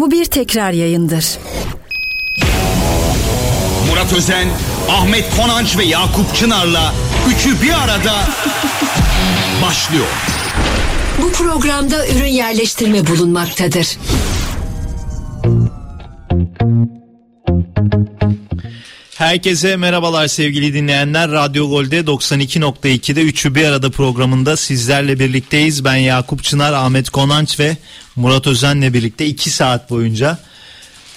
Bu bir tekrar yayındır. Murat Özen, Ahmet Konanç ve Yakup Çınar'la üçü bir arada başlıyor. Bu programda ürün yerleştirme bulunmaktadır. Herkese merhabalar sevgili dinleyenler. Radyo Gol'de 92.2'de Üçü Bir Arada programında sizlerle birlikteyiz. Ben Yakup Çınar, Ahmet Konanç ve Murat Özen'le birlikte 2 saat boyunca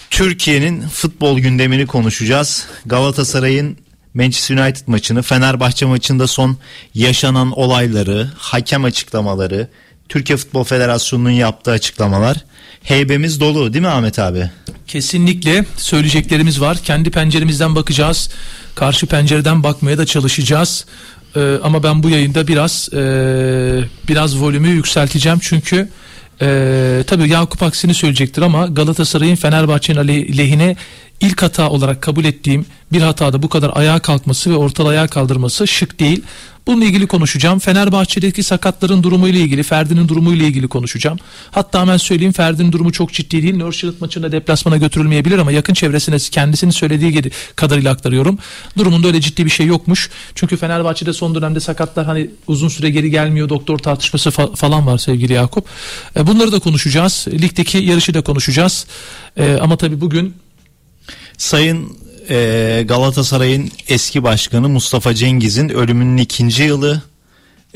Türkiye'nin futbol gündemini konuşacağız. Galatasaray'ın Manchester United maçını, Fenerbahçe maçında son yaşanan olayları, hakem açıklamaları, Türkiye Futbol Federasyonu'nun yaptığı açıklamalar. Heybemiz dolu değil mi Ahmet abi? Kesinlikle söyleyeceklerimiz var. Kendi penceremizden bakacağız. Karşı pencereden bakmaya da çalışacağız. Ee, ama ben bu yayında biraz e, biraz volümü yükselteceğim çünkü e, tabii Yakup aksini söyleyecektir ama Galatasaray'ın Fenerbahçe'nin aley- lehine ilk hata olarak kabul ettiğim bir hatada bu kadar ayağa kalkması ve ortalığı ayağa kaldırması şık değil. Bununla ilgili konuşacağım. Fenerbahçe'deki sakatların durumu ile ilgili, Ferdi'nin durumu ile ilgili konuşacağım. Hatta hemen söyleyeyim Ferdi'nin durumu çok ciddi değil. Nurşehir maçında deplasmana götürülmeyebilir ama yakın çevresine kendisinin söylediği gibi kadarıyla aktarıyorum. Durumunda öyle ciddi bir şey yokmuş. Çünkü Fenerbahçe'de son dönemde sakatlar hani uzun süre geri gelmiyor. Doktor tartışması fa- falan var sevgili Yakup. E, bunları da konuşacağız. Ligdeki yarışı da konuşacağız. E, ama tabii bugün Sayın e, Galatasaray'ın eski başkanı Mustafa Cengiz'in ölümünün ikinci yılı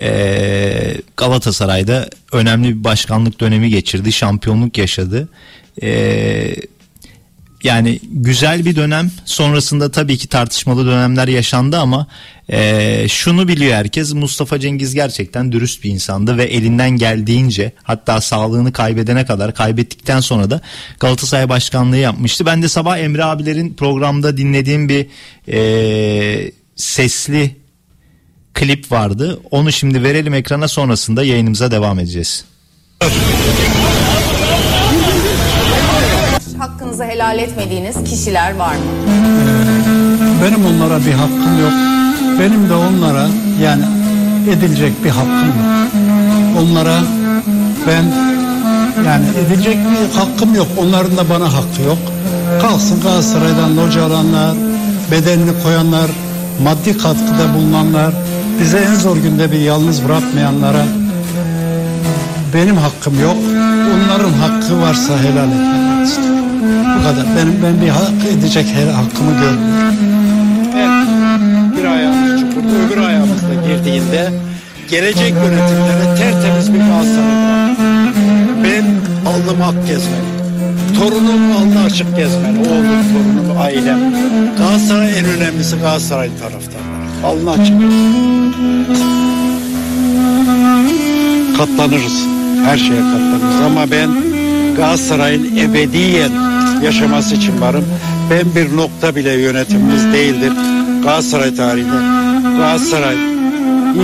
e, Galatasaray'da önemli bir başkanlık dönemi geçirdi. Şampiyonluk yaşadı. E, yani güzel bir dönem sonrasında tabii ki tartışmalı dönemler yaşandı ama e, şunu biliyor herkes Mustafa Cengiz gerçekten dürüst bir insandı ve elinden geldiğince hatta sağlığını kaybedene kadar kaybettikten sonra da Galatasaray başkanlığı yapmıştı. Ben de sabah Emre abilerin programda dinlediğim bir e, sesli klip vardı. Onu şimdi verelim ekrana sonrasında yayınımıza devam edeceğiz. Hakkınızı helal etmediğiniz kişiler var mı? Benim onlara bir hakkım yok. Benim de onlara yani edilecek bir hakkım yok. Onlara ben yani edilecek bir hakkım yok. Onların da bana hakkı yok. Kalsın Galatasaray'dan loca alanlar, bedenini koyanlar, maddi katkıda bulunanlar, bize en zor günde bir yalnız bırakmayanlara benim hakkım yok. Onların hakkı varsa helal etmek istiyorum. Bu kadar. Benim ben bir hak edecek her hakkımı görmüyorum. Ben bir ayağımız çukurda öbür ayağımız da girdiğinde gelecek yönetimlere tertemiz bir bıraktım. Ben alnım ak gezmeli. Torunum alnı açık gezmeli. Oğlum, torunum, ailem. Galatasaray en önemlisi Galatasaray taraftarları. Alnı açık. Katlanırız. Her şeye katlanırız. Ama ben Galatasaray'ın ebediyen yaşaması için varım. Ben bir nokta bile yönetimimiz değildir. Galatasaray tarihinde. Galatasaray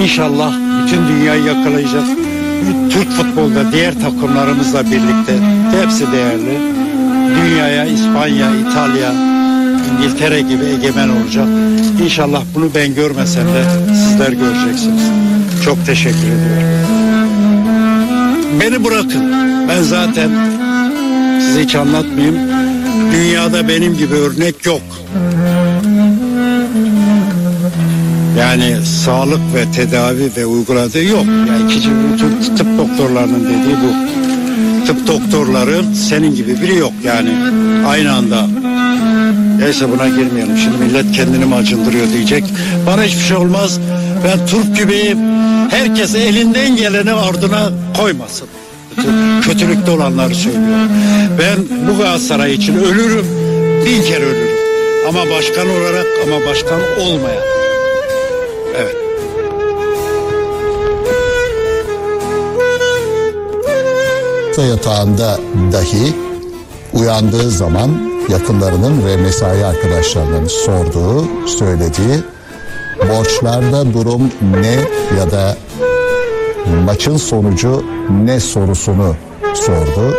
inşallah bütün dünyayı yakalayacak. Türk futbolda diğer takımlarımızla birlikte hepsi değerli. Dünyaya İspanya, İtalya, İngiltere gibi egemen olacak. İnşallah bunu ben görmesem de sizler göreceksiniz. Çok teşekkür ediyorum. Beni bırakın. Ben zaten size hiç anlatmayayım. Dünyada benim gibi örnek yok. Yani sağlık ve tedavi ve uyguladığı yok. Yani ikinci bütün tıp doktorlarının dediği bu. Tıp doktorları senin gibi biri yok yani aynı anda. Neyse buna girmeyelim. Şimdi millet kendini mi acındırıyor diyecek. Bana hiçbir şey olmaz. Ben Türk gibiyim. Herkes elinden geleni ardına koymasın. Kötülükte olanları söylüyorum. Ben bu Galatasaray için ölürüm. Bin kere ölürüm. Ama başkan olarak ama başkan olmayan. Evet. hasta yatağında dahi uyandığı zaman yakınlarının ve mesai arkadaşlarının sorduğu, söylediği borçlarda durum ne ya da maçın sonucu ne sorusunu sordu.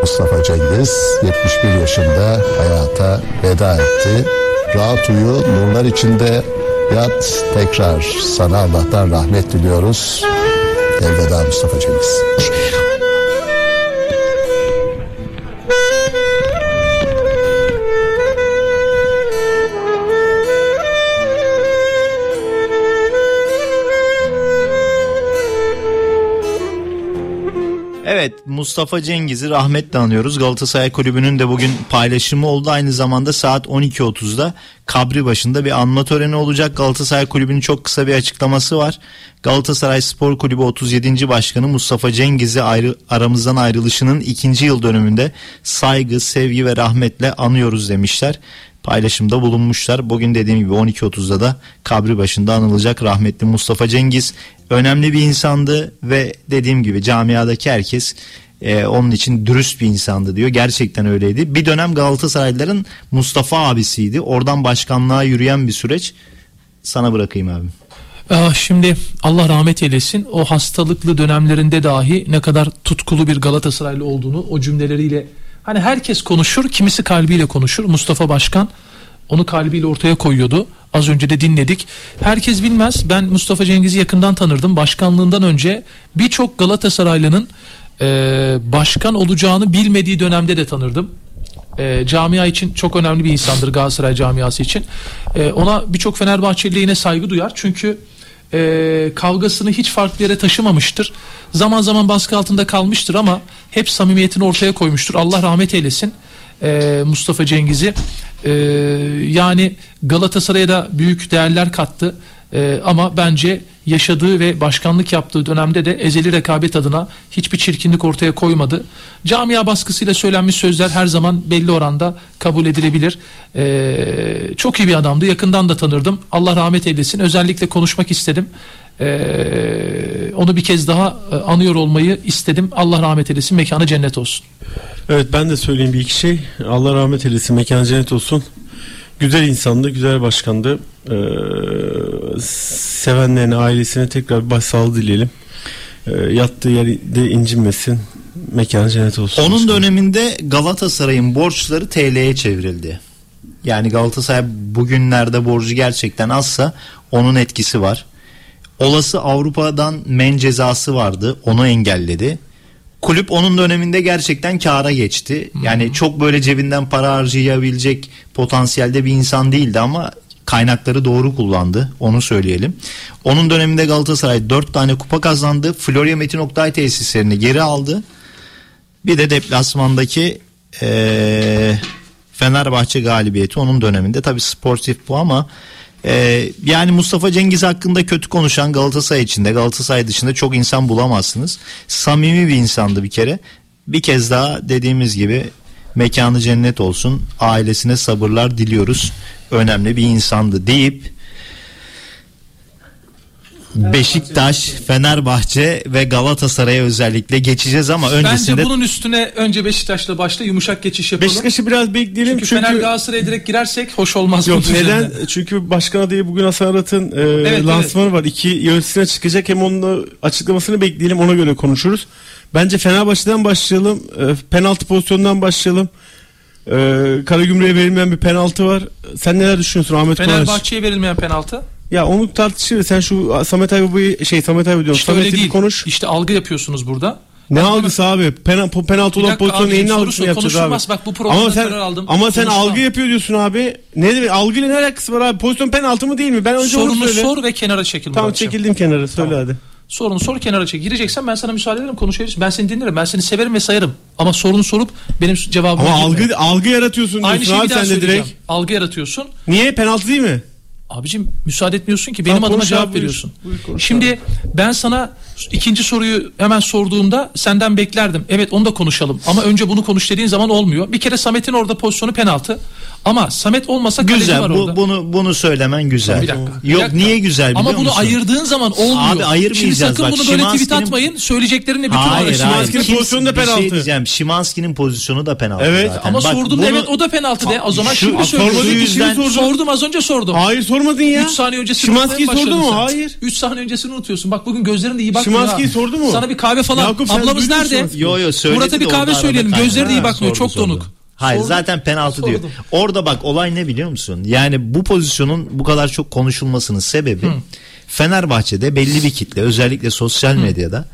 Mustafa Cengiz 71 yaşında hayata veda etti. Rahat uyu, nurlar içinde yat. Tekrar sana Allah'tan rahmet diliyoruz. Elveda Mustafa Cengiz. Mustafa Cengiz'i rahmetle anıyoruz. Galatasaray Kulübü'nün de bugün paylaşımı oldu. Aynı zamanda saat 12.30'da kabri başında bir anma töreni olacak. Galatasaray Kulübü'nün çok kısa bir açıklaması var. Galatasaray Spor Kulübü 37. Başkanı Mustafa Cengiz'i ayrı, aramızdan ayrılışının ikinci yıl dönümünde saygı, sevgi ve rahmetle anıyoruz demişler paylaşımda bulunmuşlar. Bugün dediğim gibi 12.30'da da kabri başında anılacak rahmetli Mustafa Cengiz. Önemli bir insandı ve dediğim gibi camiadaki herkes e, onun için dürüst bir insandı diyor. Gerçekten öyleydi. Bir dönem Galatasaraylıların Mustafa abisiydi. Oradan başkanlığa yürüyen bir süreç. Sana bırakayım abi. Ah, Şimdi Allah rahmet eylesin o hastalıklı dönemlerinde dahi ne kadar tutkulu bir Galatasaraylı olduğunu o cümleleriyle hani herkes konuşur kimisi kalbiyle konuşur Mustafa Başkan onu kalbiyle ortaya koyuyordu az önce de dinledik herkes bilmez ben Mustafa Cengiz'i yakından tanırdım başkanlığından önce birçok Galatasaraylı'nın eee, başkan olacağını bilmediği dönemde de tanırdım e, camia için çok önemli bir insandır Galatasaray camiası için. E, ona birçok Fenerbahçeli yine saygı duyar. Çünkü e, kavgasını hiç farklı yere taşımamıştır. Zaman zaman baskı altında kalmıştır ama hep samimiyetini ortaya koymuştur. Allah rahmet eylesin e, Mustafa Cengiz'i. E, yani Galatasaray'a da büyük değerler kattı. E, ama bence yaşadığı ve başkanlık yaptığı dönemde de ezeli rekabet adına hiçbir çirkinlik ortaya koymadı. Camia baskısıyla söylenmiş sözler her zaman belli oranda kabul edilebilir. E, çok iyi bir adamdı. Yakından da tanırdım. Allah rahmet eylesin. Özellikle konuşmak istedim. E, onu bir kez daha e, anıyor olmayı istedim. Allah rahmet eylesin. Mekanı cennet olsun. Evet ben de söyleyeyim bir iki şey. Allah rahmet eylesin, mekan cennet olsun. Güzel insandı, güzel başkandı. Ee, sevenlerine, ailesine tekrar bir başsağlığı dileyelim. Ee, yattığı yerde incinmesin. Mekan cennet olsun. Onun başkanım. döneminde Galatasaray'ın borçları TL'ye çevrildi. Yani Galatasaray bugünlerde borcu gerçekten azsa onun etkisi var. Olası Avrupa'dan men cezası vardı. Onu engelledi. Kulüp onun döneminde gerçekten kâra geçti. Yani çok böyle cebinden para harcayabilecek potansiyelde bir insan değildi ama kaynakları doğru kullandı. Onu söyleyelim. Onun döneminde Galatasaray 4 tane kupa kazandı. Florya Metin Oktay tesislerini geri aldı. Bir de deplasmandaki eee, Fenerbahçe galibiyeti onun döneminde tabi sportif bu ama eee, yani Mustafa Cengiz hakkında kötü konuşan Galatasaray içinde Galatasaray dışında çok insan bulamazsınız. Samimi bir insandı bir kere. Bir kez daha dediğimiz gibi mekanı cennet olsun. Ailesine sabırlar diliyoruz. Önemli bir insandı deyip Beşiktaş, Fenerbahçe ve Galatasaray'a özellikle geçeceğiz ama öncesinde Bence bunun üstüne önce Beşiktaş'la başla yumuşak geçiş yapalım. Beşiktaş'ı biraz bekleyelim çünkü, çünkü, Fener Galatasaray'a direkt girersek hoş olmaz. Yok neden? üzerinde. Çünkü başkan adayı bugün Hasan Arat'ın e, evet. lansmanı var. İki yöneticisine çıkacak. Hem onun açıklamasını bekleyelim ona göre konuşuruz. Bence Fenerbahçe'den başlayalım. E, penaltı pozisyonundan başlayalım. E, Karagümrük'e verilmeyen bir penaltı var. Sen neler düşünüyorsun Ahmet? Fenerbahçe'ye verilmeyen penaltı. Ya onu tartışırız. Sen şu Samet Aybaba'yı şey Samet Aybaba diyorum. İşte Samet'i bir konuş. İşte algı yapıyorsunuz burada. Ne Ben algısı abi? Pena, po- penaltı olan dakika pozisyonu abicim, neyin algısını yapacağız abi? Bak bu ama sen, aldım. Ama sen Konuşmam. algı yapıyor diyorsun abi. Ne demek? Algıyla ne alakası var abi? Pozisyon penaltı mı değil mi? Ben önce Sorunu söyle. sor ve kenara çekil. Tamam çekildim kenara. Söyle hadi. Sorunu sor kenara çek. Gireceksen ben sana müsaade ederim konuşabiliriz. Ben seni dinlerim. Ben seni severim ve sayarım. Ama sorunu sorup benim cevabımı Ama algı algı yaratıyorsun Aynı diyorsun şeyi abi sen de direkt. Algı yaratıyorsun. Niye? Penaltı değil mi? Abicim müsaade etmiyorsun ki benim Tamam, adıma cevap abi, buyur. veriyorsun. Buyur, konuş Şimdi ben sana ikinci soruyu hemen sorduğumda senden beklerdim. Evet onu da konuşalım. Ama önce bunu konuş dediğin zaman olmuyor. Bir kere Samet'in orada pozisyonu penaltı. Ama Samet olmasa kaleci güzel var bu, orada. bunu bunu söylemen güzel. Bir dakika. bir Yok dakika. niye güzel biliyor Ama bunu musun? ayırdığın zaman olmuyor. Abi ayırmayacağız. Şimdi sakın Bak, bunu böyle tweet atmayın. Söyleyeceklerini bütün Hayır Kim- pozisyonu da bir şey penaltı. diyeceğim. Şimanski'nin pozisyonu da penaltı Evet, zaten. Ama Bak, sordum bunu- evet o da penaltı de. O zaman Şu- şimdi söylüyorum. yüzden sordun. sordum az önce sordum. Hayır sormadın ya. 3 saniye öncesini Şimanski'yi unutmaya sordu mu? Hayır. 3 saniye öncesini unutuyorsun. Bak bugün gözlerin de iyi bakmıyor Şimanski'yi sordu mu? Sana bir kahve falan. Ablamız nerede? Yo yo söyledi Murat'a bir kahve söyleyelim. Gözleri de iyi bakmıyor. Çok donuk. Hayır Sordum. zaten penaltı diyor. Sordum. Orada bak olay ne biliyor musun? Yani bu pozisyonun bu kadar çok konuşulmasının sebebi Fenerbahçe'de belli bir kitle özellikle sosyal medyada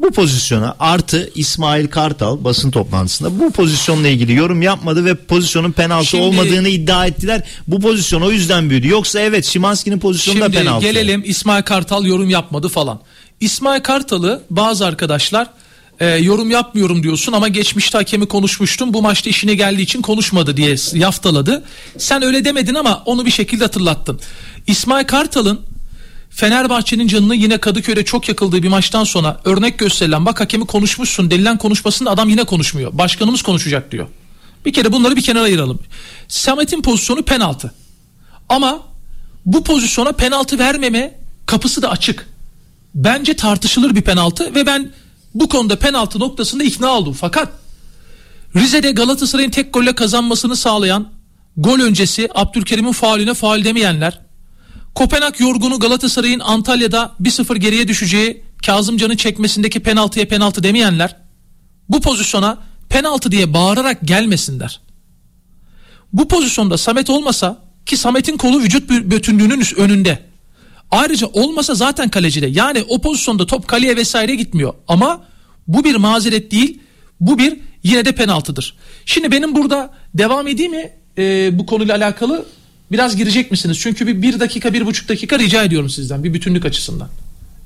bu pozisyona artı İsmail Kartal basın toplantısında bu pozisyonla ilgili yorum yapmadı ve pozisyonun penaltı Şimdi- olmadığını iddia ettiler. Bu pozisyon o yüzden büyüdü. Yoksa evet Şimanski'nin pozisyonu da Şimdi penaltı. gelelim İsmail Kartal yorum yapmadı falan. İsmail Kartal'ı bazı arkadaşlar e, yorum yapmıyorum diyorsun ama geçmişte hakemi konuşmuştum. Bu maçta işine geldiği için konuşmadı diye yaftaladı. Sen öyle demedin ama onu bir şekilde hatırlattın. İsmail Kartal'ın Fenerbahçe'nin canını yine Kadıköy'de çok yakıldığı bir maçtan sonra örnek gösterilen bak hakemi konuşmuşsun denilen konuşmasında adam yine konuşmuyor. Başkanımız konuşacak diyor. Bir kere bunları bir kenara ayıralım. Samet'in pozisyonu penaltı. Ama bu pozisyona penaltı vermeme kapısı da açık. Bence tartışılır bir penaltı ve ben bu konuda penaltı noktasında ikna oldum. Fakat Rize'de Galatasaray'ın tek golle kazanmasını sağlayan gol öncesi Abdülkerim'in fauline faul demeyenler, Kopenhag yorgunu Galatasaray'ın Antalya'da 1-0 geriye düşeceği Kazımcan'ın çekmesindeki penaltıya penaltı demeyenler bu pozisyona penaltı diye bağırarak gelmesinler. Bu pozisyonda Samet olmasa ki Samet'in kolu vücut bütünlüğünün önünde. Ayrıca olmasa zaten kalecide. Yani o pozisyonda top kaleye vesaire gitmiyor. Ama bu bir mazeret değil. Bu bir yine de penaltıdır. Şimdi benim burada devam edeyim mi e, bu konuyla alakalı? Biraz girecek misiniz? Çünkü bir, bir dakika, bir buçuk dakika rica ediyorum sizden bir bütünlük açısından.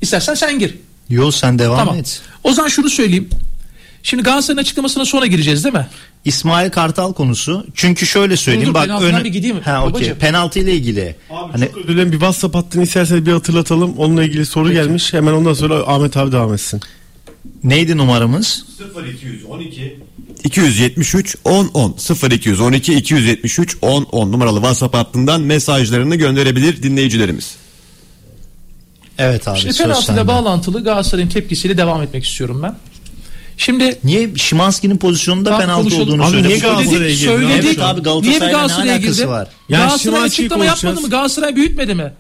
İstersen sen gir. Yo sen devam tamam. et. O zaman şunu söyleyeyim. Şimdi Galatasaray'ın açıklamasına sonra gireceğiz değil mi? İsmail Kartal konusu. Çünkü şöyle söyleyeyim dur, bak penaltıdan bir gideyim. Ha okey. Penaltı ile ilgili. Abi hani çok özür dilerim bir WhatsApp hattını isterseniz bir hatırlatalım. Onunla ilgili soru gelmiş. Hemen ondan sonra Ahmet abi devam etsin. neydi numaramız? 0212 273 10 10 0212 273 10 10 numaralı WhatsApp hattından mesajlarını gönderebilir dinleyicilerimiz. Evet abi. Şimdi söz penaltıyla bağlantılı Galatasaray'ın tepkisiyle devam etmek istiyorum ben. Şimdi Niye Şimanski'nin pozisyonunda penaltı konuşalım. olduğunu Abi niye Galatasaray'a girdi? söyledik. Evet abi Niye bir Galatasaray'la ne Galatasaray'a alakası girdi? var? Ya Galatasaray açıklama yapmadı mı? Galatasaray büyütmedi mi?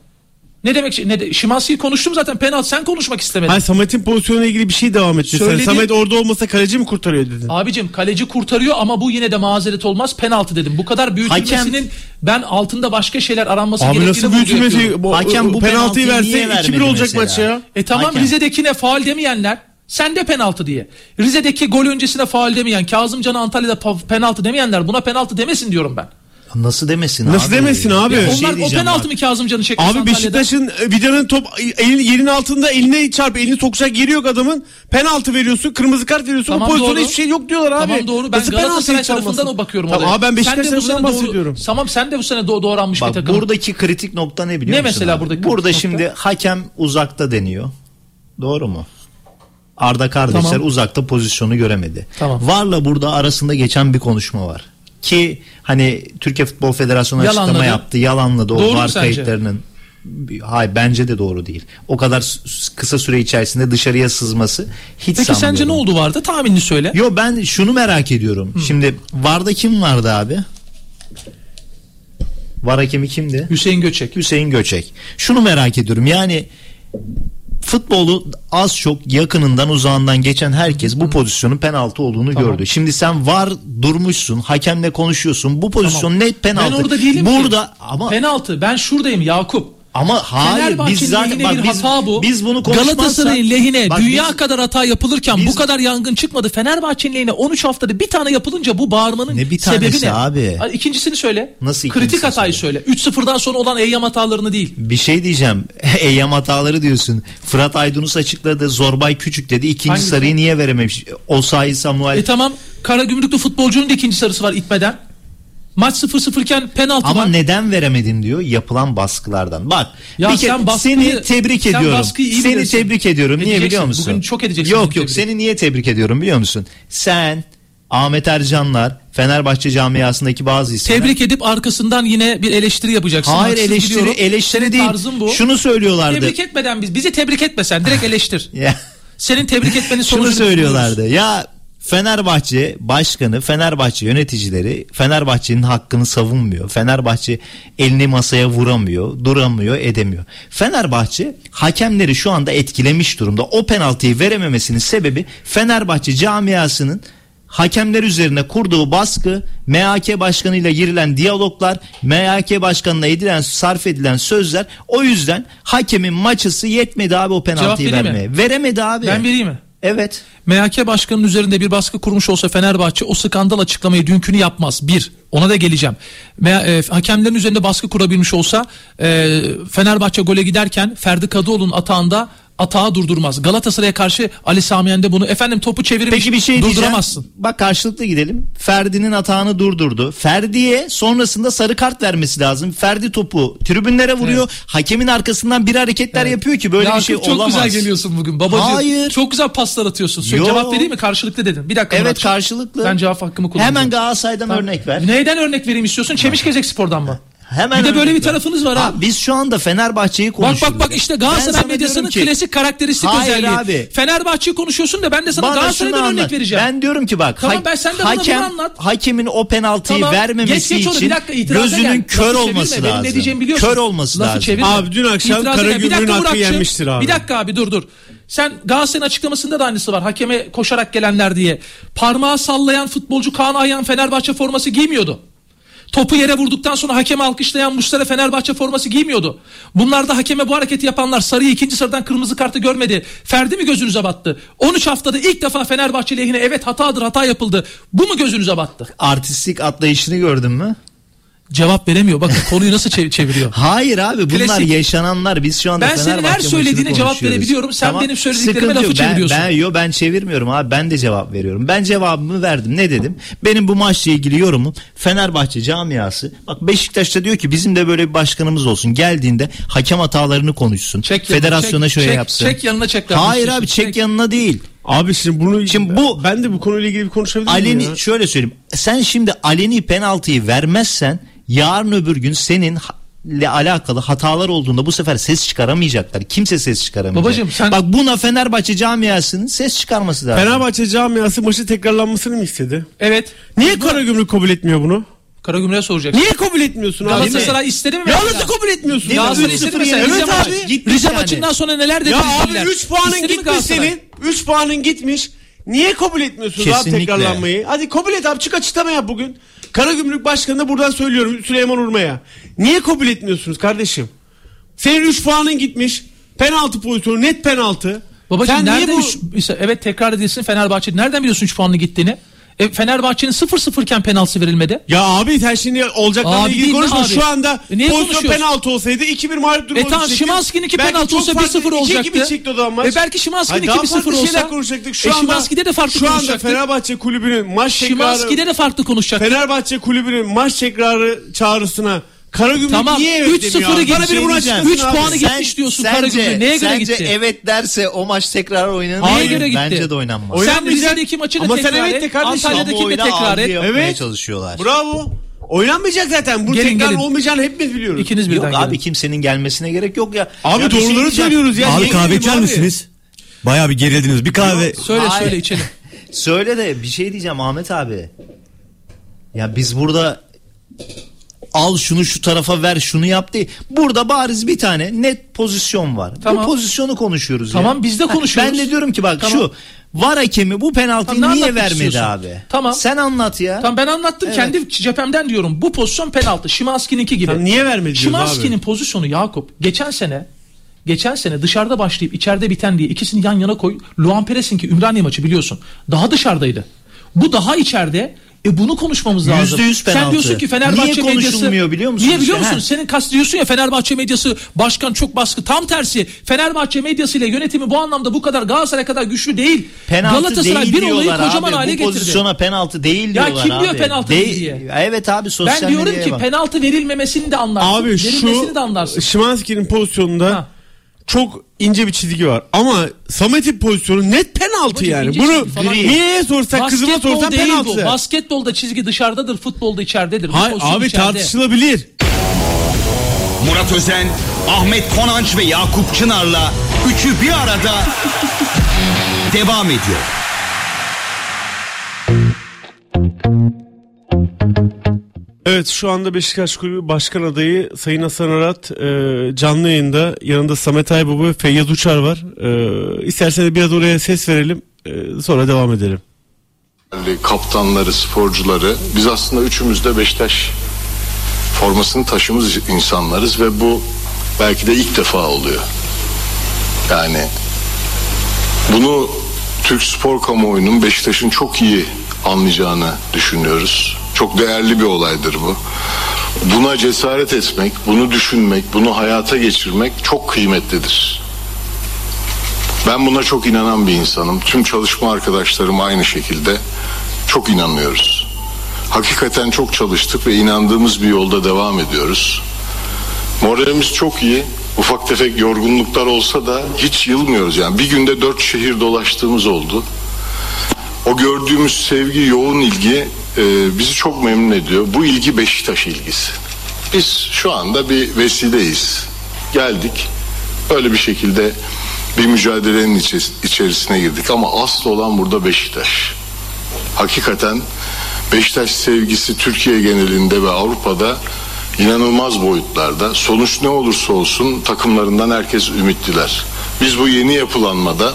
Ne demek? Ne de, Şimanski'yi konuştum zaten penaltı sen konuşmak istemedin. Hayır Samet'in pozisyonuna ilgili bir şey devam etti. Sen Söyledi. Samet orada olmasa kaleci mi kurtarıyor dedin? Abicim kaleci kurtarıyor ama bu yine de mazeret olmaz penaltı dedim. Bu kadar büyütülmesinin ben altında başka şeyler aranması Abi gerektiğini nasıl büyütülmesi? Bu, Hakem bu penaltıyı penaltıyı niye verse 2-1 vermedi olacak mesela? maç ya. E tamam Hakem. Rize'dekine faal demeyenler sen de penaltı diye. Rize'deki gol öncesine faal demeyen, Kazımcan'a Antalya'da penaltı demeyenler buna penaltı demesin diyorum ben. Nasıl demesin Nasıl abi? demesin abi? Ya Onlar- şey o penaltı mı Kazımcan'ı çekmiş Abi? Beşiktaş'ın e, Vida'nın top elin, yerin altında eline çarp elini sokacak yeri yok adamın. Penaltı veriyorsun, kırmızı kart veriyorsun. Tamam, o pozisyonda doğru. hiçbir şey yok diyorlar abi. Tamam doğru. Ben Nasıl Galatasaray tarafından o bakıyorum Tamam, olaya. abi ben Beşiktaş Sen de bu sene tarafından doğru- bahsediyorum. Tamam sen de bu sene doğ- doğranmış Bak bir takım. buradaki kritik nokta ne biliyor Ne musun? mesela abi? buradaki Burada şimdi nokta? hakem uzakta deniyor. Doğru mu? Arda kardeşler Tamam. uzakta pozisyonu göremedi. Tamam. Varla burada arasında geçen bir konuşma var. Ki hani Türkiye Futbol Federasyonu açıklama Yalanladı. yaptı. Yalanladı o Doğru var sence? kayıtlarının. Hayır bence de doğru değil. O kadar kısa süre içerisinde dışarıya sızması hiç Peki sence ne oldu vardı? Tahminini söyle. Yo ben şunu merak ediyorum. Şimdi Varda kim vardı abi? Var hakemi kimdi? Hüseyin Göçek. Hüseyin Göçek. Şunu merak ediyorum. Yani futbolu az çok yakınından uzağından geçen herkes bu pozisyonun penaltı olduğunu Tamam. gördü. Şimdi sen var durmuşsun, hakemle konuşuyorsun. Bu pozisyon Tamam. net penaltı. Ben orada değilim Burada ki. ama Penaltı. Ben şuradayım Yakup. Ama hayır biz zaten bak bir biz, hata bu. biz bunu Galatasaray'ın lehine Bak dünya biz- kadar hata yapılırken biz- bu kadar yangın çıkmadı. Fenerbahçe'nin lehine 13 haftada bir tane yapılınca bu bağırmanın Ne bir sebebi ne? abi? İkincisini söyle. Nasıl Kritik hatayı söyle. 3-0'dan sonra olan Eyyam hatalarını değil. Bir şey diyeceğim. Eyyam hataları diyorsun. Fırat Aydınus açıkladı. Zorbay Küçük dedi. İkinci Hangisi? sarıyı niye verememiş? Osayi Samuel. E tamam Karagümrük'te futbolcunun da ikinci sarısı var itmeden. Maç 0-0 iken penaltı Ama var. neden veremedin diyor yapılan baskılardan. Bak Ya bir sen kere baskıyı- seni tebrik sen ediyorum. Seni bilirsin. tebrik ediyorum. Niye biliyor musun? Bugün çok edeceksin Yok yok seni niye tebrik ediyorum biliyor musun? Sen Ahmet Ercanlar Fenerbahçe camiasındaki bazı isimler. Tebrik edip arkasından yine bir eleştiri yapacaksın. Hayır Haksız eleştiri biliyorum. eleştiri Senin değil. tarzın bu. Şunu söylüyorlardı. Tebrik etmeden biz bizi tebrik etmesen direkt eleştir. Senin tebrik etmenin Şunu sonucunu söylüyorlardı. Ya Fenerbahçe başkanı, Fenerbahçe yöneticileri Fenerbahçe'nin hakkını savunmuyor. Fenerbahçe elini masaya vuramıyor, duramıyor, edemiyor. Fenerbahçe hakemleri şu anda etkilemiş durumda. O penaltıyı verememesinin sebebi Fenerbahçe camiasının hakemler üzerine kurduğu baskı, MHK başkanıyla girilen diyaloglar, MHK başkanına edilen sarf edilen sözler o yüzden hakemin maçısı yetmedi abi o penaltıyı vereyim mi? vermeye. Veremedi abi. Ben vereyim mi? Evet. MHK başkanının üzerinde bir baskı kurmuş olsa Fenerbahçe o skandal açıklamayı dünkünü yapmaz. Bir. Ona da geleceğim. E, hakemlerin üzerinde baskı kurabilmiş olsa e, Fenerbahçe gole giderken Ferdi Kadıoğlu'nun atağında atağı durdurmaz. Galatasaray'a karşı Ali Samiyen de bunu efendim topu çevirmiş Peki bir şey diyeceğim. durduramazsın. Bak karşılıklı gidelim. Ferdi'nin hatağını durdurdu. Ferdi'ye sonrasında sarı kart vermesi lazım. Ferdi topu tribünlere vuruyor. Hakemin arkasından bir hareketler yapıyor ki böyle Yakup bir şey çok olamaz. güzel geliyorsun bugün babacığım. Hayır. Çok güzel paslar atıyorsun. Yo. cevap vereyim mi? Karşılıklı dedin. Bir dakika Evet karşılıklı. Ben cevap hakkımı kullanacağım. Hemen Galatasaray'dan Tamam. örnek ver. Neyden örnek vereyim istiyorsun? Çemişgezek Spor'dan mı? Hemen bir de böyle bir tarafınız var ha. Abi biz şu anda Fenerbahçe'yi Bak konuşuyoruz. bak bak işte Ben Galatasaray medyasının ki, klasik karakteristik Hayır özelliği. abi. Fenerbahçe'yi konuşuyorsun da ben de sana Bana Galatasaray'dan örnek vereceğim. Ben diyorum ki bak Tamam, ha- ben sen de bana hakem, bunu anlat. hakemin o penaltıyı Tamam, vermemesi geç, geç için dakika, gözünün gel. kör Lafı olması çevirme, benim lazım. ne diyeceğimi biliyorsun. Kör olması Lafı lazım. çevirme. Abi dün akşam Karagümrük'ün dakika hakkı yenmiştir abi. Bir dakika abi dur dur. Sen Galatasaray'ın açıklamasında da aynısı var. Hakeme koşarak gelenler diye. Parmağı sallayan futbolcu Kaan Ayhan Fenerbahçe forması giymiyordu. Topu yere vurduktan sonra hakeme alkışlayan Muslera Fenerbahçe forması giymiyordu. Bunlar da hakeme bu hareketi yapanlar sarıyı ikinci sıradan kırmızı kartı görmedi. Ferdi mi gözünüze battı? 13 haftada ilk defa Fenerbahçe lehine evet hatadır hata yapıldı. Bu mu gözünüze battı? Artistik atlayışını gördün mü? Cevap veremiyor. Bakın konuyu nasıl çev- çeviriyor. Hayır abi bunlar Klasik. yaşananlar. Biz şu anda Ben senin her söylediğine cevap verebiliyorum. Sen benim söylediklerime Sıkıntı lafı yok. Ben- çeviriyorsun. Ben, yo, ben çevirmiyorum abi. Ben de cevap veriyorum. Ben cevabımı verdim. Ne dedim? Benim bu maçla ilgili yorumum Fenerbahçe camiası. Bak Beşiktaş'ta diyor ki bizim de böyle bir başkanımız olsun. Geldiğinde hakem hatalarını konuşsun. Çek Federasyona çek, şöyle çek, yapsın. çek yanına, çek Hayır abi çek, çek. yanına değil. Abi şimdi bunu Şimdi bu- ben de bu konuyla ilgili bir konuşabilir miyim Aleni ya? şöyle söyleyeyim. Sen şimdi aleni penaltıyı vermezsen yarın öbür gün senin ile alakalı hatalar olduğunda bu sefer ses çıkaramayacaklar. Kimse ses çıkaramayacak. Babacığım sen- Bak buna Fenerbahçe camiasının ses çıkarması lazım. Fenerbahçe camiası maçı tekrarlanmasını mı istedi? Evet. Niye Karagümrük kabul etmiyor bunu? Karagümrük'e soracaksın. Niye kabul etmiyorsun abi? Galatasaray istedi mi? Ya mesela? nasıl kabul etmiyorsun? Değil? Galatasaray istedi mi? Rize, Evet maçı- abi. Gitmiş Rize yani. maçından sonra neler dedi? Ya abi bizimkiler? 3 puanın gitmiş senin. 3 puanın gitmiş. Niye kabul etmiyorsunuz abi Kesinlikle. tekrarlanmayı? Hadi kabul et abi çık açıklama yap bugün. Karagümrük Başkanı'na buradan söylüyorum Süleyman Urma'ya. Niye kabul etmiyorsunuz kardeşim? Senin 3 puanın gitmiş. Penaltı pozisyonu net penaltı. Babacığım Sen niye nerede bu- üç- evet tekrar edilsin Fenerbahçe. Nereden biliyorsun 3 puanlı gittiğini? E, Fenerbahçe'nin 0-0 iken penaltı verilmedi. Ya abi sen şimdi olacaklarla Abi ilgili değil mi konuşma. abi? Şu anda E niye pozisyon konuşuyorsun? penaltı olsaydı 2-1 mağlup durumu E tamam olacaktı. Şimanski'nin iki Belki penaltı çok olsa farklı 1-0 olacaktı. 2-2 çıktı o zaman maç. E belki Şimanski'nin Hayır, daha 2-1-0 farklı olsa. şeyler konuşacaktık. Şu E anda, Şimanski'de de farklı Şu anda konuşacaktık. Fenerbahçe kulübünün maç tekrarı Şimanski'de de farklı konuşacak. Fenerbahçe kulübünün maç tekrarı çağrısına Karagümrük Tamam, niye evet 3-0'ı demiyor? abi? gitti. Bana biri bunu açıklasın Üç abi. puanı gitmiş diyorsun Karagümrük'e. Neye göre sence gitti? evet derse o maç tekrar oynanır. Neye mı? göre gitti? Bence de oynanmaz. Oyn- Sen Oynanmayacak. Rize'deki maçı da Ama sen tekrar evet et. de kardeşim. Antalya'daki de Kamuoyuna tekrar algı et. yapmaya Evet. çalışıyorlar. Bravo. Oynanmayacak zaten. Bu Gelin, tekrar gelin. olmayacağını hepimiz biliyoruz. İkiniz birden Yok abi gelin. kimsenin gelmesine gerek yok ya. Abi Ya bir şey doğruları diyeceğim. söylüyoruz ya. Abi Niye kahve gelelim içer abi? misiniz? Bayağı bir gerildiniz. Bir kahve. Söyle Hayır. söyle içelim. Söyle de bir şey diyeceğim Ahmet abi. Ya biz burada al şunu şu tarafa ver şunu yap değil. Burada bariz bir tane net pozisyon var. Tamam. Bu pozisyonu konuşuyoruz Tamam, ya. biz de konuşuyoruz. Ben de diyorum ki bak Tamam. şu var hakemi bu penaltıyı Tamam, niye vermedi istiyorsun? abi? Tamam. Sen anlat ya. Tamam ben anlattım Evet. kendi cephemden diyorum. Bu pozisyon penaltı. Şimanski'ninki gibi. Sen niye vermedi Şimanski'nin abi? pozisyonu Yakup geçen sene geçen sene dışarıda başlayıp içeride biten diye ikisini yan yana koy. Luan Peres'inki Ümraniye maçı biliyorsun. Daha dışarıdaydı. Bu daha içeride. E bunu konuşmamız lazım. Yüzde yüz Sen penaltı. diyorsun ki Fenerbahçe Niye medyası konuşulmuyor biliyor musun Niye biliyor musun? Ha. Senin kastediyorsun ya Fenerbahçe medyası başkan çok baskı. Tam tersi. Fenerbahçe medyası ile yönetimi bu anlamda bu kadar Galatasaray kadar güçlü değil. Penaltı Galatasaray değil bir olayı kocaman abi. hale Bu getirdi. pozisyona penaltı değil Ya diyorlar kim abi. diyor penaltı değil diye? Evet abi sosyal Ben diyorum medyaya ki bak. penaltı verilmemesini de anlarsın. Abi verilmesini şu de anlarsın. Şimanski'nin pozisyonunda Ha. Çok ince bir çizgi var. Ama Samet'in pozisyonu net penaltı Babacım, yani. Bunu niye sorsak kızıma Basketbol sorsan değil penaltı. bu. Basketbolda çizgi dışarıdadır, futbolda içeridedir. Hayır abi içeride. tartışılabilir. Murat Özen, Ahmet Konanç ve Yakup Çınar'la üçü bir arada devam ediyor. Evet şu anda Beşiktaş Kulübü Başkan Adayı Sayın Hasan Arat e, canlı yayında. Yanında Samet Aybaba ve Feyyaz Uçar var. E, isterseniz biraz oraya ses verelim. e, sonra devam edelim. kaptanları, sporcuları biz aslında üçümüz de Beşiktaş formasını taşımız insanlarız ve bu belki de ilk defa oluyor. Yani bunu Türk spor kamuoyunun Beşiktaş'ın çok iyi anlayacağını düşünüyoruz. Çok değerli bir olaydır bu. Buna cesaret etmek, bunu düşünmek, bunu hayata geçirmek çok kıymetlidir. Ben buna çok inanan bir insanım. Tüm çalışma arkadaşlarım aynı şekilde çok inanıyoruz. Hakikaten çok çalıştık ve inandığımız bir yolda devam ediyoruz. Moralimiz çok iyi. Ufak tefek yorgunluklar olsa da hiç yılmıyoruz yani. Bir günde dört şehir dolaştığımız oldu. O gördüğümüz sevgi, yoğun ilgi e, bizi çok memnun ediyor. Bu ilgi Beşiktaş ilgisi. Biz şu anda bir vesileyiz. Geldik. Böyle bir şekilde bir mücadelenin içerisine girdik ama asıl olan burada Beşiktaş. Hakikaten Beşiktaş sevgisi Türkiye genelinde ve Avrupa'da inanılmaz boyutlarda. Sonuç ne olursa olsun takımlarından herkes ümitliler. Biz bu yeni yapılanmada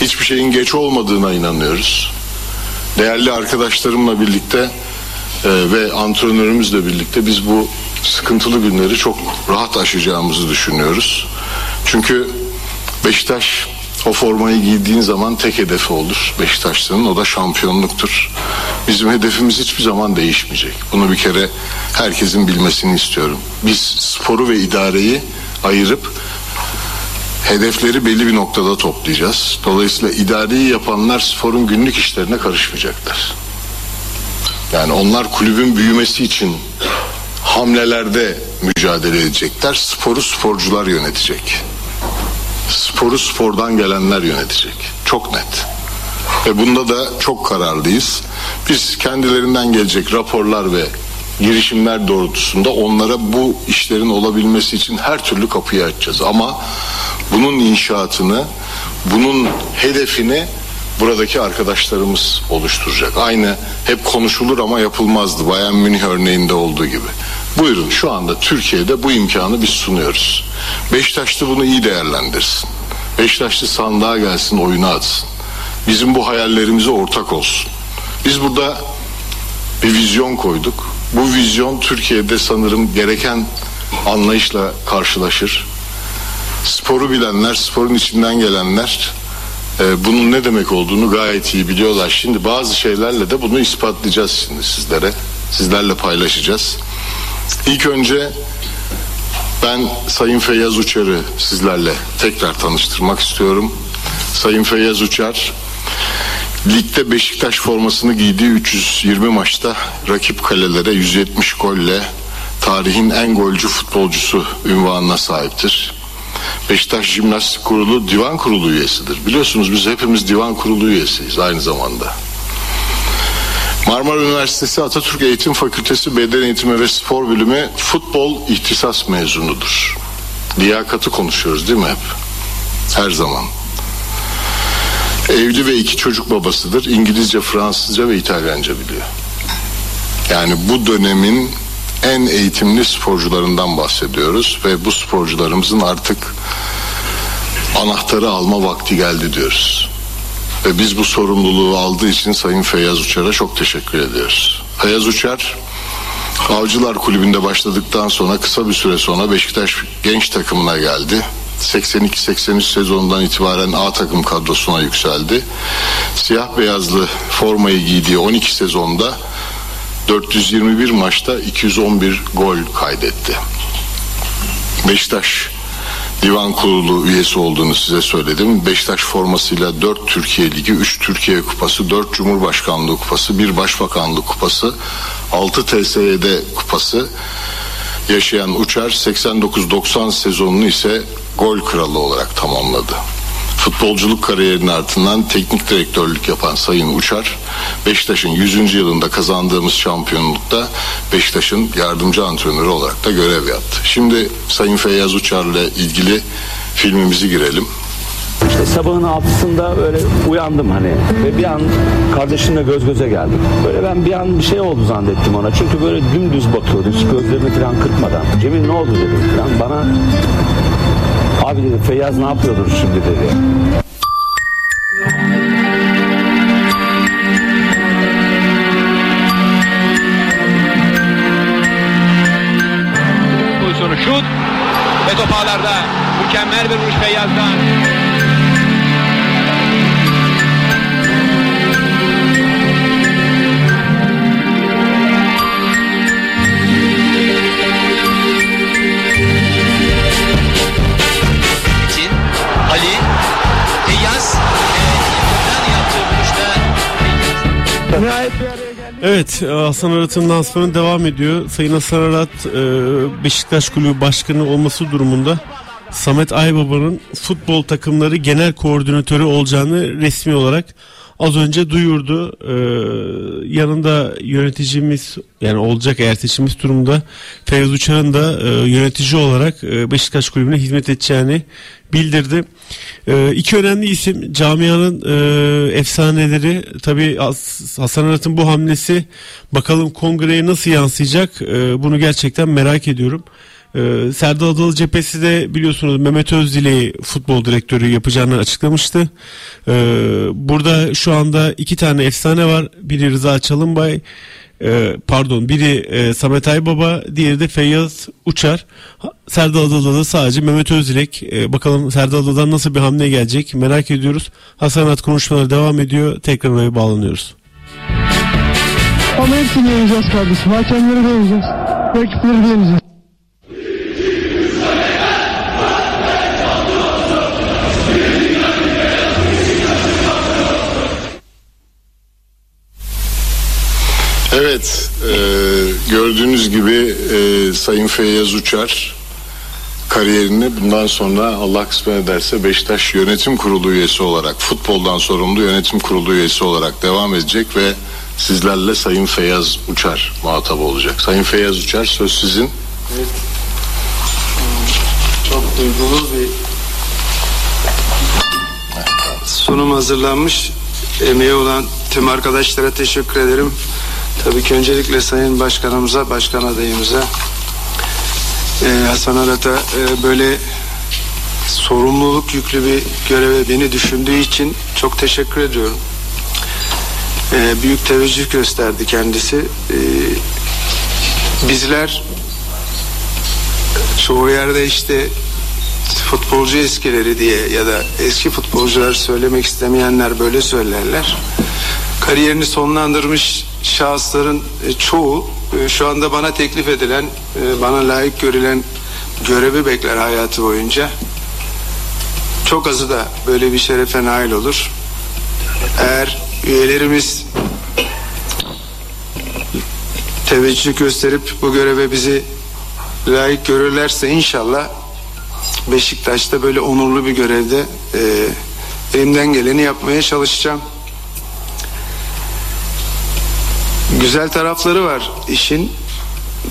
hiçbir şeyin geç olmadığına inanıyoruz. Değerli arkadaşlarımla birlikte e, ve antrenörümüzle birlikte biz bu sıkıntılı günleri çok rahat aşacağımızı düşünüyoruz. Çünkü Beşiktaş o formayı giydiğin zaman tek hedefi olur Beşiktaşlı'nın o da şampiyonluktur. Bizim hedefimiz hiçbir zaman değişmeyecek. Bunu bir kere herkesin bilmesini istiyorum. Biz sporu ve idareyi ayırıp hedefleri belli bir noktada toplayacağız. Dolayısıyla idareyi yapanlar sporun günlük işlerine karışmayacaklar. Yani onlar kulübün büyümesi için hamlelerde mücadele edecekler. Sporu sporcular yönetecek. Sporu spordan gelenler yönetecek. Çok net. Ve bunda da çok kararlıyız. Biz kendilerinden gelecek raporlar ve girişimler doğrultusunda onlara bu işlerin olabilmesi için her türlü kapıyı açacağız. Ama bunun inşaatını, bunun hedefini buradaki arkadaşlarımız oluşturacak. Aynı hep konuşulur ama yapılmazdı. Bayern Münih örneğinde olduğu gibi. Buyurun şu anda Türkiye'de bu imkanı biz sunuyoruz. Beşiktaşlı bunu iyi değerlendirsin. Beşiktaşlı sandığa gelsin oyuna atsın. Bizim bu hayallerimize ortak olsun. Biz burada bir vizyon koyduk. Bu vizyon Türkiye'de sanırım gereken anlayışla karşılaşır. Sporu bilenler, sporun içinden gelenler e, bunun ne demek olduğunu gayet iyi biliyorlar. Şimdi bazı şeylerle de bunu ispatlayacağız şimdi sizlere. Sizlerle paylaşacağız. İlk önce ben Sayın Feyyaz Uçar'ı sizlerle tekrar tanıştırmak istiyorum. Sayın Feyyaz Uçar ligde Beşiktaş formasını giydiği 320 maçta rakip kalelere 170 golle tarihin en golcü futbolcusu ünvanına sahiptir. Beşiktaş Jimnastik Kurulu divan kurulu üyesidir. Biliyorsunuz biz hepimiz divan kurulu üyesiyiz aynı zamanda. Marmara Üniversitesi Atatürk Eğitim Fakültesi Beden Eğitimi ve Spor Bölümü futbol ihtisas mezunudur. Liyakatı konuşuyoruz değil mi hep? Her zaman. Evli ve iki çocuk babasıdır. İngilizce, Fransızca ve İtalyanca biliyor. Yani bu dönemin en eğitimli sporcularından bahsediyoruz ve bu sporcularımızın artık anahtarı alma vakti geldi diyoruz. Ve biz bu sorumluluğu aldığı için Sayın Feyyaz Uçar'a çok teşekkür ediyoruz. Feyyaz Uçar Avcılar Kulübü'nde başladıktan sonra kısa bir süre sonra Beşiktaş genç takımına geldi. 82-83 sezonundan itibaren A takım kadrosuna yükseldi. Siyah beyazlı formayı giydiği 12 sezonda 421 maçta 211 gol kaydetti. Beşiktaş Divan Kurulu üyesi olduğunu size söyledim. Beşiktaş formasıyla 4 Türkiye Ligi, 3 Türkiye Kupası, 4 Cumhurbaşkanlığı Kupası, 1 Başbakanlık Kupası, 6 TSE'de kupası yaşayan Uçar 89-90 sezonunu ise gol kralı olarak tamamladı. Futbolculuk kariyerinin ardından teknik direktörlük yapan Sayın Uçar, Beşiktaş'ın 100. yılında kazandığımız şampiyonlukta Beşiktaş'ın yardımcı antrenörü olarak da görev yaptı. Şimdi Sayın Feyyaz Uçar'la ilgili filmimizi girelim. İşte sabahın altısında öyle uyandım hani ve bir an kardeşimle göz göze geldik. Böyle ben bir an bir şey oldu zannettim ona. Çünkü böyle dümdüz bakıyordu hiç gözlerini falan kırpmadan. Cemil ne oldu dedim falan. Bana abi dedi Feyyaz ne yapıyordur şimdi dedi. Pozisyonu şut ve top. Mükemmel bir vuruş Feyyaz'dan. Evet Hasan Arat'ın lansmanı devam ediyor. Sayın Hasan Arat e, Beşiktaş Kulübü Başkanı olması durumunda Samet Aybaba'nın futbol takımları genel koordinatörü olacağını resmi olarak az önce duyurdu. Ee, yanında yöneticimiz yani olacak eğer seçilmiş durumda Feyyaz Uçar'ın da e, yönetici olarak e, Beşiktaş Kulübü'ne hizmet edeceğini bildirdi. E, iki önemli isim camianın e, efsaneleri tabi Hasan Arat'ın bu hamlesi bakalım kongreye nasıl yansıyacak e, bunu gerçekten merak ediyorum. Ee, Serdar Adalı cephesi de biliyorsunuz Mehmet Özdil'i futbol direktörü yapacağını açıklamıştı. Ee, burada şu anda iki tane efsane var. Biri Rıza Çalınbay, e, pardon biri e, Samet Aybaba, diğeri de Feyyaz Uçar. Serdar Adalı'da da sadece Mehmet Özdilek. E, bakalım Serdar Adalı'dan nasıl bir hamle gelecek merak ediyoruz. Hasan At konuşmaları devam ediyor. Tekrar oraya bağlanıyoruz. Ama hepsini yeneceğiz kardeşim. Hakemleri de yeneceğiz. Rakipleri de yeneceğiz. Evet, e, gördüğünüz gibi e, Sayın Feyyaz Uçar kariyerini bundan sonra Allah kısmet ederse Beşiktaş Yönetim Kurulu üyesi olarak, futboldan sorumlu yönetim kurulu üyesi olarak devam edecek ve sizlerle Sayın Feyyaz Uçar muhatap olacak. Sayın Feyyaz Uçar söz sizin. Evet. Çok duygulu bir sunum hazırlanmış. Emeği olan tüm arkadaşlara teşekkür ederim. Tabii ki öncelikle Sayın Başkanımıza, Başkan adayımıza, e, Hasan Arat'a e, böyle sorumluluk yüklü bir göreve beni düşündüğü için çok teşekkür ediyorum. E, büyük teveccüh gösterdi kendisi. E, bizler çoğu yerde işte futbolcu eskileri diye ya da eski futbolcular söylemek istemeyenler böyle söylerler. Kariyerini sonlandırmış şahısların e, çoğu e, şu anda bana teklif edilen, e, bana layık görülen görevi bekler hayatı boyunca. Çok azı da böyle bir şerefe nail olur. Eğer üyelerimiz teveccüh gösterip bu göreve bizi layık görürlerse inşallah Beşiktaş'ta böyle onurlu bir görevde e, elimden geleni yapmaya çalışacağım. Güzel tarafları var işin.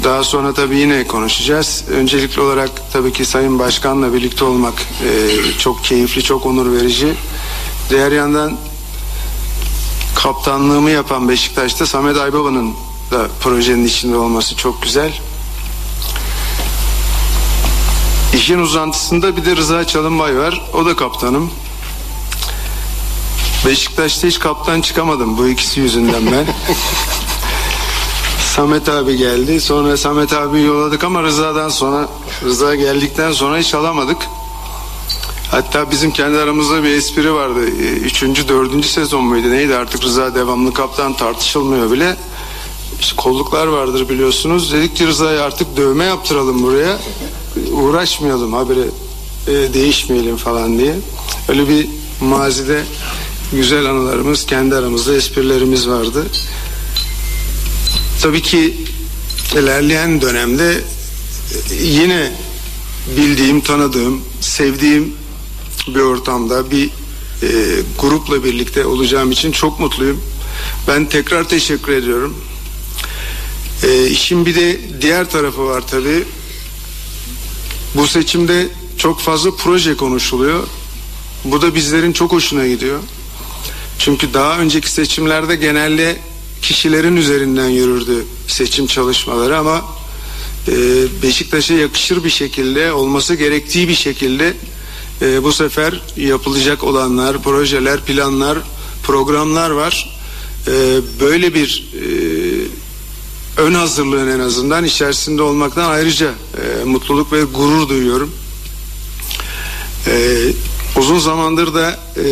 Daha sonra tabii yine konuşacağız. Öncelikli olarak tabii ki Sayın Başkan'la birlikte olmak e, çok keyifli, çok onur verici. Diğer yandan kaptanlığımı yapan Beşiktaş'ta Samet Aybaba'nın da projenin içinde olması çok güzel. İşin uzantısında bir de Rıza Çalınbay var. O da kaptanım. Beşiktaş'ta hiç kaptan çıkamadım bu ikisi yüzünden ben. Samet abi geldi. Sonra Samet abi yolladık ama Rıza'dan sonra Rıza geldikten sonra hiç alamadık. Hatta bizim kendi aramızda bir espri vardı. Ee, üçüncü, dördüncü sezon muydu neydi artık Rıza devamlı kaptan tartışılmıyor bile. İşte kolluklar vardır biliyorsunuz. Dedik ki Rıza'ya artık dövme yaptıralım buraya. Uğraşmayalım habire e, değişmeyelim falan diye. Öyle bir mazide güzel anılarımız, kendi aramızda esprilerimiz vardı. Tabii ki ilerleyen dönemde e, yine bildiğim, tanıdığım, sevdiğim bir ortamda bir e, grupla birlikte olacağım için çok mutluyum. Ben tekrar teşekkür ediyorum. E, işin bir de diğer tarafı var tabii. Bu seçimde çok fazla proje konuşuluyor. Bu da bizlerin çok hoşuna gidiyor. Çünkü daha önceki seçimlerde genelde kişilerin üzerinden yürürdü seçim çalışmaları ama e, Beşiktaş'a yakışır bir şekilde olması gerektiği bir şekilde e, bu sefer yapılacak olanlar, projeler, planlar, programlar var. E, böyle bir e, ön hazırlığın en azından içerisinde olmaktan ayrıca e, mutluluk ve gurur duyuyorum. E, uzun zamandır da e,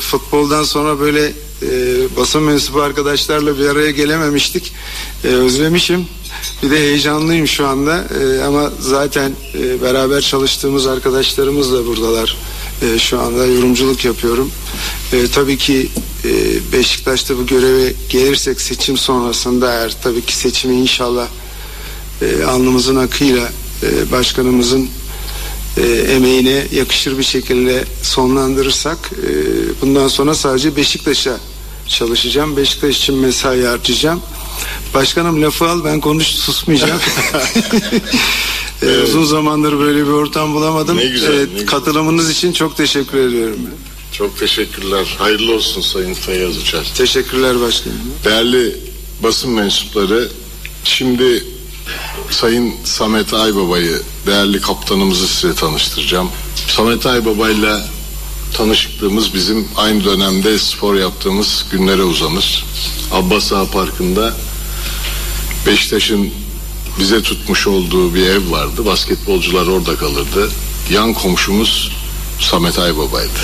futboldan sonra böyle e, basın mensubu arkadaşlarla bir araya gelememiştik. E, özlemişim. Bir de heyecanlıyım şu anda e, ama zaten e, beraber çalıştığımız arkadaşlarımız da buradalar. E, şu anda yorumculuk yapıyorum. E, tabii ki e, Beşiktaş'ta bu göreve gelirsek seçim sonrasında eğer tabii ki seçimi inşallah e, alnımızın akıyla e, başkanımızın e, emeğine yakışır bir şekilde sonlandırırsak e, bundan sonra sadece Beşiktaş'a çalışacağım. Beşiktaş için mesai harcayacağım. Başkanım lafı al ben konuş susmayacağım. E, Uzun zamandır böyle bir ortam bulamadım. Ne güzel, E, ne güzel. katılımınız için çok teşekkür ediyorum. Çok teşekkürler. Hayırlı olsun Sayın Feyyaz Uçar. Teşekkürler başkanım. Değerli basın mensupları, şimdi Sayın Samet Aybaba'yı, değerli kaptanımızı size tanıştıracağım. Samet Aybaba'yla tanışıklığımız bizim aynı dönemde spor yaptığımız günlere uzanır. Abbas Ağa Parkı'nda Beşiktaş'ın bize tutmuş olduğu bir ev vardı. Basketbolcular orada kalırdı. Yan komşumuz Samet Aybaba'ydı.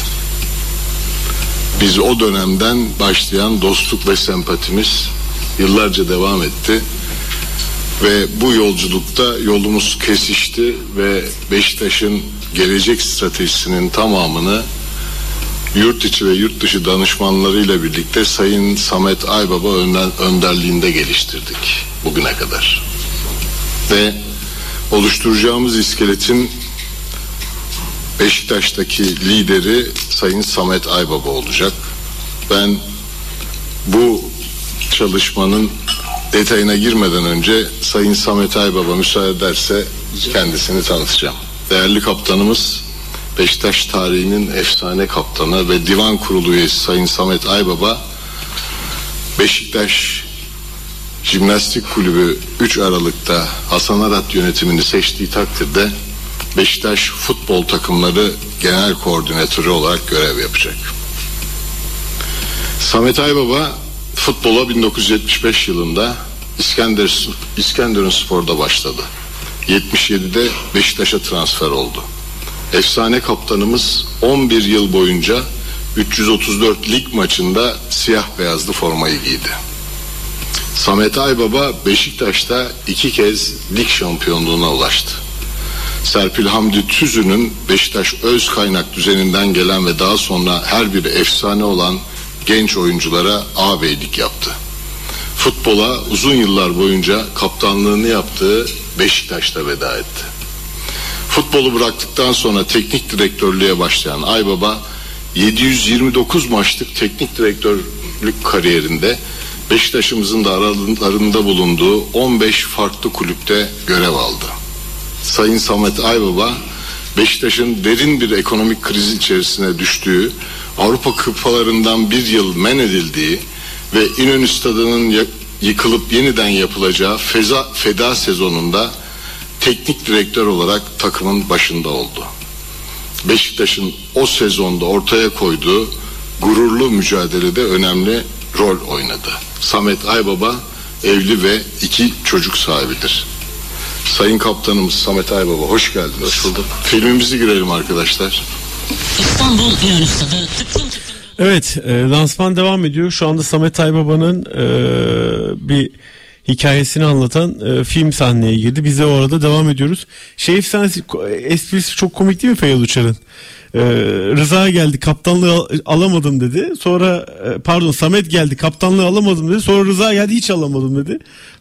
Biz o dönemden başlayan dostluk ve sempatimiz yıllarca devam etti. Ve bu yolculukta yolumuz kesişti ve Beşiktaş'ın gelecek stratejisinin tamamını yurt içi ve yurt dışı danışmanlarıyla birlikte Sayın Samet Aybaba önderliğinde geliştirdik bugüne kadar. Ve oluşturacağımız iskeletin Beşiktaş'taki lideri Sayın Samet Aybaba olacak. Ben bu çalışmanın detayına girmeden önce Sayın Samet Aybaba müsaade ederse kendisini tanıtacağım. Değerli kaptanımız Beşiktaş tarihinin efsane kaptanı ve divan kurulu üyesi Sayın Samet Aybaba Beşiktaş Jimnastik Kulübü 3 Aralık'ta Hasan Arat yönetimini seçtiği takdirde Beşiktaş futbol takımları genel koordinatörü olarak görev yapacak. Samet Aybaba futbola 1975 yılında İskender, İskenderun Spor'da başladı. 77'de Beşiktaş'a transfer oldu. Efsane kaptanımız 11 yıl boyunca 334 lig maçında siyah beyazlı formayı giydi. Samet Aybaba Beşiktaş'ta iki kez lig şampiyonluğuna ulaştı. Serpil Hamdi Tüzü'nün Beşiktaş öz kaynak düzeninden gelen ve daha sonra her biri efsane olan genç oyunculara ağabeylik yaptı. Futbola uzun yıllar boyunca kaptanlığını yaptığı Beşiktaş'ta veda etti. Futbolu bıraktıktan sonra teknik direktörlüğe başlayan Aybaba 729 maçlık teknik direktörlük kariyerinde Beşiktaş'ımızın da aralarında bulunduğu 15 farklı kulüpte görev aldı. Sayın Samet Aybaba Beşiktaş'ın derin bir ekonomik kriz içerisine düştüğü, Avrupa kupalarından bir yıl men edildiği ve İnönü Stadı'nın yıkılıp yeniden yapılacağı feza, feda sezonunda teknik direktör olarak takımın başında oldu. Beşiktaş'ın o sezonda ortaya koyduğu gururlu mücadelede önemli rol oynadı. Samet Aybaba evli ve iki çocuk sahibidir. Sayın Kaptanımız Samet Aybaba hoş geldiniz. Hoş bulduk. Filmimizi girelim arkadaşlar. İstanbul Stadı tıklım tıklım. Evet e, lansman devam ediyor. Şu anda Samet Aybaba'nın e, bir hikayesini anlatan e, film sahneye girdi. Biz de o arada devam ediyoruz. Şey efsanesi esprisi çok komik değil mi Feyyaz Uçar'ın? E, Rıza geldi kaptanlığı al- alamadım dedi. Sonra e, pardon Samet geldi kaptanlığı alamadım dedi. Sonra Rıza geldi hiç alamadım dedi.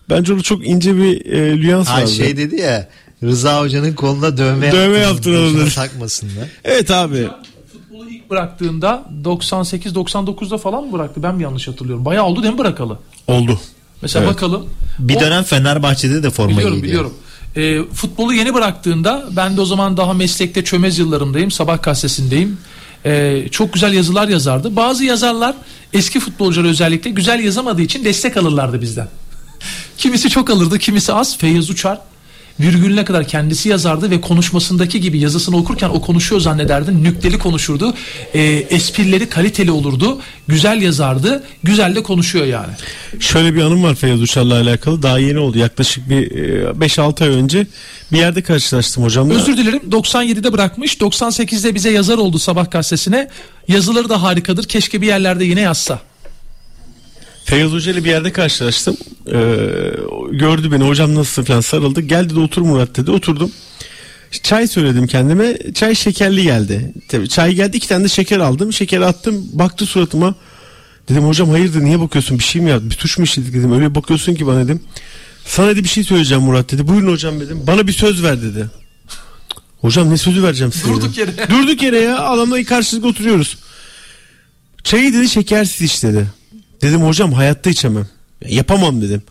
Bence orada çok ince bir e, nüans Ay vardı. şey dedi ya Rıza Hoca'nın koluna dövme, Dövme yaptıralım, dedi. takmasınlar. Evet abi. Futbolu ilk bıraktığında 98-99'da falan mı bıraktı? Ben mi yanlış hatırlıyorum? Bayağı oldu değil mi bırakalı? Oldu. Mesela Evet. bakalım. Bir O- dönem Fenerbahçe'de de forma Biliyorum giydi. biliyorum. Ee, futbolu yeni bıraktığında ben de o zaman daha meslekte çömez yıllarımdayım. Sabah gazetesindeyim. Ee, çok güzel yazılar yazardı. Bazı yazarlar eski futbolcular özellikle güzel yazamadığı için destek alırlardı bizden. Kimisi çok alırdı, kimisi az. Feyyaz Uçar virgülüne kadar kendisi yazardı ve konuşmasındaki gibi yazısını okurken o konuşuyor zannederdin. Nükteli konuşurdu. Ee, esprileri kaliteli olurdu. Güzel yazardı. Güzel de konuşuyor yani. Şöyle bir anım var Feyyaz Uçar'la alakalı. Daha yeni oldu. Yaklaşık bir e, 5-6 ay önce bir yerde karşılaştım hocamla. Özür dilerim 97'de bırakmış 98'de bize yazar oldu Sabah gazetesine yazıları da harikadır keşke bir yerlerde yine yazsa. Feyyaz Hoca ile bir yerde karşılaştım. Ee, gördü beni hocam nasılsın falan sarıldı. Gel dedi otur Murat dedi. Oturdum. Çay söyledim kendime. Çay şekerli geldi. Tabii çay geldi iki tane de şeker aldım. Şekeri attım. Baktı suratıma. Dedim hocam hayırdır niye bakıyorsun bir şey mi yaptı bir tuş mu işledik dedim öyle bakıyorsun ki bana dedim. Sana dedi bir şey söyleyeceğim Murat dedi. Buyurun hocam dedim. Bana bir söz ver dedi. Hocam ne sözü vereceğim size? Durduk yere. Durduk yere ya adamla karşılıklı oturuyoruz. Çayı dedi şekersiz iç dedi. Dedim hocam hayatta içemem. Ya, Yapamam dedim.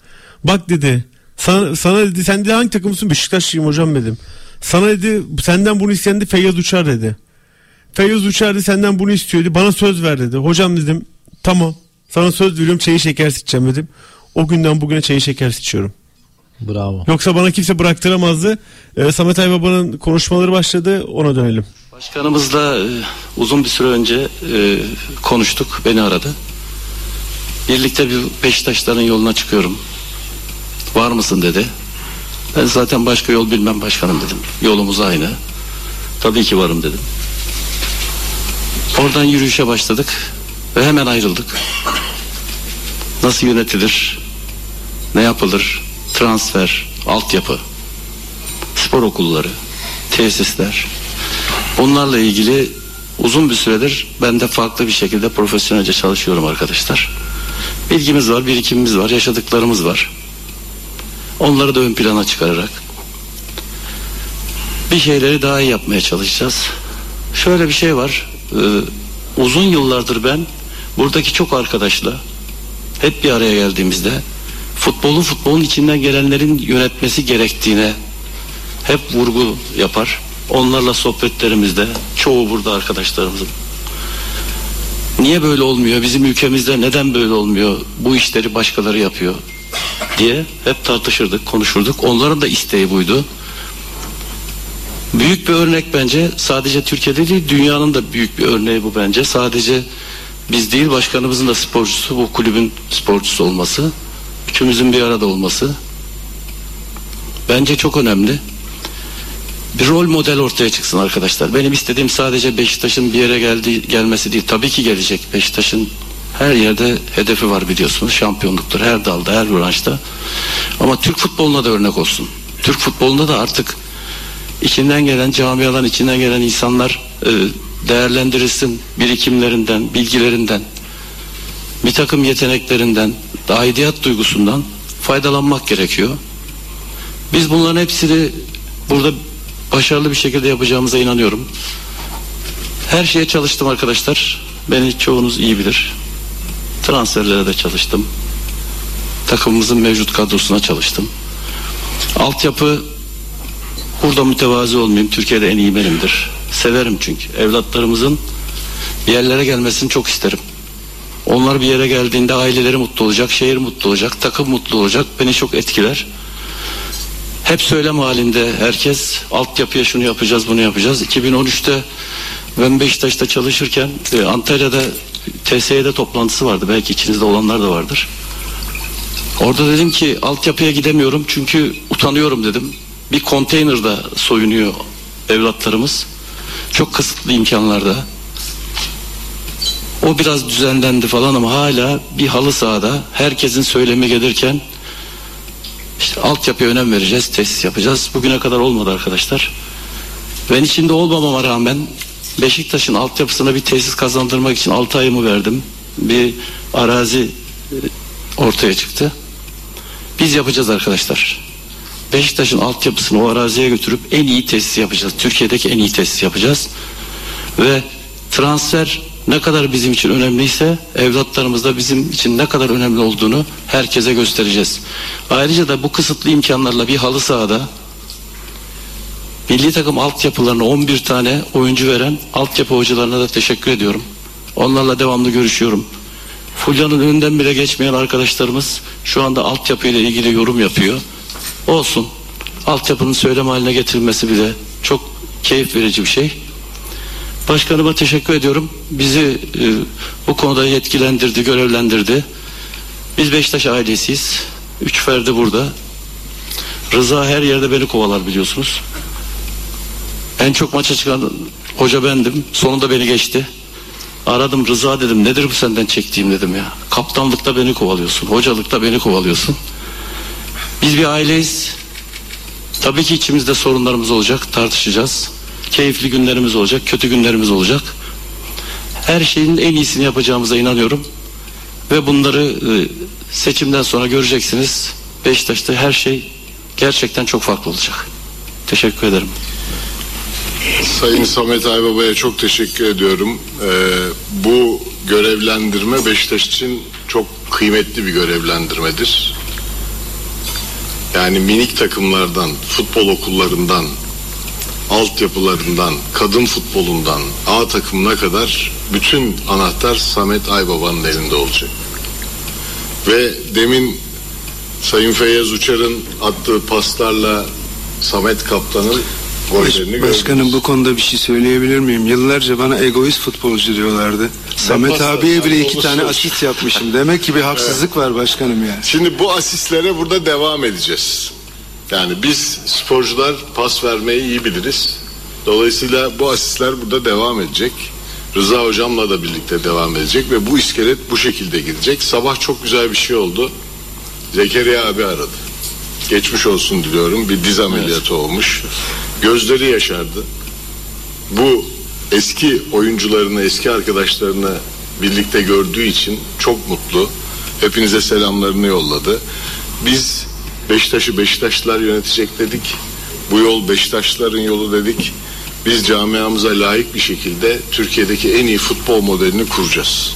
Bak dedi. Sana, sana dedi sen de hangi takımsın? Beşiktaşlıyım hocam dedim. Sana dedi senden bunu isteyen de Feyyaz Uçar dedi. Feyyaz Uçar dedi senden bunu istiyor dedi. Bana söz ver dedi. Hocam dedim tamam. Sana söz veriyorum çayı şekersiz içeceğim dedim. O günden bugüne çayı şekersiz içiyorum. Bravo. Yoksa bana kimse bıraktıramazdı. Ee, Samet Aybaba'nın konuşmaları başladı ona dönelim. Başkanımızla e, uzun bir süre önce e, konuştuk. Beni aradı. Birlikte bir Beşiktaşların yoluna çıkıyorum. Var mısın dedi. Ben zaten başka yol bilmem başkanım dedim. Yolumuz aynı. Tabii ki varım dedim. Oradan yürüyüşe başladık ve hemen ayrıldık. Nasıl yönetilir? Ne yapılır? Transfer, altyapı, spor okulları, tesisler. Bunlarla ilgili uzun bir süredir ben de farklı bir şekilde profesyonelce çalışıyorum arkadaşlar. Bilgimiz var, birikimimiz var, yaşadıklarımız var. Onları da ön plana çıkararak bir şeyleri daha iyi yapmaya çalışacağız. Şöyle bir şey var. e, uzun yıllardır ben buradaki çok arkadaşla hep bir araya geldiğimizde futbolun futbolun içinden gelenlerin yönetmesi gerektiğine hep vurgu yapar. Onlarla sohbetlerimizde çoğu burada arkadaşlarımızın niye böyle olmuyor? Bizim ülkemizde neden böyle olmuyor? Bu işleri başkaları yapıyor diye hep tartışırdık konuşurduk. Onların da isteği buydu. Büyük bir örnek bence sadece Türkiye'de değil dünyanın da büyük bir örneği bu bence. Sadece biz değil başkanımızın da sporcusu bu kulübün sporcusu olması üçümüzün bir arada olması bence çok önemli bir rol model ortaya çıksın arkadaşlar. Benim istediğim sadece Beşiktaş'ın bir yere geldi, gelmesi değil. Tabii ki gelecek. Beşiktaş'ın her yerde hedefi var biliyorsunuz. Şampiyonluktur her dalda, her branşta. Ama Türk futboluna da örnek olsun. Türk futbolunda da artık içinden gelen camiadan içinden gelen insanlar e, değerlendirilsin birikimlerinden, bilgilerinden, bir takım yeteneklerinden, aidiyet duygusundan faydalanmak gerekiyor. Biz bunların hepsini burada başarılı bir şekilde yapacağımıza inanıyorum. Her şeye çalıştım arkadaşlar. Beni çoğunuz iyi bilir. Transferlere de çalıştım. Takımımızın mevcut kadrosuna çalıştım. Altyapı burada mütevazi olmayayım. Türkiye'de en iyi benimdir. Severim çünkü. Evlatlarımızın bir yerlere gelmesini çok isterim. Onlar bir yere geldiğinde aileleri mutlu olacak, şehir mutlu olacak, takım mutlu olacak. Beni çok etkiler. Hep söylem halinde herkes altyapıya şunu yapacağız bunu yapacağız. 2013'te ben Beşiktaş'ta çalışırken e, Antalya'da TSE'de toplantısı vardı. Belki içinizde olanlar da vardır. Orada dedim ki altyapıya gidemiyorum çünkü utanıyorum dedim. Bir konteynerda soyunuyor evlatlarımız. Çok kısıtlı imkanlarda. O biraz düzenlendi falan ama hala bir halı sahada herkesin söylemi gelirken işte altyapıya önem vereceğiz, tesis yapacağız. Bugüne kadar olmadı arkadaşlar. Ben içinde olmamama rağmen Beşiktaş'ın altyapısına bir tesis kazandırmak için 6 ayımı verdim. Bir arazi e, ortaya çıktı. Biz yapacağız arkadaşlar. Beşiktaş'ın altyapısını o araziye götürüp en iyi tesis yapacağız. Türkiye'deki en iyi tesis yapacağız. Ve transfer ne kadar bizim için önemliyse evlatlarımız da bizim için ne kadar önemli olduğunu herkese göstereceğiz. Ayrıca da bu kısıtlı imkanlarla bir halı sahada milli takım altyapılarına 11 tane oyuncu veren altyapı hocalarına da teşekkür ediyorum. Onlarla devamlı görüşüyorum. Fulya'nın önünden bile geçmeyen arkadaşlarımız şu anda altyapıyla ilgili yorum yapıyor. Olsun. Altyapının söylem haline getirilmesi bile çok keyif verici bir şey. Başkanıma teşekkür ediyorum. Bizi e, bu konuda yetkilendirdi, görevlendirdi. Biz Beşiktaş ailesiyiz. Üç ferdi burada. Rıza her yerde beni kovalar biliyorsunuz. En çok maça çıkan hoca bendim. Sonunda beni geçti. Aradım Rıza dedim nedir bu senden çektiğim dedim ya. Kaptanlıkta beni kovalıyorsun. Hocalıkta beni kovalıyorsun. Biz bir aileyiz. Tabii ki içimizde sorunlarımız olacak. Tartışacağız. Keyifli günlerimiz olacak. Kötü günlerimiz olacak. Her şeyin en iyisini yapacağımıza inanıyorum. Ve bunları e, seçimden sonra göreceksiniz. Beşiktaş'ta her şey gerçekten çok farklı olacak. Teşekkür ederim. Sayın Samet Aybaba'ya çok teşekkür ediyorum. Ee, bu görevlendirme Beşiktaş için çok kıymetli bir görevlendirmedir. Yani minik takımlardan, futbol okullarından, altyapılarından, kadın futbolundan, A takımına kadar bütün anahtar Samet Aybaba'nın elinde olacak. Ve demin Sayın Feyyaz Uçar'ın attığı paslarla Samet Kaptan'ın. Başkanım bu konuda bir şey söyleyebilir miyim? Yıllarca bana egoist futbolcu diyorlardı. Samet paslar, abiye bile iki tane asist yapmışım. Demek ki bir haksızlık var başkanım yani. Şimdi bu asistlere burada devam edeceğiz. Yani biz sporcular pas vermeyi iyi biliriz. Dolayısıyla bu asistler burada devam edecek. Rıza hocamla da birlikte devam edecek ve bu iskelet bu şekilde gidecek. Sabah çok güzel bir şey oldu. Zekeriya abi aradı. Geçmiş olsun diliyorum. Bir diz ameliyatı olmuş. Gözleri yaşardı. Bu eski oyuncularını, eski arkadaşlarını birlikte gördüğü için çok mutlu. Hepinize selamlarını yolladı. Biz Beşiktaş'ı Beşiktaşlılar yönetecek dedik. Bu yol Beşiktaşlıların yolu dedik. Biz camiamıza layık bir şekilde Türkiye'deki en iyi futbol modelini kuracağız.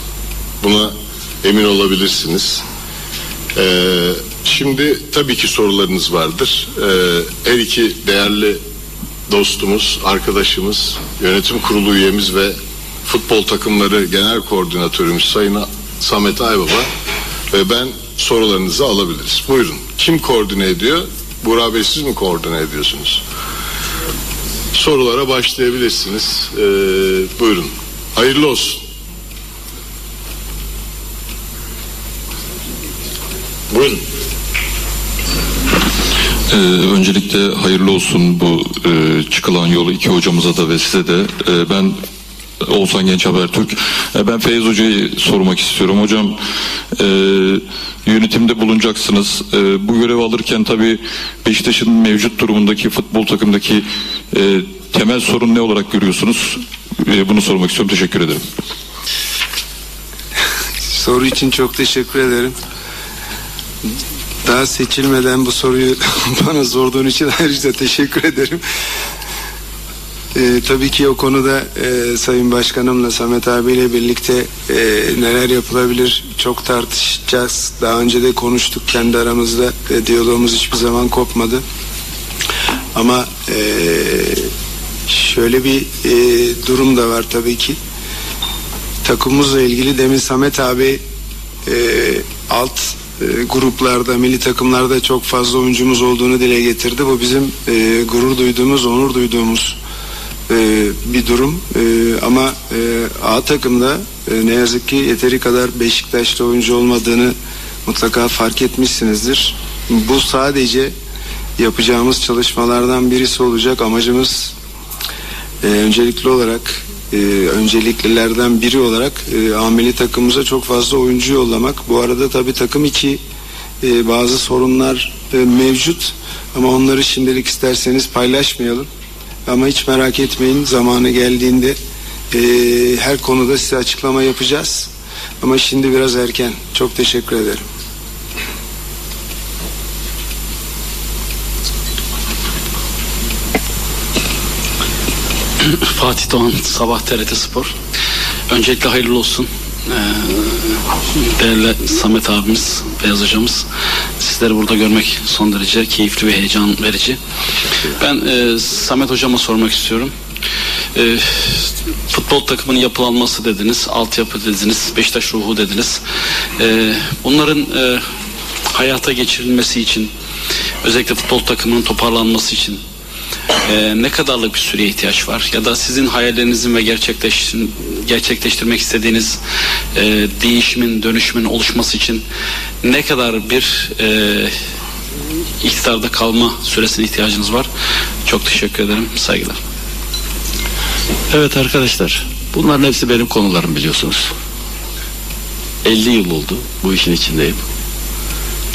Buna emin olabilirsiniz. Ee, şimdi tabii ki sorularınız vardır. Ee, her iki değerli dostumuz, arkadaşımız, yönetim kurulu üyemiz ve futbol takımları genel koordinatörümüz Sayın Samet Aybaba ve ben sorularınızı alabiliriz. Buyurun. Kim koordine ediyor? Burak Bey siz mi koordine ediyorsunuz? Sorulara başlayabilirsiniz. Ee, buyurun. Hayırlı olsun. Buyurun. Ee, öncelikle hayırlı olsun bu e, çıkılan yolu iki hocamıza da ve size de. Ee, ben Oğuzhan Genç Habertürk. Ee, ben Feyyaz Hoca'yı sormak istiyorum. Hocam e, yönetimde bulunacaksınız. E, bu görevi alırken tabii Beşiktaş'ın mevcut durumundaki futbol takımdaki e, temel sorun ne olarak görüyorsunuz? E, bunu sormak istiyorum. Teşekkür ederim. Soru için çok teşekkür ederim. Daha seçilmeden bu soruyu bana sorduğun için ayrıca teşekkür ederim. Ee, tabii ki o konuda e, Sayın Başkanımla Samet abiyle birlikte e, neler yapılabilir çok tartışacağız. Daha önce de konuştuk kendi aramızda. E, diyalogumuz hiçbir zaman kopmadı. Ama e, şöyle bir e, durum da var tabii ki. Takımımızla ilgili demin Samet abi e, alt e, gruplarda, milli takımlarda çok fazla oyuncumuz olduğunu dile getirdi. Bu bizim e, gurur duyduğumuz, onur duyduğumuz e, bir durum. E, ama e, A takımda ne yazık ki yeteri kadar Beşiktaş'ta oyuncu olmadığını mutlaka fark etmişsinizdir. Bu sadece yapacağımız çalışmalardan birisi olacak. Amacımız öncelikli olarak önceliklilerden biri olarak ameli takımımıza çok fazla oyuncu yollamak. Bu arada tabii takım içi bazı sorunlar mevcut ama onları şimdilik isterseniz paylaşmayalım. Ama hiç merak etmeyin zamanı geldiğinde e, her konuda size açıklama yapacağız. Ama şimdi biraz erken. Çok teşekkür ederim. Fatih Doğan Sabah TRT Spor. Öncelikle hayırlı olsun. Ee, değerli Samet abimiz, Beyaz hocamız. Sizleri burada görmek son derece keyifli ve heyecan verici. Ben e, Samet hocama sormak istiyorum. E, futbol takımının yapılanması dediniz, altyapı dediniz, Beşiktaş ruhu dediniz. E, bunların e, hayata geçirilmesi için, özellikle futbol takımının toparlanması için ee, ne kadarlık bir süreye ihtiyaç var ya da sizin hayallerinizin ve gerçekleş, gerçekleştirmek istediğiniz e, değişimin dönüşümün oluşması için ne kadar bir e, iktidarda kalma süresine ihtiyacınız var çok teşekkür ederim saygılar Evet arkadaşlar bunların hepsi benim konularım biliyorsunuz. 50 yıl oldu bu işin içindeyim.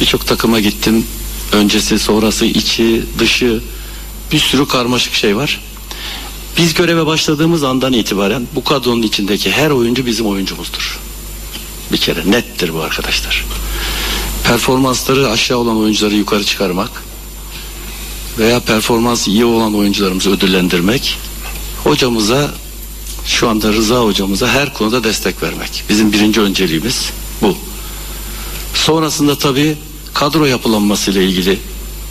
Birçok takıma gittim. Öncesi, sonrası, içi, dışı bir sürü karmaşık şey var. Biz göreve başladığımız andan itibaren bu kadronun içindeki her oyuncu bizim oyuncumuzdur. Bir kere nettir bu arkadaşlar. Performansları aşağı olan oyuncuları yukarı çıkarmak veya performansı iyi olan oyuncularımızı ödüllendirmek hocamıza şu anda Rıza hocamıza her konuda destek vermek. Bizim birinci önceliğimiz bu. Sonrasında tabii kadro yapılanması ile ilgili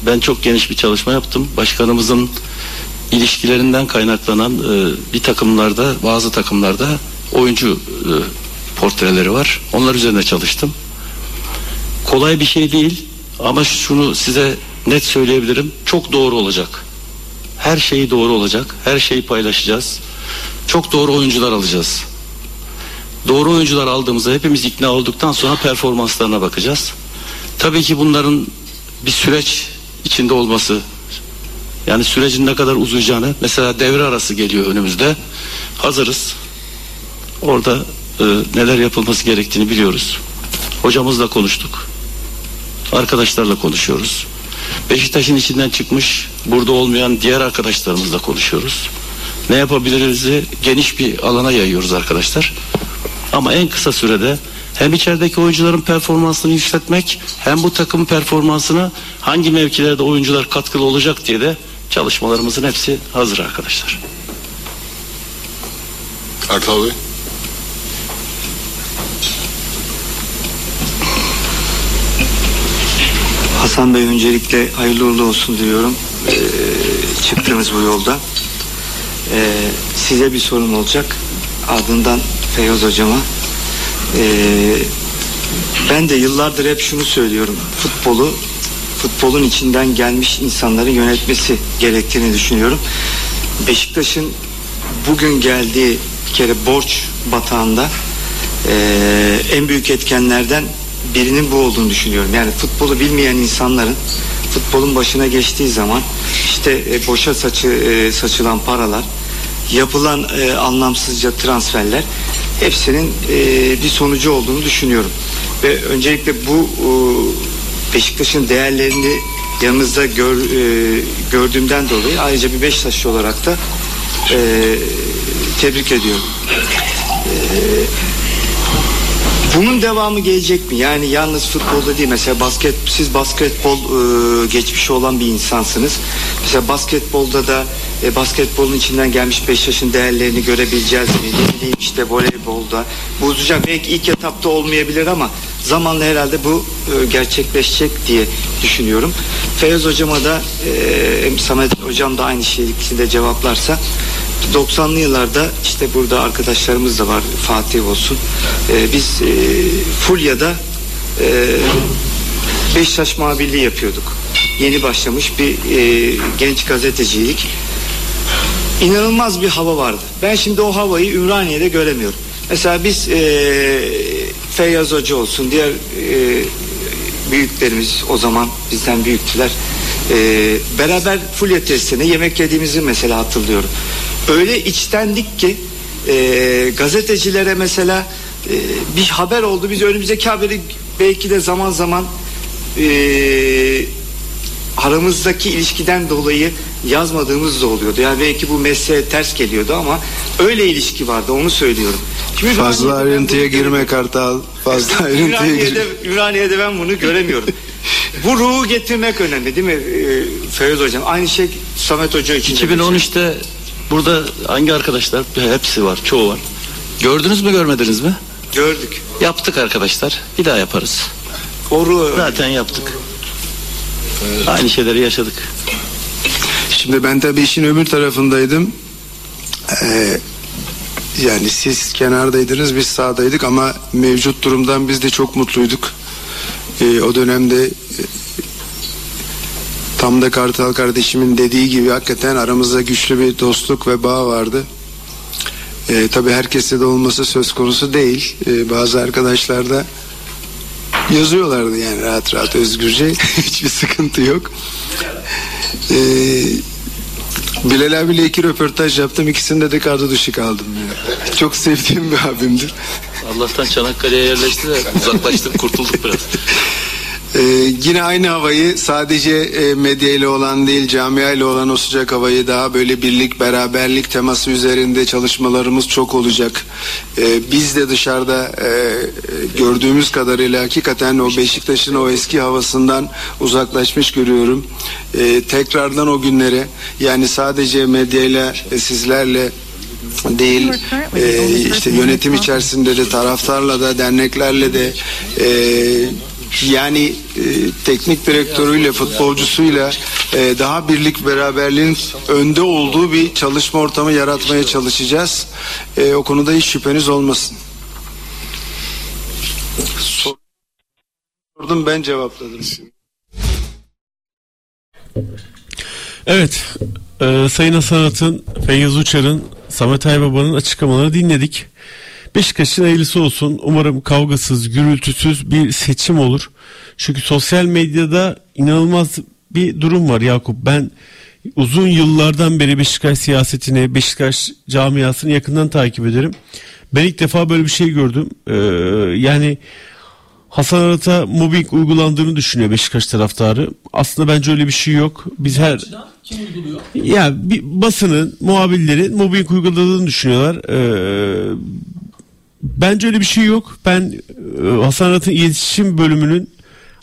ben çok geniş bir çalışma yaptım. Başkanımızın ilişkilerinden kaynaklanan e, bir takımlarda bazı takımlarda oyuncu e, portreleri var. Onlar üzerine çalıştım. Kolay bir şey değil ama şunu size net söyleyebilirim. Çok doğru olacak. Her şeyi doğru olacak. Her şeyi paylaşacağız. Çok doğru oyuncular alacağız. Doğru oyuncular aldığımızda hepimiz ikna olduktan sonra performanslarına bakacağız. Tabii ki bunların bir süreç içinde olması yani sürecin ne kadar uzayacağını mesela devre arası geliyor önümüzde. Hazırız. Orada e, neler yapılması gerektiğini biliyoruz. Hocamızla konuştuk. Arkadaşlarla konuşuyoruz. Beşiktaş'ın içinden çıkmış burada olmayan diğer arkadaşlarımızla konuşuyoruz. Ne yapabiliriz geniş bir alana yayıyoruz arkadaşlar. Ama en kısa sürede hem içerideki oyuncuların performansını yükseltmek hem bu takım performansına hangi mevkilerde oyuncular katkılı olacak diye de çalışmalarımızın hepsi hazır arkadaşlar. Kartal Bey. Hasan Bey öncelikle hayırlı uğurlu olsun diyorum. Ee, çıktığınız bu yolda. Ee, size bir sorum olacak. Ardından Feyyaz hocama. Ee, ben de yıllardır hep şunu söylüyorum. Futbolu futbolun içinden gelmiş insanların yönetmesi gerektiğini düşünüyorum. Beşiktaş'ın bugün geldiği bir kere borç batağında ee, en büyük etkenlerden birinin bu olduğunu düşünüyorum. Yani futbolu bilmeyen insanların futbolun başına geçtiği zaman işte e, boşa saçı e, saçılan paralar, yapılan e, anlamsızca transferler hepsinin e, bir sonucu olduğunu düşünüyorum. Ve öncelikle bu e, Beşiktaş'ın değerlerini yanınızda gör, e, gördüğümden dolayı ayrıca bir Beşiktaşlı olarak da e, tebrik ediyorum. E, bunun devamı gelecek mi? Yani yalnız futbolda değil mesela basket siz basketbol e, geçmişi olan bir insansınız. Mesela basketbolda da e, basketbolun içinden gelmiş 5 yaşın değerlerini görebileceğiz mi? Ne bileyim işte voleybolda bu uzayacak. Belki ilk etapta olmayabilir ama zamanla herhalde bu e, gerçekleşecek diye düşünüyorum. Feyyaz hocama da e, Samet hocam da aynı şekilde cevaplarsa 90'lı yıllarda işte burada arkadaşlarımız da var Fatih olsun. Ee, biz e, Fulya'da e, Beşiktaş muhabirliği yapıyorduk. Yeni başlamış bir e, genç gazeteciydik. İnanılmaz bir hava vardı. Ben şimdi o havayı Ümraniye'de göremiyorum. Mesela biz e, Feyyaz Hoca olsun diğer e, büyüklerimiz o zaman bizden büyüktüler. E, beraber Fulya testine yemek yediğimizi mesela hatırlıyorum. Öyle içtendik ki e, gazetecilere mesela e, bir haber oldu. Biz önümüzdeki haberi belki de zaman zaman e, aramızdaki ilişkiden dolayı yazmadığımız da oluyordu. Yani belki bu mesleğe ters geliyordu ama öyle ilişki vardı onu söylüyorum. Şimdi Fazla ayrıntıya girme. Kartal. Fazla ayrıntıya girme. Ümraniye'de ben bunu göremiyorum. Bu ruhu getirmek önemli değil mi e, Feyyaz Hocam? Aynı şey Samet Hoca için. de 2013'te burada hangi arkadaşlar hepsi var çoğu var. Gördünüz mü görmediniz mi? Gördük. Yaptık arkadaşlar. Bir daha yaparız. Oru Zaten yaptık. Aynı şeyleri yaşadık. Şimdi ben tabii işin öbür tarafındaydım. Ee, yani siz kenardaydınız biz sağdaydık ama mevcut durumdan biz de çok mutluyduk. Ee, o dönemde e, tam da Kartal kardeşimin dediği gibi hakikaten aramızda güçlü bir dostluk ve bağ vardı. Ee, tabii herkeste de olması söz konusu değil. Ee, bazı arkadaşlar da yazıyorlardı yani rahat rahat özgürce hiçbir sıkıntı yok. Ee, Bilal abiyle iki röportaj yaptım ikisinde de kadro dışı kaldım. Yani. Çok sevdiğim bir abimdir. Allah'tan Çanakkale'ye yerleşti de uzaklaştık kurtulduk biraz. Ee, yine aynı havayı sadece e, medya ile olan değil camia ile olan o sıcak havayı daha böyle birlik beraberlik teması üzerinde çalışmalarımız çok olacak. Ee, biz de dışarıda e, e, gördüğümüz kadarıyla hakikaten o Beşiktaş'ın o eski havasından uzaklaşmış görüyorum. Ee, tekrardan o günlere yani sadece medyayla e, sizlerle değil e, işte yönetim içerisinde de taraftarla da derneklerle de e, yani e, teknik direktörüyle futbolcusuyla e, daha birlik beraberliğin önde olduğu bir çalışma ortamı yaratmaya çalışacağız. E, o konuda hiç şüpheniz olmasın. Sordum ben cevapladım. Evet. E, Sayın Hasan Atın, Feyyaz Uçar'ın, Samet Aybaba'nın açıklamalarını dinledik. Beşiktaş'ın hayırlısı olsun. Umarım kavgasız, gürültüsüz bir seçim olur. Çünkü sosyal medyada inanılmaz bir durum var Yakup. Ben uzun yıllardan beri Beşiktaş siyasetini, Beşiktaş camiasını yakından takip ederim. Ben ilk defa böyle bir şey gördüm. Ee, yani Hasan Arat'a mobbing uygulandığını düşünüyor Beşiktaş taraftarı. Aslında bence öyle bir şey yok. Biz her Kim uyguluyor? ya bir basının, muhabirlerin mobbing uyguladığını düşünüyorlar. Ee, bence öyle bir şey yok. Ben e, Hasan Arat'ın iletişim bölümünün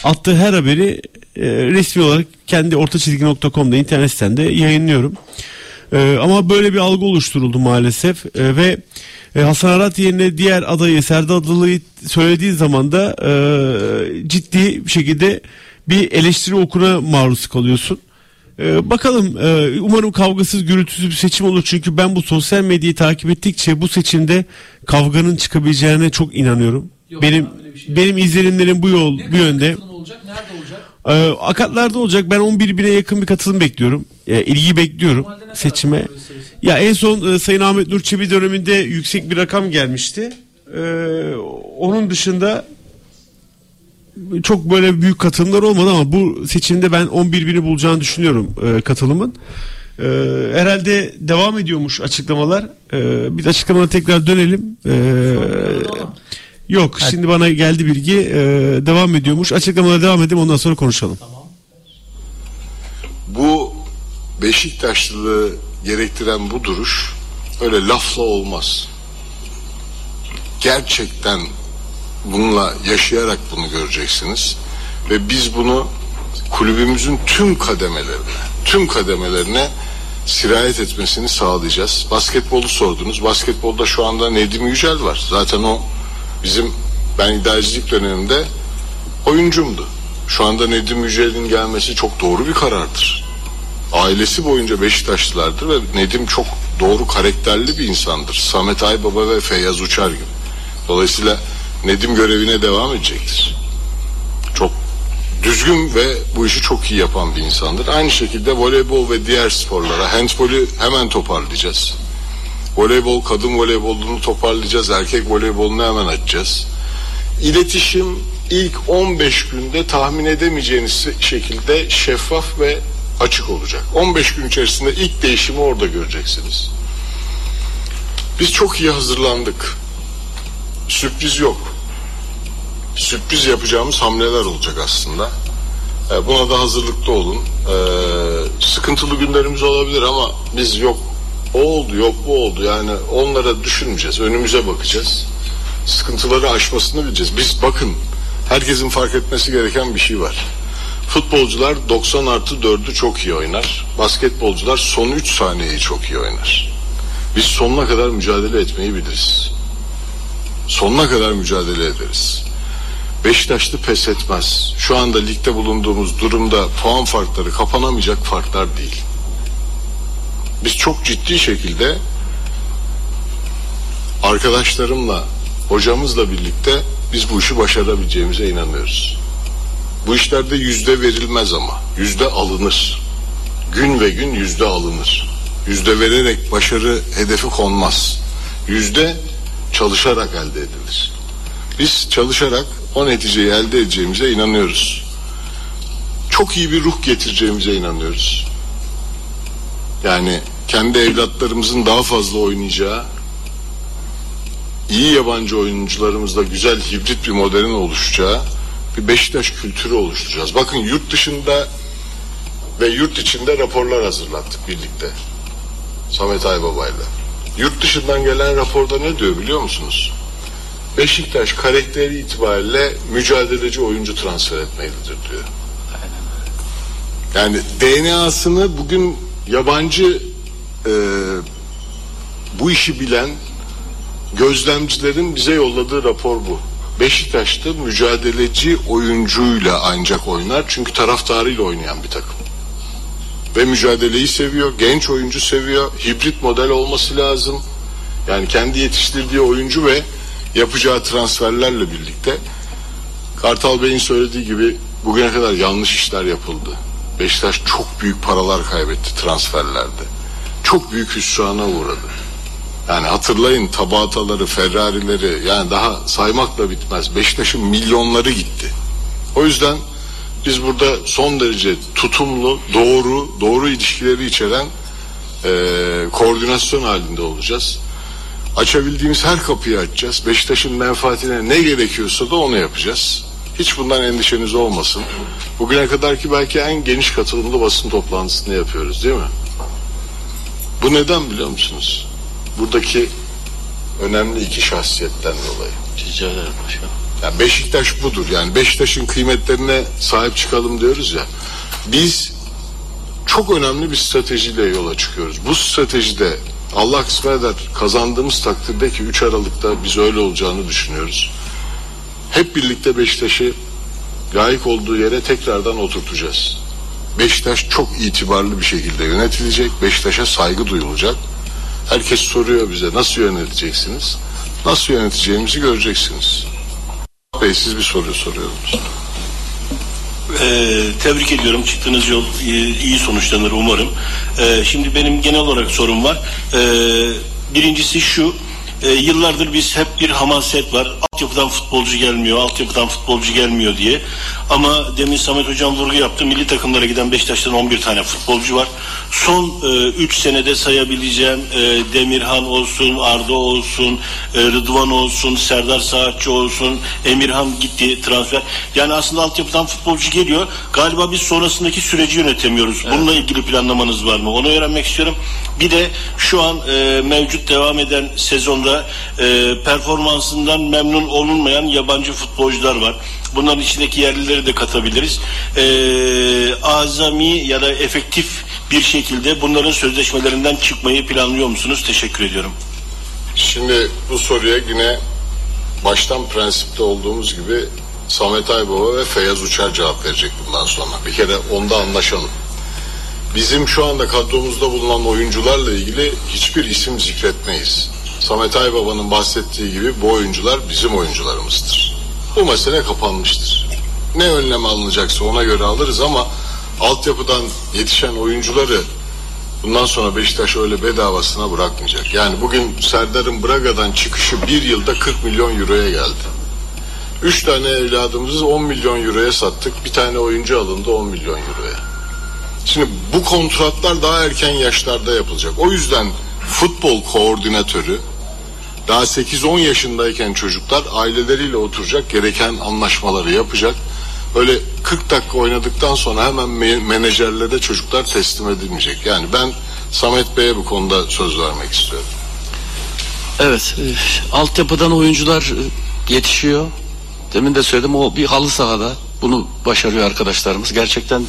attığı her haberi e, resmi olarak kendi ortaçizgi.com'da internet sitesinde yayınlıyorum. Ee, ama böyle bir algı oluşturuldu maalesef Ee, ve e, Hasan Arat yerine diğer adayı Serdar Adalı'yı söylediği zaman da e, ciddi bir şekilde bir eleştiri okuna maruz kalıyorsun. Ee, bakalım e, umarım kavgasız gürültüsüz bir seçim olur çünkü ben bu sosyal medyayı takip ettikçe bu seçimde kavganın çıkabileceğine çok inanıyorum. benim benim izlenimlerim bu yol bu yönde. olacak? Nerede olacak? Ee, akatlarda olacak. Ben 11 bine yakın bir katılım bekliyorum. E, ilgi bekliyorum seçime. Ya en son e, Sayın Ahmet Nur Çebi döneminde yüksek bir rakam gelmişti. Ee, onun dışında çok böyle büyük katılımlar olmadı ama bu seçimde ben 11 bini bulacağını düşünüyorum e, katılımın. E, herhalde devam ediyormuş açıklamalar. E, bir açıklamana tekrar dönelim. E, yok şimdi bana geldi bilgi. E, devam ediyormuş. Açıklamalara devam edelim ondan sonra konuşalım. Bu Beşiktaşlılığı gerektiren bu duruş öyle lafla olmaz. Gerçekten bununla yaşayarak bunu göreceksiniz ve biz bunu kulübümüzün tüm kademelerine, tüm kademelerine sirayet etmesini sağlayacağız. Basketbolu sordunuz. Basketbolda şu anda Nedim Yücel var. Zaten o bizim ben idarecilik döneminde oyuncumdu. Şu anda Nedim Yücel'in gelmesi çok doğru bir karardır. Ailesi boyunca Beşiktaşlılardır ve Nedim çok doğru karakterli bir insandır. Samet Aybaba ve Feyyaz Uçar gibi. Dolayısıyla Nedim görevine devam edecektir. Çok düzgün ve bu işi çok iyi yapan bir insandır. Aynı şekilde voleybol ve diğer sporlara handbolü hemen toparlayacağız. Voleybol, kadın voleybolunu toparlayacağız. Erkek voleybolunu hemen açacağız. İletişim ilk 15 günde tahmin edemeyeceğiniz şekilde şeffaf ve açık olacak. 15 gün içerisinde ilk değişimi orada göreceksiniz. Biz çok iyi hazırlandık. Sürpriz yok. Sürpriz yapacağımız hamleler olacak aslında. Ee, buna da hazırlıklı olun. Ee, sıkıntılı günlerimiz olabilir ama biz yok o oldu yok bu oldu yani onlara düşünmeyeceğiz. Önümüze bakacağız. Sıkıntıları aşmasını bileceğiz. Biz bakın herkesin fark etmesi gereken bir şey var. Futbolcular 90 artı 4'ü çok iyi oynar. Basketbolcular son 3 saniyeyi çok iyi oynar. Biz sonuna kadar mücadele etmeyi biliriz. Sonuna kadar mücadele ederiz. Beşiktaşlı pes etmez. Şu anda ligde bulunduğumuz durumda puan farkları kapanamayacak farklar değil. Biz çok ciddi şekilde arkadaşlarımla, hocamızla birlikte biz bu işi başarabileceğimize inanıyoruz. Bu işlerde yüzde verilmez ama yüzde alınır. Gün ve gün yüzde alınır. Yüzde vererek başarı hedefi konmaz. Yüzde çalışarak elde edilir. Biz çalışarak o neticeyi elde edeceğimize inanıyoruz. Çok iyi bir ruh getireceğimize inanıyoruz. Yani kendi evlatlarımızın daha fazla oynayacağı, iyi yabancı oyuncularımızla güzel hibrit bir modelin oluşacağı bir Beşiktaş kültürü oluşturacağız. Bakın yurt dışında ve yurt içinde raporlar hazırlattık birlikte. Samet Aybaba'yla. Yurt dışından gelen raporda ne diyor biliyor musunuz? Beşiktaş karakteri itibariyle mücadeleci oyuncu transfer etmelidir diyor. Yani DNA'sını bugün yabancı e, bu işi bilen gözlemcilerin bize yolladığı rapor bu. Beşiktaş'ta mücadeleci oyuncuyla ancak oynar çünkü taraftarıyla oynayan bir takım. Ve mücadeleyi seviyor, genç oyuncu seviyor, hibrit model olması lazım. Yani kendi yetiştirdiği oyuncu ve yapacağı transferlerle birlikte Kartal Bey'in söylediği gibi bugüne kadar yanlış işler yapıldı. Beşiktaş çok büyük paralar kaybetti transferlerde. Çok büyük hüsrana uğradı. Yani hatırlayın tabataları, Ferrari'leri yani daha saymakla bitmez. Beşiktaş'ın milyonları gitti. O yüzden biz burada son derece tutumlu, doğru, doğru ilişkileri içeren eee, koordinasyon halinde olacağız. Açabildiğimiz her kapıyı açacağız. Beşiktaş'ın menfaatine ne gerekiyorsa da onu yapacağız. Hiç bundan endişeniz olmasın. Bugüne kadarki belki en geniş katılımlı basın toplantısını yapıyoruz değil mi? Bu neden biliyor musunuz? Buradaki önemli iki şahsiyetten dolayı. Rica ederim başkanım. Ya Beşiktaş budur. Yani Beşiktaş'ın kıymetlerine sahip çıkalım diyoruz ya. Biz çok önemli bir stratejiyle yola çıkıyoruz. Bu stratejide Allah kısmet eder kazandığımız takdirde ki 3 Aralık'ta biz öyle olacağını düşünüyoruz. Hep birlikte Beşiktaş'ı layık olduğu yere tekrardan oturtacağız. Beşiktaş çok itibarlı bir şekilde yönetilecek. Beşiktaş'a saygı duyulacak. Herkes soruyor bize nasıl yöneteceksiniz? Nasıl yöneteceğimizi göreceksiniz. Bey siz bir soru soruyordunuz. Ee, tebrik ediyorum. Çıktığınız yol iyi sonuçlanır umarım. Ee, şimdi benim genel olarak sorum var. Ee, birincisi şu. E, yıllardır biz hep bir hamaset var. Altyapıdan futbolcu gelmiyor, altyapıdan futbolcu gelmiyor diye. Ama demin Samet Hocam vurgu yaptı. Milli takımlara giden Beşiktaş'tan 11 tane futbolcu var. Son 3 senede sayabileceğim e, Demirhan olsun, Arda olsun, e, Rıdvan olsun, Serdar Saatçı olsun, Emirhan gitti transfer. Yani aslında altyapıdan futbolcu geliyor. Galiba biz sonrasındaki süreci yönetemiyoruz. Bununla ilgili planlamanız var mı? Onu öğrenmek istiyorum. Bir de şu an e, mevcut devam eden sezonda e, performansından memnun olunmayan yabancı futbolcular var. Bunların içindeki yerlileri de katabiliriz. E, azami ya da efektif bir şekilde bunların sözleşmelerinden çıkmayı planlıyor musunuz? Teşekkür ediyorum. Şimdi bu soruya yine baştan prensipte olduğumuz gibi Samet Aybaba ve Feyyaz Uçar cevap verecek bundan sonra. Bir kere onda anlaşalım. Bizim şu anda kadromuzda bulunan oyuncularla ilgili hiçbir isim zikretmeyiz. Samet Aybaba'nın bahsettiği gibi bu oyuncular bizim oyuncularımızdır. Bu mesele kapanmıştır. Ne önlem alınacaksa ona göre alırız ama altyapıdan yetişen oyuncuları bundan sonra Beşiktaş öyle bedavasına bırakmayacak. Yani bugün Serdar'ın Braga'dan çıkışı bir yılda 40 milyon euroya geldi. Üç tane evladımızı 10 milyon euroya sattık. Bir tane oyuncu alındı 10 milyon euroya. Şimdi bu kontratlar daha erken yaşlarda yapılacak. O yüzden futbol koordinatörü daha 8-10 yaşındayken çocuklar aileleriyle oturacak, gereken anlaşmaları yapacak. Öyle 40 dakika oynadıktan sonra hemen me- menajerlere çocuklar teslim edilmeyecek. Yani ben Samet Bey'e bu konuda söz vermek istiyorum. Evet, e, altyapıdan oyuncular e, yetişiyor. Demin de söyledim o bir halı sahada bunu başarıyor arkadaşlarımız. Gerçekten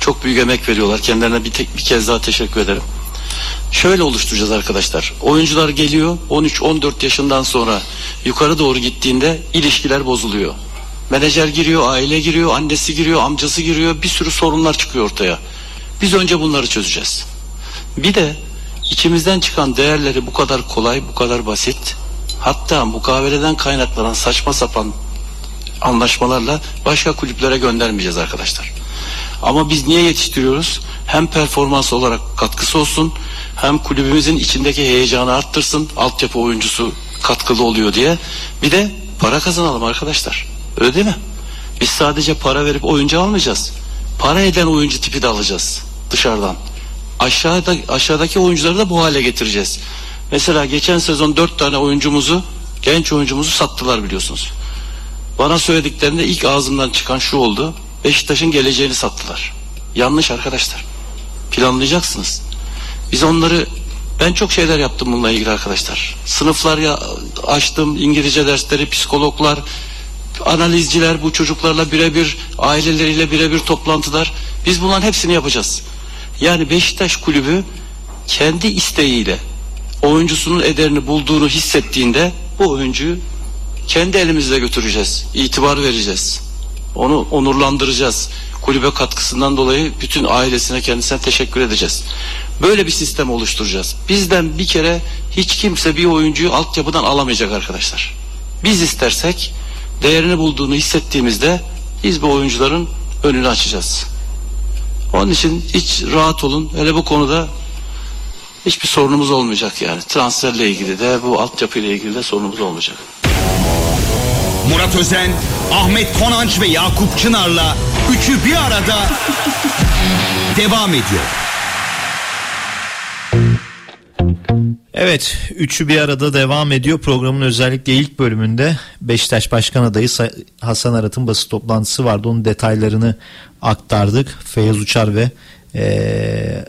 çok büyük emek veriyorlar. Kendilerine bir, tek, bir kez daha teşekkür ederim. Şöyle oluşturacağız arkadaşlar. Oyuncular geliyor 13-14 yaşından sonra yukarı doğru gittiğinde ilişkiler bozuluyor. Menajer giriyor, aile giriyor, annesi giriyor, amcası giriyor. Bir sürü sorunlar çıkıyor ortaya. Biz önce bunları çözeceğiz. Bir de içimizden çıkan değerleri bu kadar kolay, bu kadar basit, hatta mukaveleden kaynaklanan saçma sapan anlaşmalarla başka kulüplere göndermeyeceğiz arkadaşlar. Ama biz niye yetiştiriyoruz? Hem performans olarak katkısı olsun, hem kulübümüzün içindeki heyecanı arttırsın, altyapı oyuncusu katkılı oluyor diye. Bir de para kazanalım arkadaşlar. Öyle değil mi? Biz sadece para verip oyuncu almayacağız. Para eden oyuncu tipi de alacağız dışarıdan. Aşağıda, aşağıdaki oyuncuları da bu hale getireceğiz. Mesela geçen sezon dört tane oyuncumuzu, genç oyuncumuzu sattılar biliyorsunuz. Bana söylediklerinde ilk ağzımdan çıkan şu oldu. Beşiktaş'ın geleceğini sattılar. Yanlış arkadaşlar. Planlayacaksınız. Biz onları ben çok şeyler yaptım bununla ilgili arkadaşlar. Sınıflar ya açtım, İngilizce dersleri, psikologlar, analizciler bu çocuklarla birebir, aileleriyle birebir toplantılar. Biz bunların hepsini yapacağız. Yani Beşiktaş kulübü kendi isteğiyle oyuncusunun ederini bulduğunu hissettiğinde bu oyuncuyu kendi elimizle götüreceğiz. İtibar vereceğiz. Onu onurlandıracağız. Kulübe katkısından dolayı bütün ailesine kendisine teşekkür edeceğiz. Böyle bir sistem oluşturacağız. Bizden bir kere hiç kimse bir oyuncuyu altyapıdan alamayacak arkadaşlar. Biz istersek değerini bulduğunu hissettiğimizde biz bu oyuncuların önünü açacağız. Onun için hiç rahat olun. Hele bu konuda hiçbir sorunumuz olmayacak yani. Transferle ilgili de bu altyapıyla ilgili de sorunumuz olmayacak. Murat Özen, Ahmet Konanç ve Yakup Çınar'la üçü bir arada devam ediyor. Evet, üçü bir arada devam ediyor. Programın özellikle ilk bölümünde Beşiktaş Başkan Adayı Sa- Hasan Arat'ın basın toplantısı vardı. Onun detaylarını aktardık. Feyyaz Uçar ve eee,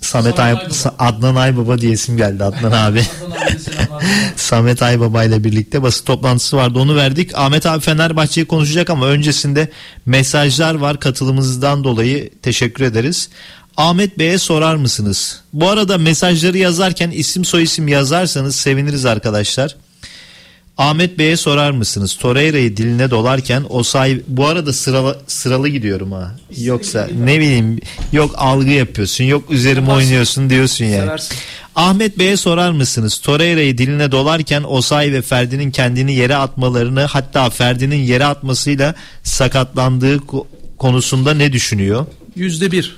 Samet Ay Adnan Aybaba diye isim geldi Adnan abi. Samet Aybaba ile birlikte basın toplantısı vardı onu verdik. Ahmet abi Fenerbahçe'yi konuşacak ama öncesinde mesajlar var katılımınızdan dolayı teşekkür ederiz. Ahmet Bey'e sorar mısınız? Bu arada mesajları yazarken isim soyisim yazarsanız seviniriz arkadaşlar. Ahmet Bey'e sorar mısınız? Torreira'yı diline dolarken o say bu arada sıralı, sıralı gidiyorum ha. Yoksa ne bileyim yok algı yapıyorsun yok üzerime oynuyorsun diyorsun yani. Seversin. Ahmet Bey'e sorar mısınız? Torreira'yı diline dolarken Osay ve Ferdi'nin kendini yere atmalarını hatta Ferdi'nin yere atmasıyla sakatlandığı ko- konusunda ne düşünüyor? Yüzde bir.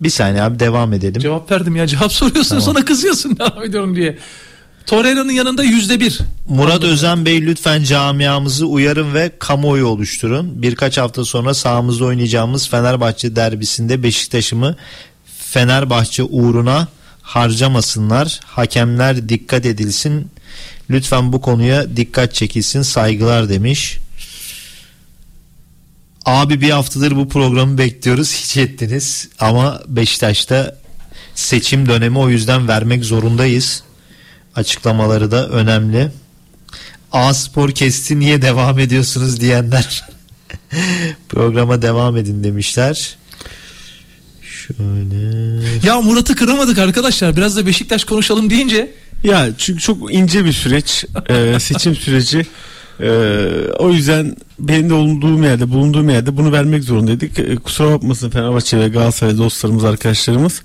Bir saniye abi devam edelim. Cevap verdim ya cevap soruyorsun Tamam. sonra kızıyorsun devam ediyorum diye. Torreira'nın yanında yüzde bir. Murat Özen Bey lütfen camiamızı uyarın ve kamuoyu oluşturun. Birkaç hafta sonra sahamızda oynayacağımız Fenerbahçe derbisinde Beşiktaş'ımı Fenerbahçe uğruna harcamasınlar. Hakemler dikkat edilsin. Lütfen bu konuya dikkat çekilsin. Saygılar demiş. Abi bir haftadır bu programı bekliyoruz. Hiç ettiniz. Ama Beşiktaş'ta seçim dönemi o yüzden vermek zorundayız. Açıklamaları da önemli. A Spor kesti niye devam ediyorsunuz diyenler programa devam edin demişler. Şöyle. Ya Murat'ı kıramadık arkadaşlar. Biraz da Beşiktaş konuşalım deyince. Ya çünkü çok ince bir süreç e, seçim süreci. E, o yüzden benim de olduğum yerde bulunduğum yerde bunu vermek zorundaydık. E, kusura bakmasın Fenerbahçe ve Galatasaray dostlarımız arkadaşlarımız.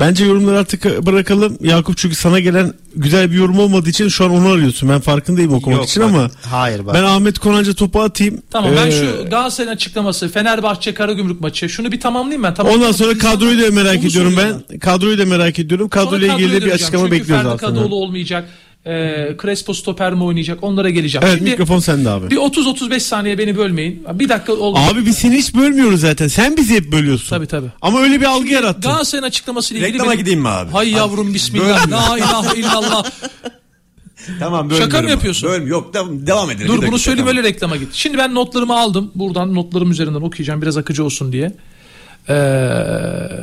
Bence yorumları artık bırakalım. Yakup çünkü sana gelen güzel bir yorum olmadığı için şu an onu arıyorsun. Ben farkındayım okumak Yok için bak, ama hayır bak. ben Ahmet Konanca topu atayım. Tamam ben Ee, şu Galatasaray'ın açıklaması Fenerbahçe Karagümrük maçı şunu bir tamamlayayım ben. Tamam. Ondan sonra kadroyu da merak Onu ediyorum soruyorum ben. Kadroyu da merak ediyorum. Kadroyla ilgili de bir açıklama Çünkü bekliyoruz Ferdi aslında. Kadıoğlu olmayacak. Ee, Crespo stoper mi oynayacak onlara geleceğim. Evet Şimdi mikrofon sende abi. bir 30-35 saniye beni bölmeyin. Bir dakika oldu. Abi biz seni hiç bölmüyoruz zaten. Sen bizi hep bölüyorsun. Tabii tabii. Ama öyle bir algı yarattın. Galatasaray'ın açıklamasıyla ilgili Reklama benim- gideyim mi abi? Hay yavrum bismillah. La ilahe illallah. Tamam Şaka mı yapıyorsun? Bölüm, yok devam, devam edelim. Dur Bir bunu dakika, söyleyeyim tamam. öyle reklama git. Şimdi ben notlarımı aldım. Buradan notlarım üzerinden okuyacağım biraz akıcı olsun diye. Ee,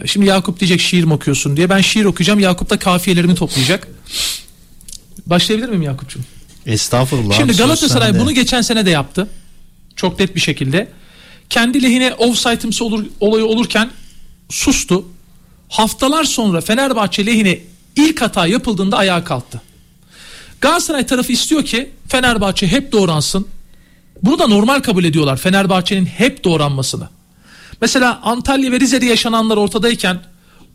şimdi Yakup diyecek şiir mi okuyorsun diye. Ben şiir okuyacağım. Yakup da kafiyelerimi toplayacak. Başlayabilir miyim Yakup'cum? Estağfurullah. Şimdi Galatasaray bunu geçen sene de yaptı. Çok net bir şekilde. Kendi lehine offside'ımsı olur, olayı olurken sustu. Haftalar sonra Fenerbahçe lehine ilk hata yapıldığında ayağa kalktı. Galatasaray tarafı istiyor ki Fenerbahçe hep doğransın. Bunu da normal kabul ediyorlar Fenerbahçe'nin hep doğranmasını. Mesela Antalya ve Rize'de yaşananlar ortadayken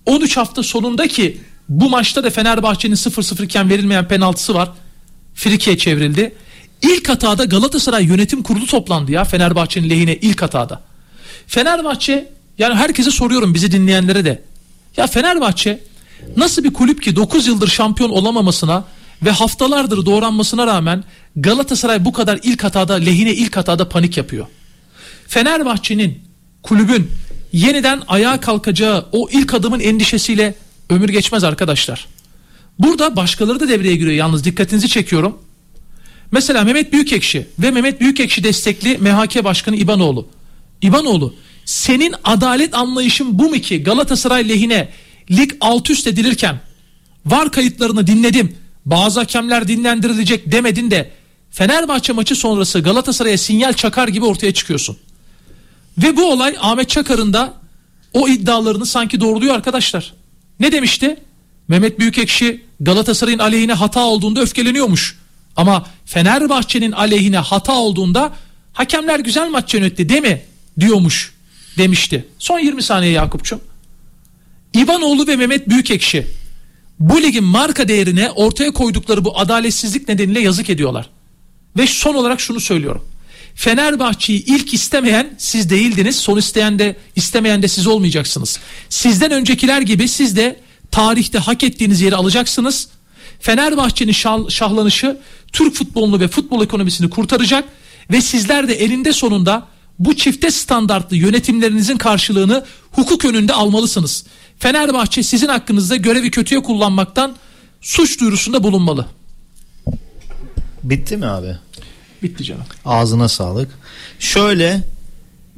13 hafta sonundaki bu maçta da Fenerbahçe'nin 0-0 iken verilmeyen penaltısı var. Frikiye çevrildi. İlk hatada Galatasaray yönetim kurulu toplandı ya Fenerbahçe'nin lehine ilk hatada. Fenerbahçe yani herkese soruyorum bizi dinleyenlere de. Ya Fenerbahçe nasıl bir kulüp ki 9 yıldır şampiyon olamamasına ve haftalardır doğranmasına rağmen Galatasaray bu kadar ilk hatada lehine ilk hatada panik yapıyor. Fenerbahçe'nin kulübün yeniden ayağa kalkacağı o ilk adımın endişesiyle ömür geçmez arkadaşlar. Burada başkaları da devreye giriyor yalnız dikkatinizi çekiyorum. Mesela Mehmet Büyükekşi ve Mehmet Büyükekşi destekli MHK Başkanı İbanoğlu. İbanoğlu senin adalet anlayışın bu mu ki Galatasaray lehine lig alt üst edilirken var kayıtlarını dinledim. Bazı hakemler dinlendirilecek demedin de Fenerbahçe maçı sonrası Galatasaray'a sinyal çakar gibi ortaya çıkıyorsun. Ve bu olay Ahmet Çakar'ın da o iddialarını sanki doğruluyor arkadaşlar. Ne demişti? Mehmet Büyükekşi Galatasaray'ın aleyhine hata olduğunda öfkeleniyormuş. Ama Fenerbahçe'nin aleyhine hata olduğunda hakemler güzel maç yönetti değil mi? Diyormuş demişti. Son 20 saniye Yakupçum. İvanoğlu ve Mehmet Büyükekşi bu ligin marka değerine ortaya koydukları bu adaletsizlik nedeniyle yazık ediyorlar. Ve son olarak şunu söylüyorum. Fenerbahçe'yi ilk istemeyen siz değildiniz. Son isteyen de istemeyen de siz olmayacaksınız. Sizden öncekiler gibi siz de tarihte hak ettiğiniz yeri alacaksınız. Fenerbahçe'nin şah- şahlanışı Türk futbolunu ve futbol ekonomisini kurtaracak ve sizler de elinde sonunda bu çifte standartlı yönetimlerinizin karşılığını hukuk önünde almalısınız. Fenerbahçe sizin hakkınızda görevi kötüye kullanmaktan suç duyurusunda bulunmalı. Bitti mi abi? Bitti canım. Ağzına sağlık. Şöyle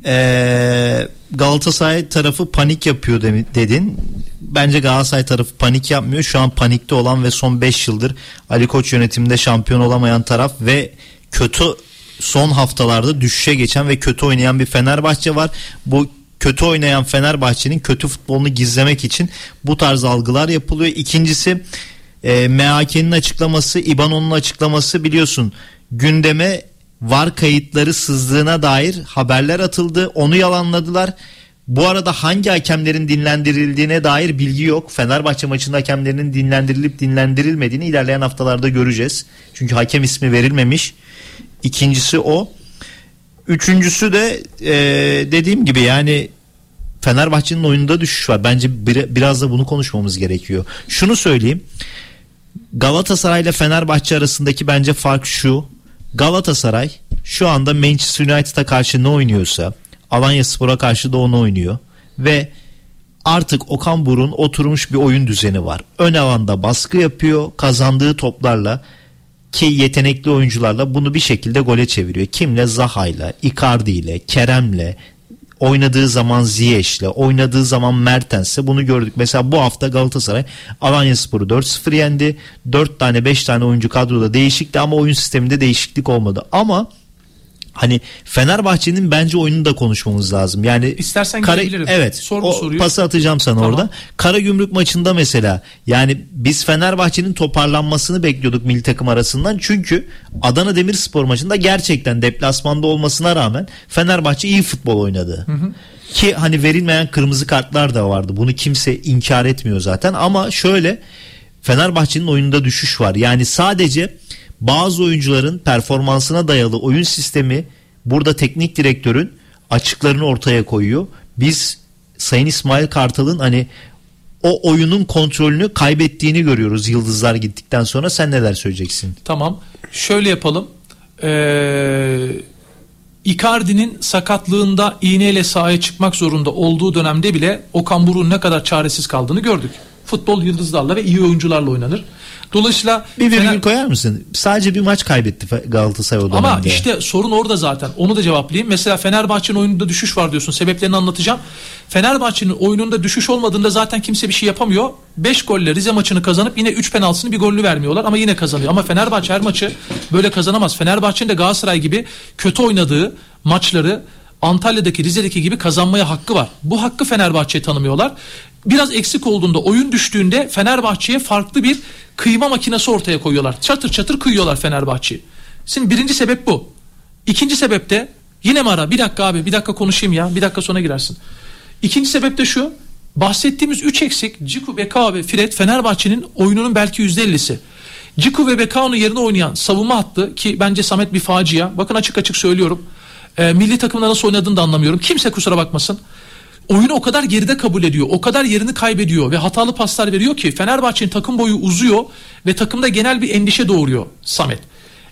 eee, Galatasaray tarafı panik yapıyor dedin. Bence Galatasaray tarafı panik yapmıyor. Şu an panikte olan ve son 5 yıldır Ali Koç yönetiminde şampiyon olamayan taraf ve kötü son haftalarda düşüşe geçen ve kötü oynayan bir Fenerbahçe var. Bu kötü oynayan Fenerbahçe'nin kötü futbolunu gizlemek için bu tarz algılar yapılıyor. İkincisi e, MHK'nin açıklaması, İBANO'nun açıklaması biliyorsun gündeme var kayıtları sızdığına dair haberler atıldı. Onu yalanladılar. Bu arada hangi hakemlerin dinlendirildiğine dair bilgi yok. Fenerbahçe maçında hakemlerinin dinlendirilip dinlendirilmediğini ilerleyen haftalarda göreceğiz. Çünkü hakem ismi verilmemiş. İkincisi o. Üçüncüsü de e, dediğim gibi yani Fenerbahçe'nin oyununda düşüş var. Bence bir- biraz da bunu konuşmamız gerekiyor. Şunu söyleyeyim. Galatasaray ile Fenerbahçe arasındaki bence fark şu. Galatasaray şu anda Manchester United'a karşı ne oynuyorsa Alanya Spor'a karşı da onu oynuyor. Ve artık Okan Buruk'un oturmuş bir oyun düzeni var. Ön alanda baskı yapıyor. Kazandığı toplarla ki yetenekli oyuncularla bunu bir şekilde gole çeviriyor. Kimle? Zaha'yla, Icardi ile, Kerem'le, oynadığı zaman Ziyech'le, oynadığı zaman Mertens'le bunu gördük. Mesela bu hafta Galatasaray Alanya Sporu 4-0 yendi. 4 tane 5 tane oyuncu kadroda değişikti ama oyun sisteminde değişiklik olmadı. Ama hani Fenerbahçe'nin bence oyununu da konuşmamız lazım. Yani İstersen Kara-. Evet. Sor bu o soruyu. pası atacağım sana Tamam. orada. Karagümrük maçında mesela yani biz Fenerbahçe'nin toparlanmasını bekliyorduk milli takım arasından. Çünkü Adana Demirspor maçında gerçekten deplasmanda olmasına rağmen Fenerbahçe iyi futbol oynadı. Ki hani verilmeyen kırmızı kartlar da vardı. Bunu kimse inkar etmiyor zaten ama şöyle Fenerbahçe'nin oyununda düşüş var. Yani sadece bazı oyuncuların performansına dayalı oyun sistemi burada teknik direktörün açıklarını ortaya koyuyor. Biz Sayın İsmail Kartal'ın hani o oyunun kontrolünü kaybettiğini görüyoruz yıldızlar gittikten sonra. Sen neler söyleyeceksin? Tamam. Şöyle yapalım. Ee, Icardi'nin sakatlığında iğneyle sahaya çıkmak zorunda olduğu dönemde bile Okan Buruk'un ne kadar çaresiz kaldığını gördük. Futbol yıldızlarla ve iyi oyuncularla oynanır. Dolayısıyla Bir virgül Fener- koyar mısın? Sadece bir maç kaybetti Galatasaray o dönemde. ama işte sorun orada zaten. Onu da cevaplayayım. Mesela Fenerbahçe'nin oyununda düşüş var diyorsun. Sebeplerini anlatacağım. Fenerbahçe'nin oyununda düşüş olmadığında zaten kimse bir şey yapamıyor. 5 golle Rize maçını kazanıp yine 3 penaltısını bir gollü vermiyorlar ama yine kazanıyor. Ama Fenerbahçe her maçı böyle kazanamaz. Fenerbahçe'nin de Galatasaray gibi kötü oynadığı maçları Antalya'daki Rize'deki gibi kazanmaya hakkı var. Bu hakkı Fenerbahçe'ye tanımıyorlar. Biraz eksik olduğunda oyun düştüğünde Fenerbahçe'ye farklı bir kıyma makinesi ortaya koyuyorlar. Çatır çatır kıyıyorlar Fenerbahçe'yi. Şimdi birinci sebep bu. İkinci sebep de yine mi ara? Bir dakika abi bir dakika konuşayım ya. Bir dakika sonra girersin. İkinci sebep de şu. Bahsettiğimiz 3 eksik Ciku, Bekao ve Fred Fenerbahçe'nin oyununun belki %50'si. Ciku ve Bekao'nun yerine oynayan savunma hattı ki bence Samet bir facia. Bakın açık açık söylüyorum. Ee, milli takımda nasıl oynadığını da anlamıyorum. Kimse kusura bakmasın. Oyunu o kadar geride kabul ediyor. O kadar yerini kaybediyor ve hatalı paslar veriyor ki Fenerbahçe'nin takım boyu uzuyor ve takımda genel bir endişe doğuruyor Samet.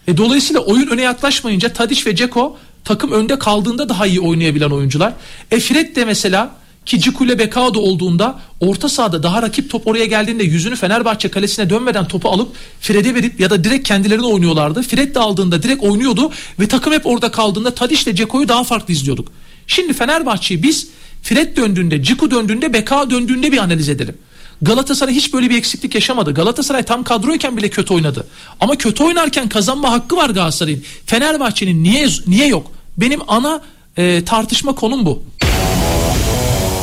E, dolayısıyla oyun öne yaklaşmayınca Tadiş ve Ceko takım önde kaldığında daha iyi oynayabilen oyuncular. E Fred de mesela Ki Ciku ile Bekao da olduğunda orta sahada daha rakip top oraya geldiğinde yüzünü Fenerbahçe kalesine dönmeden topu alıp Fred'e verip ya da direkt kendilerine oynuyorlardı. Fred de aldığında direkt oynuyordu ve takım hep orada kaldığında Tadiş ile Ceko'yu daha farklı izliyorduk. Şimdi Fenerbahçe'yi biz Fred döndüğünde, Ciku döndüğünde, Bekao döndüğünde bir analiz edelim. Galatasaray hiç böyle bir eksiklik yaşamadı. Galatasaray tam kadroyken bile kötü oynadı. Ama kötü oynarken kazanma hakkı var Galatasaray'ın. Fenerbahçe'nin niye niye yok? Benim ana e, tartışma konum bu.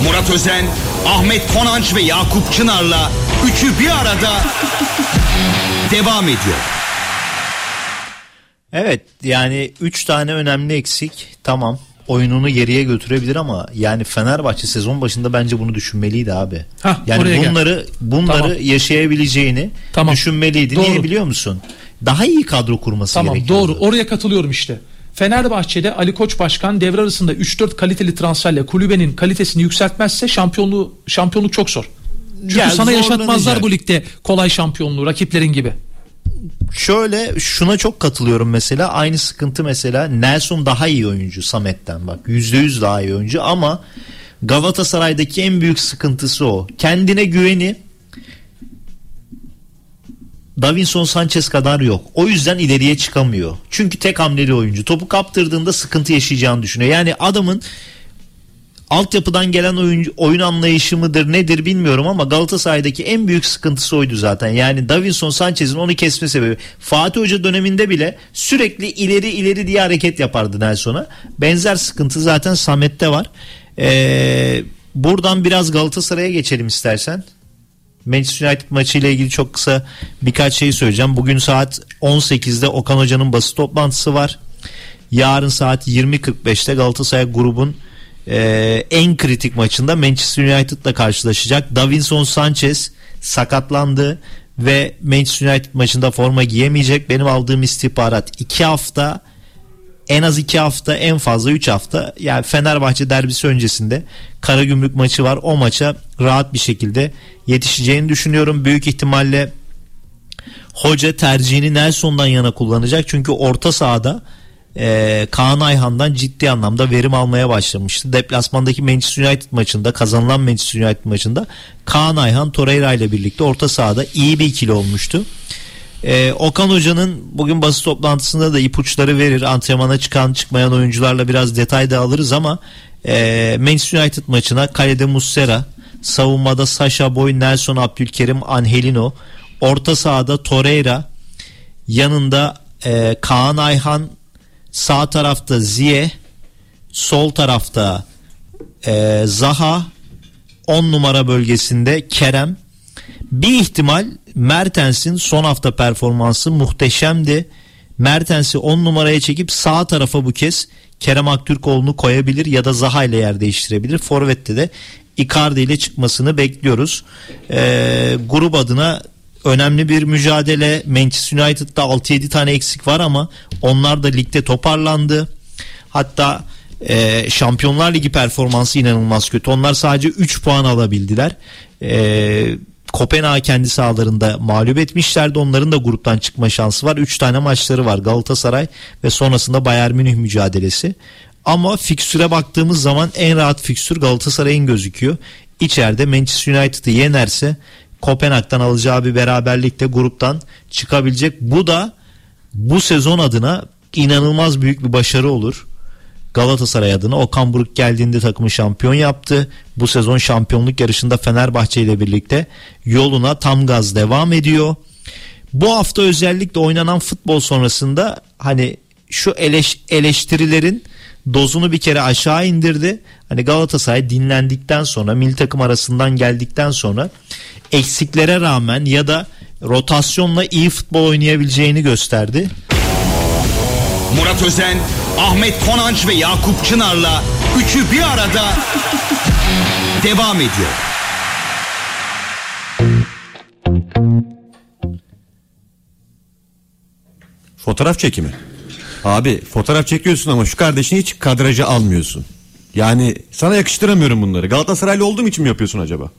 Murat Özen, Ahmet Konanç ve Yakup Çınar'la üçü bir arada devam ediyor. Evet yani 3 tane önemli eksik tamam oyununu geriye götürebilir ama yani Fenerbahçe sezon başında bence bunu düşünmeliydi abi. Hah, yani oraya gel. bunları bunları Tamam. yaşayabileceğini Tamam. düşünmeliydi. Doğru. Niye biliyor musun? Daha iyi kadro kurması Tamam gerekiyor. doğru oraya katılıyorum işte. Fenerbahçe'de Ali Koç Başkan devre arasında 3-4 kaliteli transferle kulübenin kalitesini yükseltmezse şampiyonluğu şampiyonluk çok zor. Çünkü Ya sana yaşatmazlar bu ligde kolay şampiyonluğu rakiplerin gibi. Şöyle şuna çok katılıyorum mesela aynı sıkıntı mesela Nelson daha iyi oyuncu Samet'ten bak %100 daha iyi oyuncu ama Galatasaray'daki en büyük sıkıntısı o. Kendine güveni Davinson Sanchez kadar yok. O yüzden ileriye çıkamıyor. Çünkü tek hamleli oyuncu. Topu kaptırdığında sıkıntı yaşayacağını düşünüyor. Yani adamın altyapıdan gelen oyuncu, oyun anlayışı mıdır nedir bilmiyorum ama Galatasaray'daki en büyük sıkıntısı oydu zaten. Yani Davinson Sanchez'in onu kesme sebebi. Fatih Hoca döneminde bile sürekli ileri ileri diye hareket yapardı Nelson'a. Benzer sıkıntı zaten Samet'te var. Ee, buradan biraz Galatasaray'a geçelim istersen. Manchester United maçı ile ilgili çok kısa birkaç şey söyleyeceğim. Bugün saat 18'de Okan Hoca'nın basın toplantısı var. Yarın saat 20.45'te Galatasaray grubun e, en kritik maçında Manchester United'la karşılaşacak. Davinson Sanchez sakatlandı ve Manchester United maçında forma giyemeyecek. Benim aldığım istihbarat 2 hafta en az 2 hafta en fazla 3 hafta yani Fenerbahçe derbisi öncesinde Karagümrük maçı var. O maça rahat bir şekilde yetişeceğini düşünüyorum. Büyük ihtimalle hoca tercihini Nelson'dan yana kullanacak. Çünkü orta sahada e, Kaan Ayhan'dan ciddi anlamda verim almaya başlamıştı. Deplasmandaki Manchester United maçında kazanılan Manchester United maçında Kaan Ayhan Torreira ile birlikte orta sahada iyi bir ikili olmuştu. Ee, Okan Hoca'nın bugün basın toplantısında da ipuçları verir. Antrenmana çıkan çıkmayan oyuncularla biraz detay da alırız ama e, Manchester United maçına kalede Muslera, savunmada Sasha Boy, Nelson Abdülkerim, Angelino, orta sahada Torreira, yanında e, Kaan Ayhan, sağ tarafta Ziye, sol tarafta e, Zaha, 10 numara bölgesinde Kerem, bir ihtimal Mertens'in son hafta performansı muhteşemdi. Mertens'i 10 numaraya çekip sağ tarafa bu kez Kerem Aktürkoğlu'nu koyabilir ya da Zaha ile yer değiştirebilir. Forvet'te de Icardi ile çıkmasını bekliyoruz. Ee, grup adına önemli bir mücadele. Manchester United'da 6-7 tane eksik var ama onlar da ligde toparlandı. Hatta e, Şampiyonlar Ligi performansı inanılmaz kötü. Onlar sadece 3 puan alabildiler. E, Kopenhag kendi sahalarında mağlup etmişlerdi. Onların da gruptan çıkma şansı var. 3 tane maçları var. Galatasaray ve sonrasında Bayern Münih mücadelesi. Ama fikstüre baktığımız zaman en rahat fikstür Galatasaray'ın gözüküyor. İçeride Manchester United'ı yenerse Kopenhag'dan alacağı bir beraberlikte gruptan çıkabilecek. Bu da bu sezon adına inanılmaz büyük bir başarı olur. Galatasaray adına Okan Buruk geldiğinde takımı şampiyon yaptı. Bu sezon şampiyonluk yarışında Fenerbahçe ile birlikte yoluna tam gaz devam ediyor. Bu hafta özellikle oynanan futbol sonrasında hani şu eleş, eleştirilerin dozunu bir kere aşağı indirdi. Hani Galatasaray dinlendikten sonra milli takım arasından geldikten sonra eksiklere rağmen ya da rotasyonla iyi futbol oynayabileceğini gösterdi. Murat Özen, Ahmet Konanç ve Yakup Çınar'la üçü bir arada devam ediyor. Fotoğraf çekimi. Abi fotoğraf çekiyorsun ama şu kardeşini hiç kadraja almıyorsun. Yani sana yakıştıramıyorum bunları. Galatasaraylı olduğum için mi yapıyorsun acaba?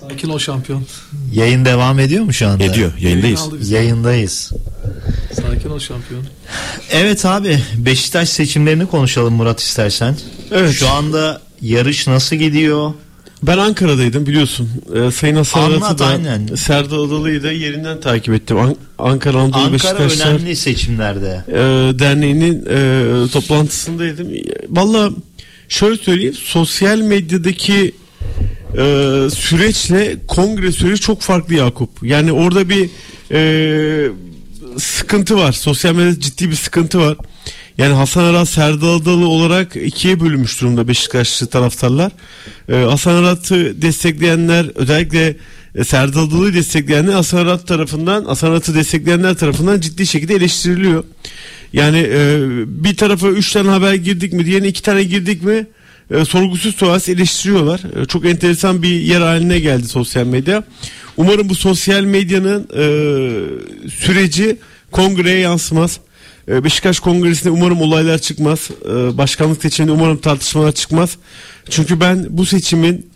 Sakin ol şampiyon. Yayın devam ediyor mu şu anda? Ediyor, yayındayız. Yayın. Yayındayız. Sakin ol şampiyon. Evet abi Beşiktaş seçimlerini konuşalım Murat istersen. Evet. Şu anda Yarış nasıl gidiyor? Ben Ankara'daydım biliyorsun. Ee, Sayın Hasan Anlat, Arat'ı da. Serdar Adalı'yı da yerinden takip ettim. An- Ankara Anadolu Ankara Beşiktaşlar önemli seçimlerde. e, Derneği'nin e, toplantısındaydım. Valla şöyle söyleyeyim sosyal medyadaki e, süreçle kongre süreci çok farklı Yakup. Yani orada bir e, sıkıntı var. Sosyal medyada ciddi bir sıkıntı var. Yani Hasan Arat Serdar Adalı olarak ikiye bölünmüş durumda Beşiktaşlı taraftarlar. Ee, Hasan Arat'ı destekleyenler özellikle e, Serdar Adalı'yı destekleyenler Hasan Arat tarafından Hasan Arat'ı destekleyenler tarafından ciddi şekilde eleştiriliyor. Yani e, bir tarafa üç tane haber girdik mi diğerine iki tane girdik mi e, sorgusuz sualsiz eleştiriyorlar. E, çok enteresan bir yer haline geldi sosyal medya. Umarım bu sosyal medyanın e, süreci kongreye yansımaz. E, Beşiktaş Kongresi'nde umarım olaylar çıkmaz. E, Başkanlık seçiminde umarım tartışmalar çıkmaz. Çünkü ben bu seçimin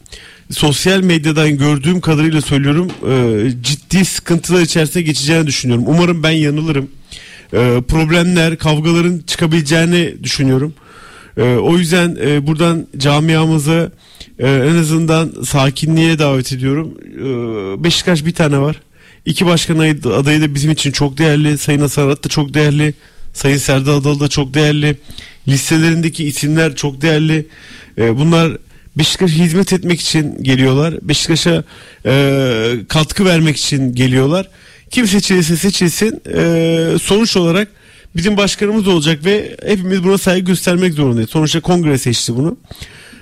sosyal medyadan gördüğüm kadarıyla söylüyorum e, ciddi sıkıntılar içerisine geçeceğini düşünüyorum. Umarım ben yanılırım. E, Problemler, kavgaların çıkabileceğini düşünüyorum. O yüzden e, buradan camiamızı e, en azından sakinliğe davet ediyorum. Beşiktaş bir tane var. İki başkan aday- adayı da bizim için çok değerli. Sayın Hasan Arat da çok değerli. Sayın Serdar Adalı da çok değerli. Listelerindeki isimler çok değerli. Ee, bunlar Beşiktaş'a hizmet etmek için geliyorlar. Beşiktaş'a e, katkı vermek için geliyorlar. Kim seçilirse seçilsin e, sonuç olarak bizim başkanımız olacak ve hepimiz buna saygı göstermek zorundayız. Sonuçta kongre seçti bunu.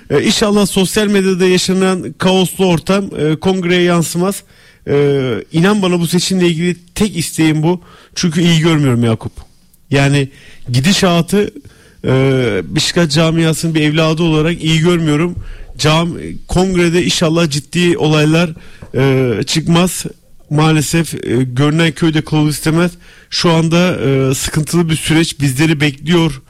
E, inşallah sosyal medyada yaşanan kaoslu ortam e, kongreye yansımaz. E, inan bana bu seçimle ilgili tek isteğim bu. Çünkü iyi görmüyorum Yakup. Yani gidişatı e, Beşiktaş camiasının bir evladı olarak iyi görmüyorum. Cam kongrede inşallah ciddi olaylar e, çıkmaz. Maalesef e, görünen köyde kılavuz istemez. Şu anda e, sıkıntılı bir süreç bizleri bekliyor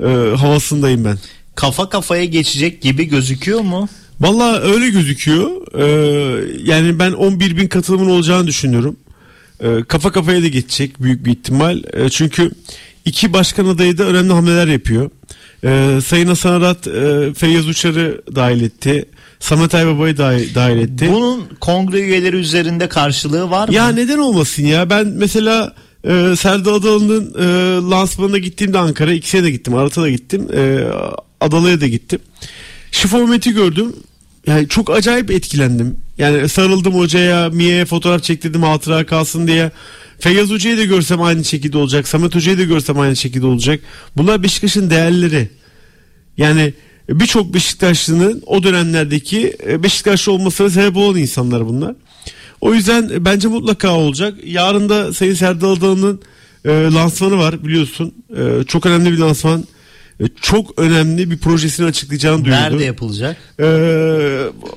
e, havasındayım ben. Kafa kafaya geçecek gibi gözüküyor mu? Valla öyle gözüküyor. Ee, yani ben 11 bin katılımın olacağını düşünüyorum. Ee, kafa kafaya da geçecek büyük bir ihtimal. Ee, çünkü iki başkan adayı da önemli hamleler yapıyor. Ee, Sayın Hasan Arat e, Feyyaz Uçar'ı dahil etti. Samet Aybaba'yı dahil, dahil etti. Bunun kongre üyeleri üzerinde karşılığı var mı? Ya neden olmasın ya? Ben mesela e, Serdar Adalı'nın e, lansmanına gittiğimde Ankara ikisine de gittim. Arat'a da gittim. E, Adalı'ya da gittim. Şifomet'i gördüm. Yani çok acayip etkilendim. Yani sarıldım hocaya, Mia'ya fotoğraf çektirdim hatıra kalsın diye. Feyyaz Hoca'yı da görsem aynı şekilde olacak. Samet Hoca'yı da görsem aynı şekilde olacak. Bunlar Beşiktaş'ın değerleri. Yani birçok Beşiktaşlı'nın o dönemlerdeki e, Beşiktaşlı olmasına sebep olan insanlar bunlar. O yüzden bence mutlaka olacak. Yarın da Sayın Serdar Adalı'nın e, lansmanı var biliyorsun. E, çok önemli bir lansman. E, çok önemli bir projesini açıklayacağını duyurdu. Nerede yapılacak? E,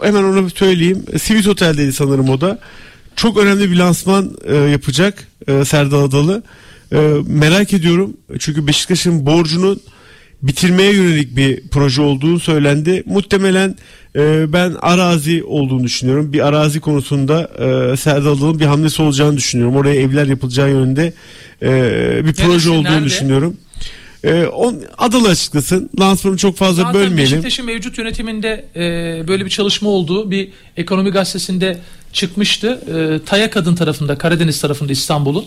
hemen onu söyleyeyim. Sivit Otel'deydi sanırım o da. Çok önemli bir lansman e, yapacak e, Serdar Adalı. E, merak ediyorum. Çünkü Beşiktaş'ın borcunun bitirmeye yönelik bir proje olduğu söylendi. Muhtemelen e, ben arazi olduğunu düşünüyorum. Bir arazi konusunda e, Serdar Adalı'nın bir hamlesi olacağını düşünüyorum. Oraya evler yapılacağı yönünde e, bir proje Neresi, olduğunu nerede? düşünüyorum. E, on, Adalı açıklasın. Lansmanı çok fazla Zaten bölmeyelim. Beşiktaş'ın mevcut yönetiminde e, böyle bir çalışma olduğu bir ekonomi gazetesinde çıkmıştı. E, Taya Kadın tarafında, Karadeniz tarafında İstanbul'un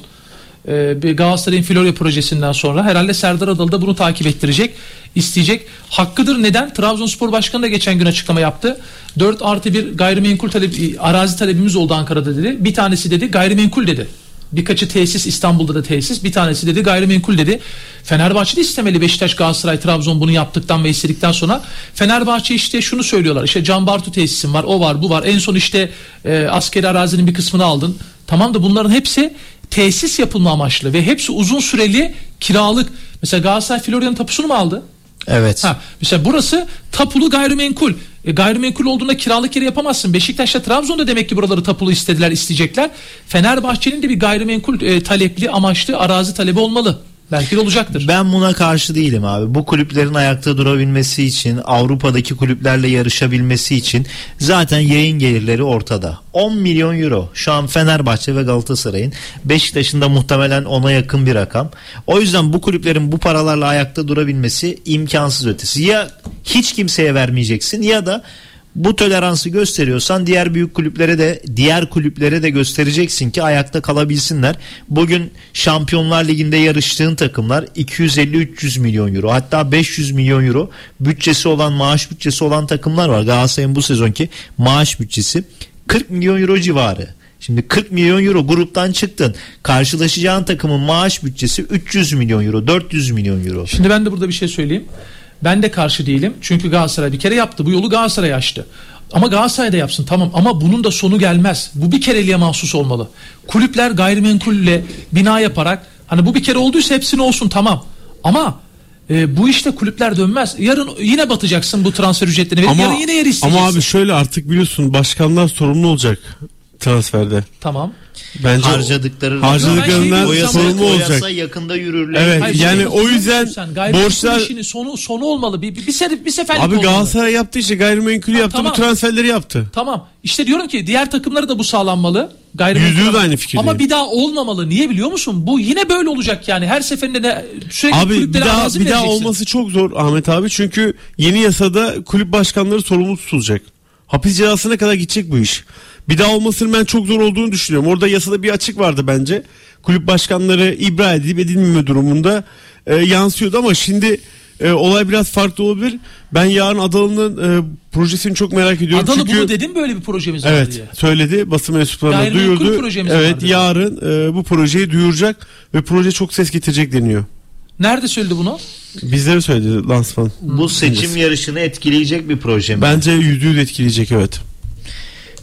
e, bir Galatasaray'ın Florya projesinden sonra herhalde Serdar Adalı da bunu takip ettirecek, isteyecek. Hakkıdır neden? Trabzonspor Başkanı da geçen gün açıklama yaptı. 4 artı bir gayrimenkul talebi, arazi talebimiz oldu Ankara'da dedi. Bir tanesi dedi gayrimenkul dedi. Birkaçı tesis İstanbul'da da tesis. Bir tanesi dedi gayrimenkul dedi. Fenerbahçe de istemeli Beşiktaş, Galatasaray, Trabzon bunu yaptıktan ve istedikten sonra. Fenerbahçe işte şunu söylüyorlar. İşte Can Bartu tesisin var, o var, bu var. En son işte e, askeri arazinin bir kısmını aldın. Tamam da bunların hepsi tesis yapılma amaçlı ve hepsi uzun süreli kiralık. Mesela Galatasaray Florya'nın tapusunu mu aldı? Evet. Ha, mesela burası tapulu gayrimenkul. E, gayrimenkul olduğunda kiralık yeri yapamazsın. Beşiktaş'ta Trabzon'da demek ki buraları tapulu istediler, isteyecekler. Fenerbahçe'nin de bir gayrimenkul e, talepli, amaçlı arazi talebi olmalı. Belki de olacaktır. Ben buna karşı değilim abi. Bu kulüplerin ayakta durabilmesi için, Avrupa'daki kulüplerle yarışabilmesi için zaten yayın gelirleri ortada. 10 milyon euro. Şu an Fenerbahçe ve Galatasaray'ın Beşiktaş'ın da muhtemelen ona yakın bir rakam. O yüzden bu kulüplerin bu paralarla ayakta durabilmesi imkansız ötesi. Ya hiç kimseye vermeyeceksin ya da bu toleransı gösteriyorsan diğer büyük kulüplere de diğer kulüplere de göstereceksin ki ayakta kalabilsinler. Bugün Şampiyonlar Ligi'nde yarıştığın takımlar 250-300 milyon euro hatta 500 milyon euro bütçesi olan maaş bütçesi olan takımlar var. Galatasaray'ın bu sezonki maaş bütçesi 40 milyon euro civarı. Şimdi 40 milyon euro gruptan çıktın. Karşılaşacağın takımın maaş bütçesi 300 milyon euro, 400 milyon euro. Şimdi ben de burada bir şey söyleyeyim. Ben de karşı değilim. Çünkü Galatasaray bir kere yaptı. Bu yolu Galatasaray açtı. Ama Galatasaray da yapsın tamam ama bunun da sonu gelmez. Bu bir kereliğe mahsus olmalı. Kulüpler gayrimenkulle bina yaparak hani bu bir kere olduysa hepsini olsun tamam. Ama e, bu işte kulüpler dönmez. Yarın yine batacaksın bu transfer ücretlerini verip yarın yine yer isteyeceksin. ama abi şöyle artık biliyorsun başkanlar sorumlu olacak transferde. Tamam. Bence harcadıkları harcadıklarından o yasa, sorumlu o olacak. yakında yürürlüğe Evet Hayır, yani o yüzden gayrimenkul borçlar işinin sonu sonu olmalı. Bir bir, bir, ser- bir seferlik abi olmalı. Galatasaray yaptı işte gayrimenkulü yaptı tamam. bu transferleri yaptı. Tamam. İşte diyorum ki diğer takımlara da bu sağlanmalı. Gayrimenkul Yüzde yüz ama- aynı fikirdeyim. Ama bir daha olmamalı. Niye biliyor musun? Bu yine böyle olacak yani. Her seferinde ne sürekli Abi bir kulüplere daha arazi bir daha olması çok zor Ahmet abi çünkü yeni yasada kulüp başkanları sorumlu tutulacak. Hapis cezasına kadar gidecek bu iş. Bir daha olmasının ben çok zor olduğunu düşünüyorum. Orada yasada bir açık vardı bence. Kulüp başkanları ibra edilip edilmeme durumunda e, yansıyordu ama şimdi e, olay biraz farklı olabilir. Ben yarın Adalı'nın e, projesini çok merak ediyorum. Adalı çünkü... bunu dedim böyle bir projemiz var Evet diye. söyledi basın mensuplarına Gayrimenkul duyurdu. projemiz var Evet yarın e, bu projeyi duyuracak ve proje çok ses getirecek deniyor. Nerede söyledi bunu? Bizlere söyledi lansman. Bu seçim yarışını etkileyecek bir proje mi? Bence yüzde yüz etkileyecek evet.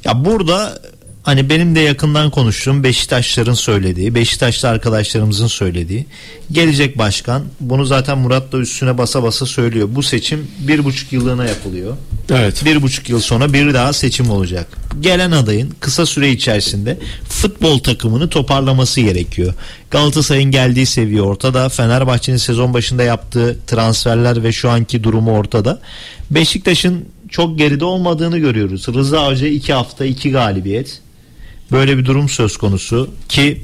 Ya burada hani benim de yakından konuştuğum Beşiktaşların söylediği, Beşiktaşlı arkadaşlarımızın söylediği gelecek başkan bunu zaten Murat da üstüne basa basa söylüyor. Bu seçim bir buçuk yıllığına yapılıyor. Evet. Bir buçuk yıl sonra bir daha seçim olacak. Gelen adayın kısa süre içerisinde futbol takımını toparlaması gerekiyor. Galatasaray'ın geldiği seviye ortada. Fenerbahçe'nin sezon başında yaptığı transferler ve şu anki durumu ortada. Beşiktaş'ın çok geride olmadığını görüyoruz. Rıza Hoca iki hafta iki galibiyet. Böyle bir durum söz konusu ki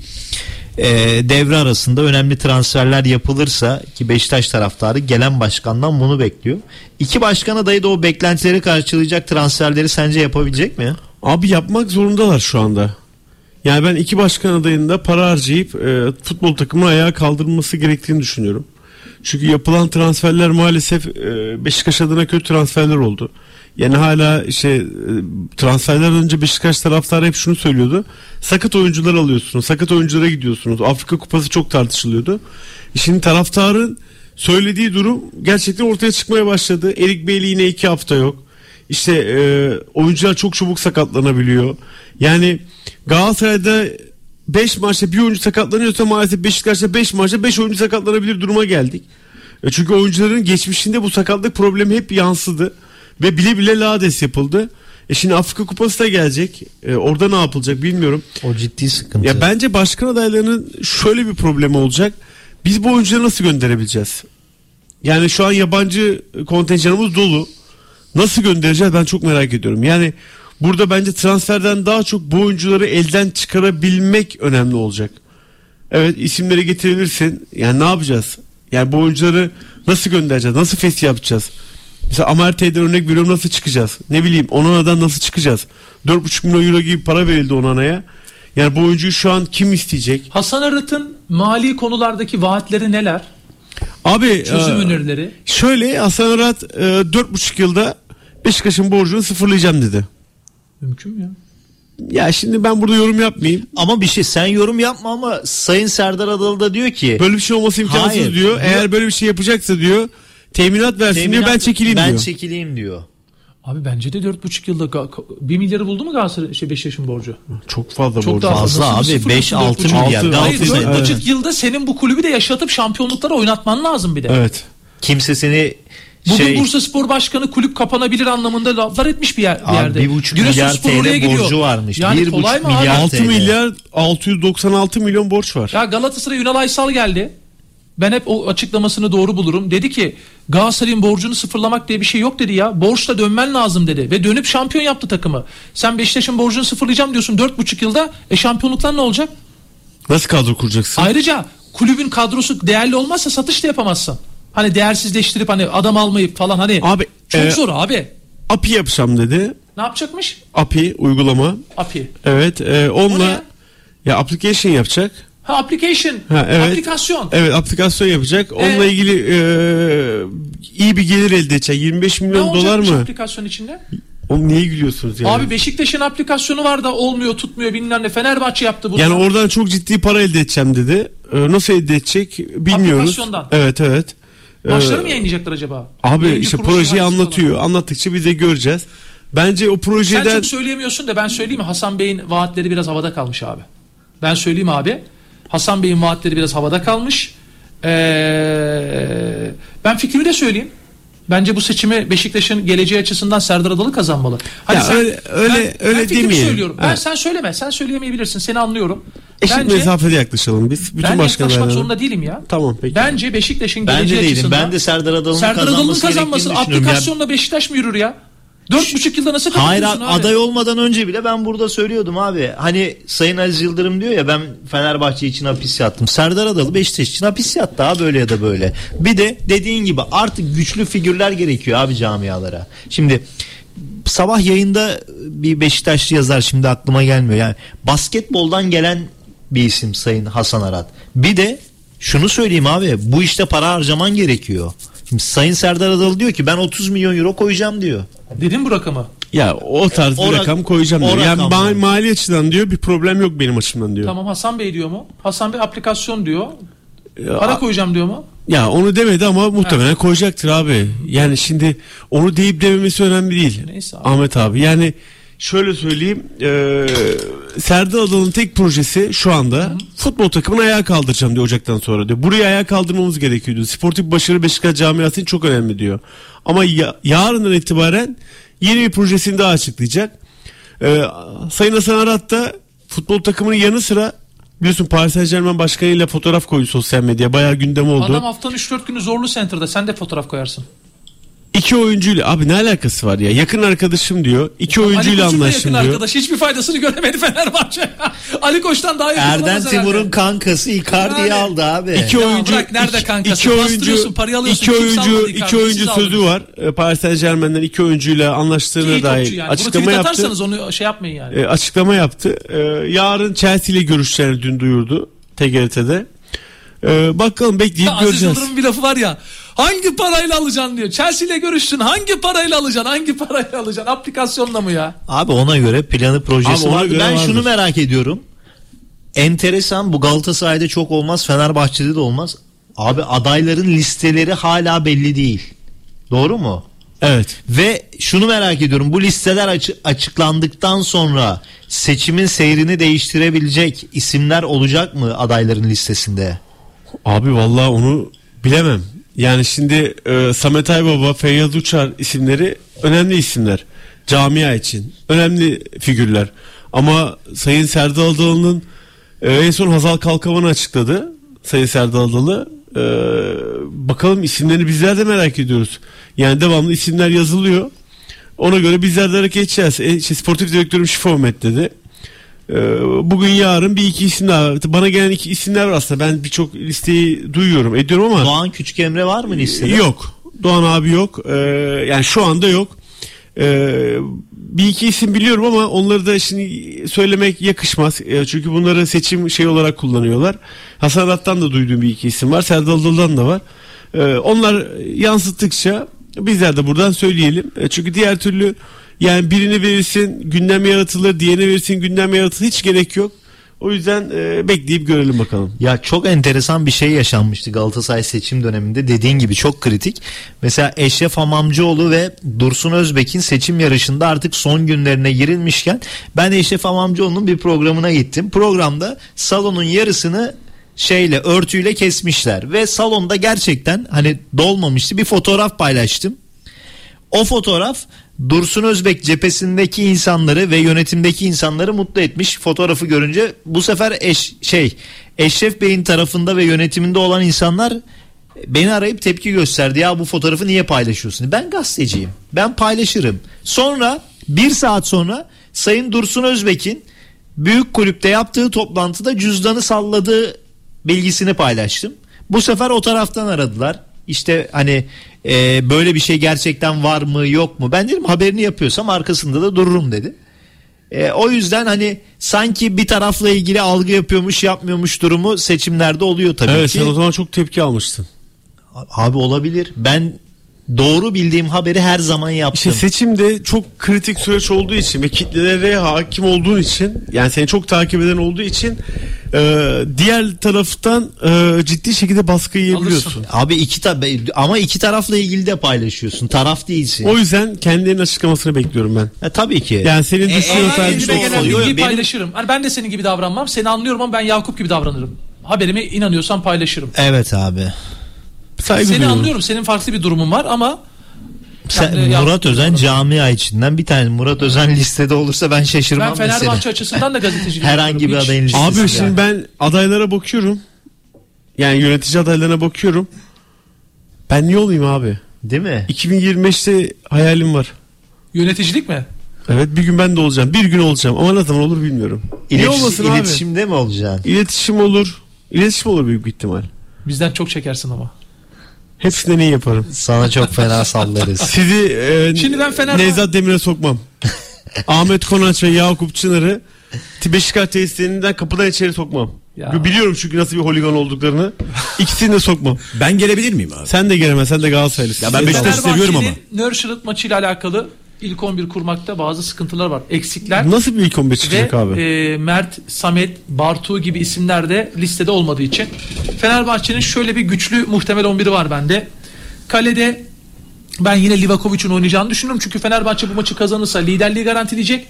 e, devre arasında önemli transferler yapılırsa ki Beşiktaş taraftarı gelen başkandan bunu bekliyor. İki başkan adayı da o beklentileri karşılayacak transferleri sence yapabilecek mi? Abi yapmak zorundalar şu anda. Yani ben iki başkan adayında para harcayıp e, futbol takımını ayağa kaldırılması gerektiğini düşünüyorum. Çünkü yapılan transferler maalesef e, Beşiktaş adına kötü transferler oldu. Yani hala işte e, transferlerden önce Beşiktaş taraftarı hep şunu söylüyordu. Sakat oyuncular alıyorsunuz, sakat oyunculara gidiyorsunuz. Afrika Kupası çok tartışılıyordu. E Şimdi taraftarın söylediği durum gerçekten ortaya çıkmaya başladı. Erik Beyli yine iki hafta yok. İşte e, oyuncular çok çabuk sakatlanabiliyor. Yani Galatasaray'da 5 maçta bir oyuncu sakatlanıyorsa maalesef Beşiktaş'ta 5 maçta 5 oyuncu sakatlanabilir duruma geldik. E çünkü oyuncuların geçmişinde bu sakatlık problemi hep yansıdı. Ve bile bile lades yapıldı. E şimdi Afrika Kupası da gelecek. E orada ne yapılacak bilmiyorum. O ciddi sıkıntı. Ya bence başkan adaylarının şöyle bir problemi olacak. Biz bu oyuncuları nasıl gönderebileceğiz? Yani şu an yabancı kontenjanımız dolu. Nasıl göndereceğiz ben çok merak ediyorum. Yani burada bence transferden daha çok bu oyuncuları elden çıkarabilmek önemli olacak. Evet isimleri getirebilirsin. Yani ne yapacağız? Yani bu oyuncuları nasıl göndereceğiz? Nasıl fes yapacağız? Mesela Amerte'den örnek veriyorum nasıl çıkacağız? Ne bileyim Onana'dan nasıl çıkacağız? 4,5 milyon euro gibi para verildi Onana'ya. Yani bu oyuncuyu şu an kim isteyecek? Hasan Arat'ın mali konulardaki vaatleri neler? Abi Çözüm e, önerileri. Şöyle Hasan Arat e, 4,5 yılda Beşiktaş'ın borcunu sıfırlayacağım dedi. Mümkün mü ya? Ya şimdi ben burada yorum yapmayayım. Ama bir şey sen yorum yapma ama Sayın Serdar Adalı da diyor ki Böyle bir şey olması imkansız Hayır. diyor. Eğer böyle bir şey yapacaksa diyor teminat versin diyor ben çekileyim ben diyor. çekileyim diyor. Abi bence de 4,5 yılda ga- ka- 1 milyarı buldu mu Galatasaray şey Beşiktaş'ın borcu? Çok fazla Çok borcu. daha Fazla Nasıl abi, sıfır 5-6 buçuk, dört milyar. buçuk? Hayır Galatasaray- 4,5 Evet. yılda senin bu kulübü de yaşatıp şampiyonluklara oynatman lazım bir de. Evet. Kimse seni Bugün şey Bursa Spor Başkanı kulüp kapanabilir anlamında laflar etmiş bir, yer, bir Abi yerde. bir buçuk milyar TL oraya gidiyor. borcu varmış. Yani Bir kolay mı abi? milyar 6 TL. milyar 696 milyon borç var. Ya Galatasaray Ünal Aysal geldi. Ben hep o açıklamasını doğru bulurum. Dedi ki Galatasaray'ın borcunu sıfırlamak diye bir şey yok dedi ya. Borçla dönmen lazım dedi. Ve dönüp şampiyon yaptı takımı. Sen Beşiktaş'ın borcunu sıfırlayacağım diyorsun 4,5 yılda. E şampiyonluklar ne olacak? Nasıl kadro kuracaksın? Ayrıca kulübün kadrosu değerli olmazsa satış da yapamazsın. Hani değersizleştirip hani adam almayıp falan hani Abi çok e, zor abi. API yapacağım dedi. Ne yapacakmış? API uygulama. API. Evet e, onunla ya? ya application yapacak. Ha application. Ha, evet. Aplikasyon. Evet aplikasyon yapacak. Onunla Ee? ilgili e, iyi bir gelir elde edecek. 25 Ne milyon dolar mı? aplikasyon içinde? Oğlum niye gülüyorsunuz yani? Abi Beşiktaş'ın aplikasyonu var da olmuyor tutmuyor bilmem ne. Fenerbahçe yaptı bunu. yani oradan çok ciddi para elde edeceğim dedi. E, nasıl elde edecek bilmiyoruz. Aplikasyondan. Evet evet. E, Maçları mı yayınlayacaklar acaba? Abi Yayıncı işte projeyi anlatıyor. Anlattıkça biz de göreceğiz. Bence o Sen projeden çok söyleyemiyorsun da ben söyleyeyim mi? Hasan Bey'in vaatleri biraz havada kalmış abi. Ben söyleyeyim abi. Hasan Bey'in vaatleri biraz havada kalmış. Ee, ben fikrimi de söyleyeyim. Bence bu seçimi Beşiktaş'ın geleceği açısından Serdar Adalı kazanmalı. Hadi Ya öyle- öyle- öyle ben fikrimi demeyelim. söylüyorum. Ben Evet. sen söyleme. Sen söyleyemeyebilirsin. Seni anlıyorum. eşit Bence mesafede yaklaşalım biz. Bütün ben yaklaşmak zorunda değilim ya. Tamam peki. Bence Beşiktaş'ın Ben de geleceği değilim. açısından Ben de Serdar Adalı'nın Serdar Adalı'nın kazanması kazanması aplikasyonla Beşiktaş mı yürür ya? Dört buçuk yılda nasıl Hayır abi? aday olmadan önce bile ben burada söylüyordum abi. Hani Sayın Aziz Yıldırım diyor ya ben Fenerbahçe için hapis yattım. Serdar Adalı Beşiktaş için hapis yattı abi böyle ya da böyle. Bir de dediğin gibi artık güçlü figürler gerekiyor abi camialara. Şimdi sabah yayında bir Beşiktaşlı yazar şimdi aklıma gelmiyor. Yani basketboldan gelen bir isim Sayın Hasan Arat. Bir de şunu söyleyeyim abi bu işte para harcaman gerekiyor. Şimdi Sayın Serdar Adalı diyor ki ben 30 milyon euro koyacağım diyor. Dedin bu rakamı. Ya o tarz O bir rak- rakam koyacağım o diyor. Yani rakamlar. ma- mali açıdan diyor bir problem yok benim açımdan diyor. Tamam Hasan Bey diyor mu? Hasan Bey aplikasyon diyor. Para koyacağım diyor mu? Ya onu demedi ama muhtemelen koyacaktır abi. Yani şimdi onu deyip dememesi önemli değil. Neyse abi. Ahmet abi. Yani şöyle söyleyeyim. E, Serdar Adalı'nın tek projesi şu anda futbol takımını ayağa kaldıracağım diyor Ocak'tan sonra diyor. Burayı ayağa kaldırmamız gerekiyor diyor. Sportif başarı Beşiktaş camiası çok önemli diyor. Ama ya- yarından itibaren yeni bir projesini daha açıklayacak. E, Sayın Hasan Arat da futbol takımının yanı sıra biliyorsun Paris Saint Germain başkanıyla fotoğraf koydu sosyal medyaya. Bayağı gündem oldu. Adam haftanın 3-4 günü zorlu center'da. Sen de fotoğraf koyarsın. İki oyuncuyla abi ne alakası var ya? Yakın arkadaşım diyor. İki oyuncuyla Ali anlaştım yakın diyor. arkadaş. Hiçbir faydasını göremedi Fenerbahçe. Ali Koç'tan daha yakın Erden olamaz herhalde. Timur'un kankası Icardi'yi Yani. aldı abi. İki Ya oyuncu bırak, nerede iki- kankası? iki oyuncu Bastırıyorsun, parayı alıyorsun. iki Kimse oyuncu almadı iki oyuncu siz sözü aldınız. var. E, Paris Saint Germain'den iki oyuncuyla anlaştığına İyi dair topçu yani. Bunu açıklama tweet yaptı. atarsanız onu şey yapmayın yani. E, açıklama yaptı. E, yarın Chelsea ile görüşeceğini dün duyurdu TGRT'de. E, bakalım bekleyip Ya Aziz göreceğiz. Yıldırım'ın bir lafı var ya. Hangi parayla alacaksın diyor. Chelsea ile görüştün. Hangi parayla alacaksın? Hangi parayla alacaksın? Aplikasyonla mı ya? Abi ona göre planı projesi göre Ben vardır. şunu merak ediyorum. Enteresan bu Galatasaray'da çok olmaz Fenerbahçe'de de olmaz. Abi adayların listeleri hala belli değil. Doğru mu? Evet. Ve şunu merak ediyorum. Bu listeler açı- açıklandıktan sonra seçimin seyrini değiştirebilecek isimler olacak mı adayların listesinde? Abi vallahi onu bilemem. Yani şimdi e, Samet Aybaba, Feyyaz Uçar isimleri önemli isimler. Camia için. Önemli figürler. Ama Sayın Serdar Adalı'nın e, en son Hazal Kalkavan'ı açıkladı. Sayın Serdar Adalı. E, bakalım isimlerini bizler de merak ediyoruz. Yani devamlı isimler yazılıyor. Ona göre bizler de hareket edeceğiz. E, işte sportif direktörüm Şifomet dedi. Ee, bugün yarın bir iki isim daha bana gelen iki isimler var aslında. Ben birçok listeyi duyuyorum ediyorum ama Doğan Küçük Emre var mı listede? yok. Doğan abi yok. Ee, yani şu anda yok. Ee, bir iki isim biliyorum ama onları da şimdi söylemek yakışmaz. Ee, çünkü bunları seçim şey olarak kullanıyorlar. Hasan Arat'tan da duyduğum bir iki isim var. Serdal Adalı'dan da var. Ee, onlar yansıttıkça bizler de buradan söyleyelim. Ee, çünkü diğer türlü yani birini verirsin gündem yaratılır diğerini verirsin gündem yaratılır hiç gerek yok o yüzden e, bekleyip görelim bakalım. Ya çok enteresan bir şey yaşanmıştı Galatasaray seçim döneminde dediğin gibi çok kritik. Mesela Eşref Hamamcıoğlu ve Dursun Özbek'in seçim yarışında artık son günlerine girilmişken ben Eşref Hamamcıoğlu'nun bir programına gittim. Programda salonun yarısını şeyle örtüyle kesmişler ve salonda gerçekten hani dolmamıştı bir fotoğraf paylaştım. O fotoğraf Dursun Özbek cephesindeki insanları ve yönetimdeki insanları mutlu etmiş fotoğrafı görünce bu sefer eş, şey Eşref Bey'in tarafında ve yönetiminde olan insanlar beni arayıp tepki gösterdi. Ya bu fotoğrafı niye paylaşıyorsun? Ben gazeteciyim. Ben paylaşırım. Sonra bir saat sonra Sayın Dursun Özbek'in büyük kulüpte yaptığı toplantıda cüzdanı salladığı bilgisini paylaştım. Bu sefer o taraftan aradılar. İşte hani e, böyle bir şey gerçekten var mı yok mu? Ben dedim haberini yapıyorsam arkasında da dururum dedi. E, o yüzden hani sanki bir tarafla ilgili algı yapıyormuş yapmıyormuş durumu seçimlerde oluyor tabii Evet ki. sen o zaman çok tepki almıştın. Abi olabilir. Ben doğru bildiğim haberi her zaman yaptım. İşte seçimde çok kritik süreç olduğu için ve kitlelere hakim olduğun için yani seni çok takip eden olduğu için e, diğer taraftan e, ciddi şekilde baskı yiyebiliyorsun. Abi iki ta ama iki tarafla ilgili de paylaşıyorsun. Taraf değilsin. O yüzden kendilerinin açıklamasını bekliyorum ben. E, tabii ki. Yani senin E, düşünüyor ben tarzı bilgime çok gelen fazla. bilgiyi paylaşırım. Hani ben de senin gibi davranmam. Seni anlıyorum ama ben Yakup gibi davranırım. Haberime inanıyorsan paylaşırım. Evet abi. Saygı Seni duyuyorum. anlıyorum. Senin farklı bir durumun var ama Sen, Yakup Murat Özen camia içinden bir tane Murat Özen listede olursa ben şaşırmam ben Fenerbahçe mesela. açısından da gazetecilik Herhangi bir adayın listesi. Abi şimdi ben adaylara bakıyorum. Yani yönetici adaylarına bakıyorum. Ben niye olayım abi? Değil mi? 2025'te hayalim var. Yöneticilik mi? Evet bir gün ben de olacağım. Bir gün olacağım ama ne zaman olur bilmiyorum. niye İletiş- olmasın abi? iletişimde mi olacaksın? İletişim olur. İletişim olur büyük ihtimal. Bizden çok çekersin ama. Hepsinden iyi yaparım. Sana çok fena sallarız. Sizi e, Şimdi ben Fenerbahçe- Nevzat Demir'e sokmam. Ahmet Konaç ve Yakup Çınar'ı Beşiktaş tesislerinden kapıdan içeri sokmam. Ya. Biliyorum çünkü nasıl bir holigan olduklarını. İkisini de sokmam. Ben gelebilir miyim abi? Sen de gelemez. Sen de Galatasaraylısın. Ya ben Beşiktaş'ı seviyorum ama. Nurşirat maçıyla alakalı ilk 11 kurmakta bazı sıkıntılar var. Eksikler. Nasıl bir ilk 11 Ve çıkacak abi? e, Mert, Samet, Bartu gibi isimler de listede olmadığı için Fenerbahçe'nin şöyle bir güçlü muhtemel 11'i var bende. Kalede ben yine Livakovic'in oynayacağını düşünüyorum. Çünkü Fenerbahçe bu maçı kazanırsa liderliği garantileyecek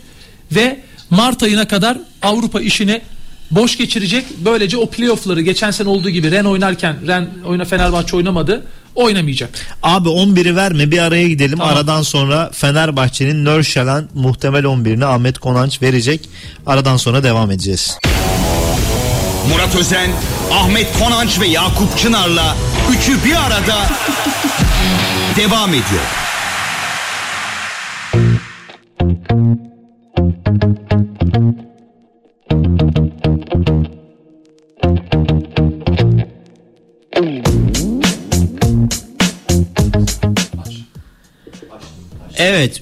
ve Mart ayına kadar Avrupa işini boş geçirecek. Böylece o playoff'ları geçen sene olduğu gibi Ren oynarken Ren oyna Fenerbahçe oynamadı. Oynamayacak. Abi 11'i verme bir araya gidelim. Tamam. Aradan sonra Fenerbahçe'nin Nörşelen muhtemel 11'ini Ahmet Konanç verecek. Aradan sonra devam edeceğiz. Murat Özen, Ahmet Konanç ve Yakup Çınar'la üçü bir arada devam ediyor.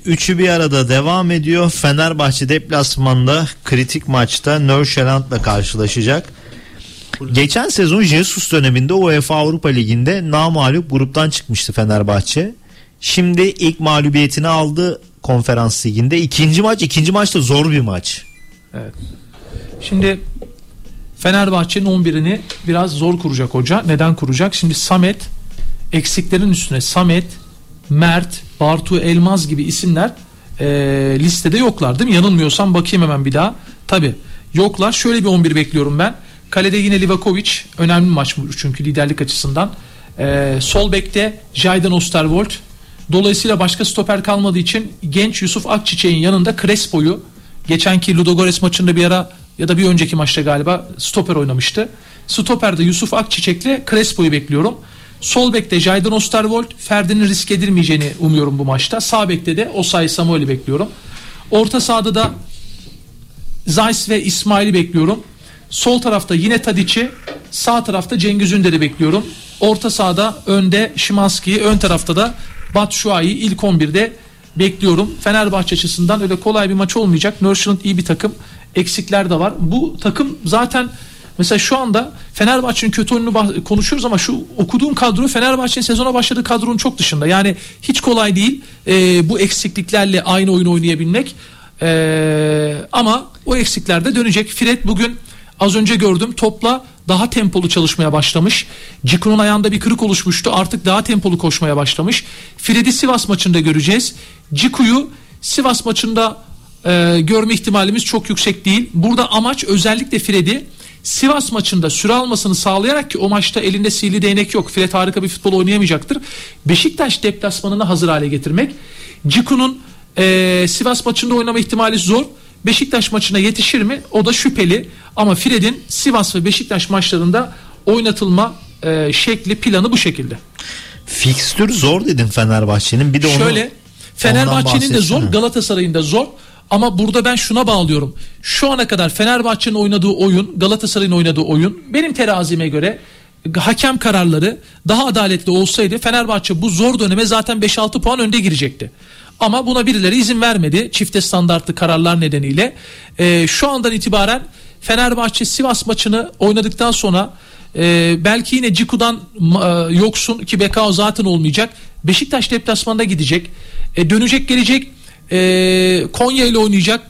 Üçü bir arada devam ediyor. Fenerbahçe deplasmanda kritik maçta Nörşelant'la karşılaşacak. Geçen sezon Jesus döneminde UEFA Avrupa Ligi'nde namağlup gruptan çıkmıştı Fenerbahçe. Şimdi ilk mağlubiyetini aldı konferans liginde. İkinci maç, ikinci maç da zor bir maç. Evet. Şimdi Fenerbahçe'nin 11'ini biraz zor kuracak hoca. Neden kuracak? Şimdi Samet eksiklerin üstüne Samet, Mert, Bartu Elmaz gibi isimler e, listede yoklar değil mi? Yanılmıyorsam bakayım hemen bir daha. Tabi yoklar. Şöyle bir 11 bekliyorum ben. Kalede yine Livakovic. Önemli bir maç çünkü liderlik açısından. E, sol bekte Jayden Osterwold. Dolayısıyla başka stoper kalmadığı için genç Yusuf Akçiçek'in yanında Crespo'yu geçenki Ludogorets maçında bir ara ya da bir önceki maçta galiba stoper oynamıştı. Stoper'de Yusuf Akçiçek'le Crespo'yu bekliyorum. Sol bekte Jayden Osterwold, Ferdi'nin risk edilmeyeceğini umuyorum bu maçta. Sağ bekte de Osay Samuel'i bekliyorum. Orta sahada da Zeiss ve İsmail'i bekliyorum. Sol tarafta yine Tadic'i, sağ tarafta Cengiz Ünder'i bekliyorum. Orta sahada önde Şimanski'yi, ön tarafta da Batshuayi'yi ilk 11'de bekliyorum. Fenerbahçe açısından öyle kolay bir maç olmayacak. Nurşland iyi bir takım. Eksikler de var. Bu takım zaten mesela şu anda Fenerbahçe'nin kötü oyununu konuşuyoruz ama şu okuduğum kadro Fenerbahçe'nin sezona başladığı kadronun çok dışında. Yani hiç kolay değil e, bu eksikliklerle aynı oyun oynayabilmek. E, ama o eksikler de dönecek. Fred bugün az önce gördüm topla daha tempolu çalışmaya başlamış. Ciku'nun ayağında bir kırık oluşmuştu. Artık daha tempolu koşmaya başlamış. Fred'i Sivas maçında göreceğiz. Ciku'yu Sivas maçında e, görme ihtimalimiz çok yüksek değil. Burada amaç özellikle Fred'i Sivas maçında süre almasını sağlayarak ki o maçta elinde sihirli değnek yok. Fred harika bir futbol oynayamayacaktır. Beşiktaş deplasmanını hazır hale getirmek. Ciku'nun e, Sivas maçında oynama ihtimali zor. Beşiktaş maçına yetişir mi? O da şüpheli. Ama Fred'in Sivas ve Beşiktaş maçlarında oynatılma e, şekli planı bu şekilde. Fikstür zor dedin Fenerbahçe'nin. Bir de onu Şöyle Fenerbahçe'nin de zor. Galatasaray'ın da zor. Ama burada ben şuna bağlıyorum. Şu ana kadar Fenerbahçe'nin oynadığı oyun, Galatasaray'ın oynadığı oyun benim terazime göre hakem kararları daha adaletli olsaydı Fenerbahçe bu zor döneme zaten 5-6 puan önde girecekti. Ama buna birileri izin vermedi çifte standartlı kararlar nedeniyle. Ee, şu andan itibaren Fenerbahçe Sivas maçını oynadıktan sonra e, belki yine Ciku'dan e, yoksun ki Bekao zaten olmayacak. Beşiktaş deplasmanda gidecek. E, dönecek gelecek e, Konya ile oynayacak.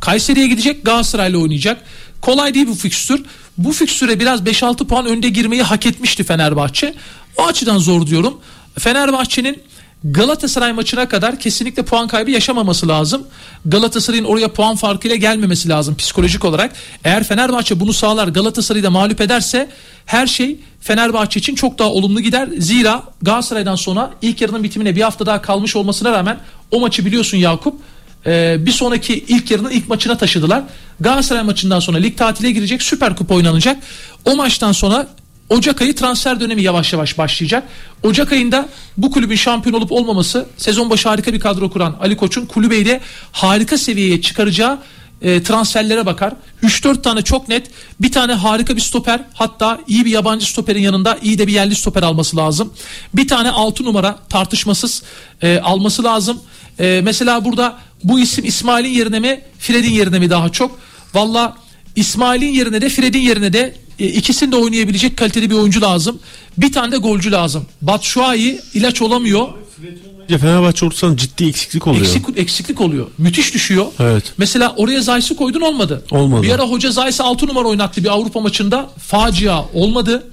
Kayseri'ye gidecek Galatasaray'la oynayacak. Kolay değil bu fikstür. Bu fikstüre biraz 5-6 puan önde girmeyi hak etmişti Fenerbahçe. O açıdan zor diyorum. Fenerbahçe'nin Galatasaray maçına kadar kesinlikle puan kaybı yaşamaması lazım. Galatasaray'ın oraya puan farkıyla gelmemesi lazım psikolojik olarak. Eğer Fenerbahçe bunu sağlar Galatasaray'ı da mağlup ederse her şey Fenerbahçe için çok daha olumlu gider. Zira Galatasaray'dan sonra ilk yarının bitimine bir hafta daha kalmış olmasına rağmen o maçı biliyorsun Yakup e, bir sonraki ilk yarının ilk maçına taşıdılar. Galatasaray maçından sonra lig tatile girecek Süper Kupa oynanacak. O maçtan sonra Ocak ayı transfer dönemi yavaş yavaş başlayacak. Ocak ayında bu kulübün şampiyon olup olmaması sezon başı harika bir kadro kuran Ali Koç'un kulübeyi de harika seviyeye çıkaracağı e, transferlere bakar. 3-4 tane çok net bir tane harika bir stoper hatta iyi bir yabancı stoperin yanında iyi de bir yerli stoper alması lazım. Bir tane 6 numara tartışmasız e, alması lazım. E, mesela burada bu isim İsmail'in yerine mi Fred'in yerine mi daha çok? Valla İsmail'in yerine de Fred'in yerine de e, ikisini de oynayabilecek kaliteli bir oyuncu lazım. Bir tane de golcü lazım. Batshuayi ilaç olamıyor. Fenerbahçe olursa ciddi eksiklik oluyor. Eksik, eksiklik oluyor. Müthiş düşüyor. Evet. Mesela oraya Zayt'sı koydun olmadı. Olmadı. Bir ara hoca Zayt'sı 6 numara oynattı bir Avrupa maçında. Facia olmadı.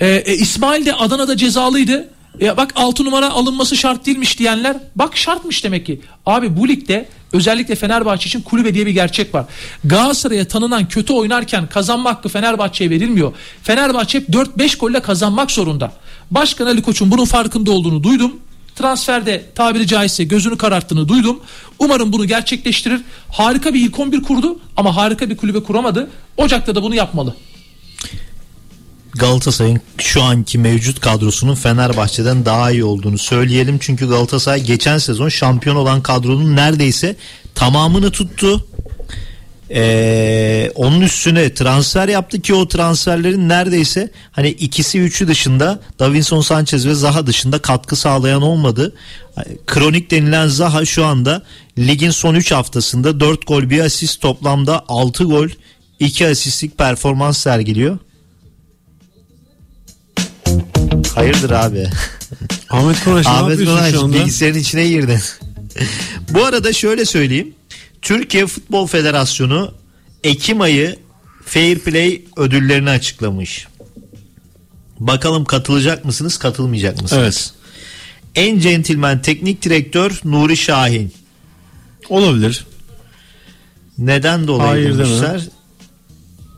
Ee, e, İsmail de Adana'da cezalıydı. Ya bak 6 numara alınması şart değilmiş diyenler bak şartmış demek ki. Abi bu ligde özellikle Fenerbahçe için kulübe diye bir gerçek var. Galatasaray'a tanınan kötü oynarken kazanma hakkı Fenerbahçe'ye verilmiyor. Fenerbahçe hep 4-5 golle kazanmak zorunda. Başkan Ali Koç'un bunun farkında olduğunu duydum. Transferde tabiri caizse gözünü kararttığını duydum. Umarım bunu gerçekleştirir. Harika bir ilk 11 kurdu ama harika bir kulübe kuramadı. Ocak'ta da bunu yapmalı. Galatasaray'ın şu anki mevcut kadrosunun Fenerbahçe'den daha iyi olduğunu söyleyelim. Çünkü Galatasaray geçen sezon şampiyon olan kadronun neredeyse tamamını tuttu. Ee, onun üstüne transfer yaptı ki o transferlerin neredeyse hani ikisi üçü dışında Davinson Sanchez ve Zaha dışında katkı sağlayan olmadı. Kronik denilen Zaha şu anda ligin son 3 haftasında 4 gol bir asist toplamda 6 gol 2 asistlik performans sergiliyor. Hayırdır abi? Ahmet Konaş Ahmet Konaş bilgisayarın içine girdin. Bu arada şöyle söyleyeyim. Türkiye Futbol Federasyonu Ekim ayı Fair Play ödüllerini açıklamış. Bakalım katılacak mısınız, katılmayacak mısınız? Evet. En centilmen teknik direktör Nuri Şahin. Olabilir. Neden dolayı Hayır demişler?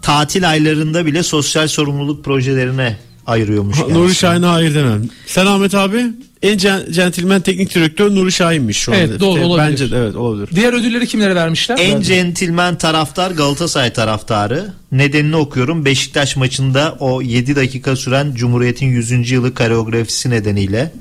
Tatil aylarında bile sosyal sorumluluk projelerine ayırıyormuş. Ha. Nuri Şahin'e hayır demem. Sen Ahmet abi en cen- centilmen teknik direktör Nuri Şahin'miş şu Evet, anda. doğru, olabilir. Bence de evet olabilir. Diğer ödülleri kimlere vermişler? En centilmen taraftar Galatasaray taraftarı. Nedenini okuyorum. Beşiktaş maçında o 7 dakika süren Cumhuriyet'in 100. yılı koreografisi nedeniyle.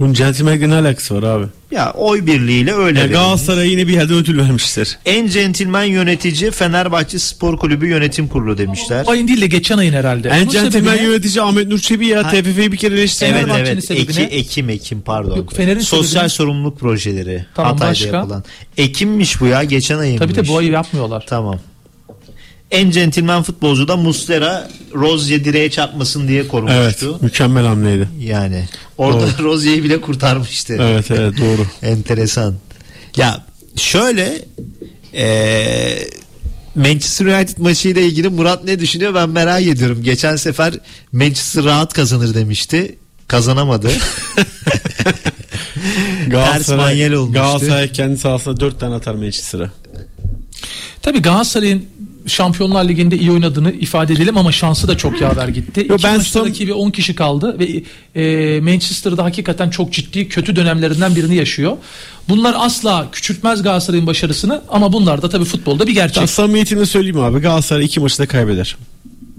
Bunun centilmenlikle ne alakası var abi? Ya oy birliğiyle öyle Ya. Galatasaray'a yine bir yerde ödül vermişler. En centilmen yönetici Fenerbahçe Spor Kulübü Yönetim Kurulu demişler. Bu ayın değil de geçen ayın herhalde. En Bunun centilmen sebebi yönetici Ahmet Nur Çebi ya. TFF'yi bir kere eleştirdi. Evet evet Eki? Ekim Ekim pardon. Yok, Fener'in Sosyal sebebi ne? sorumluluk projeleri Tamam, Hatay'da başka? yapılan. Ekimmiş bu ya geçen ayıymış. Tabii de bu ayı yapmıyorlar. Tamam. En centilmen futbolcu da Muslera Rozier direğe çarpmasın diye Evet korumuştu. mükemmel hamleydi. Yani orada. Rozier'i bile kurtarmıştı. Evet evet doğru. Enteresan. Ya şöyle eee Manchester United maçıyla ilgili Murat ne düşünüyor ben merak ediyorum. Geçen sefer Manchester rahat kazanır demişti. Kazanamadı. Manyel olmuştu. Galatasaray kendi sahasında 4 tane atar Manchester'a. Tabii Galatasaray'ın Şampiyonlar Ligi'nde iyi oynadığını ifade edelim ama şansı da çok yaver gitti. Yo, İki ben maçta son- rakibi 10 kişi kaldı ve e, Manchester'da hakikaten çok ciddi kötü dönemlerinden birini yaşıyor. Bunlar asla küçültmez Galatasaray'ın başarısını ama bunlar da tabii futbolda bir gerçek. Ben samimiyetini söyleyeyim abi. Galatasaray iki maçı da kaybeder.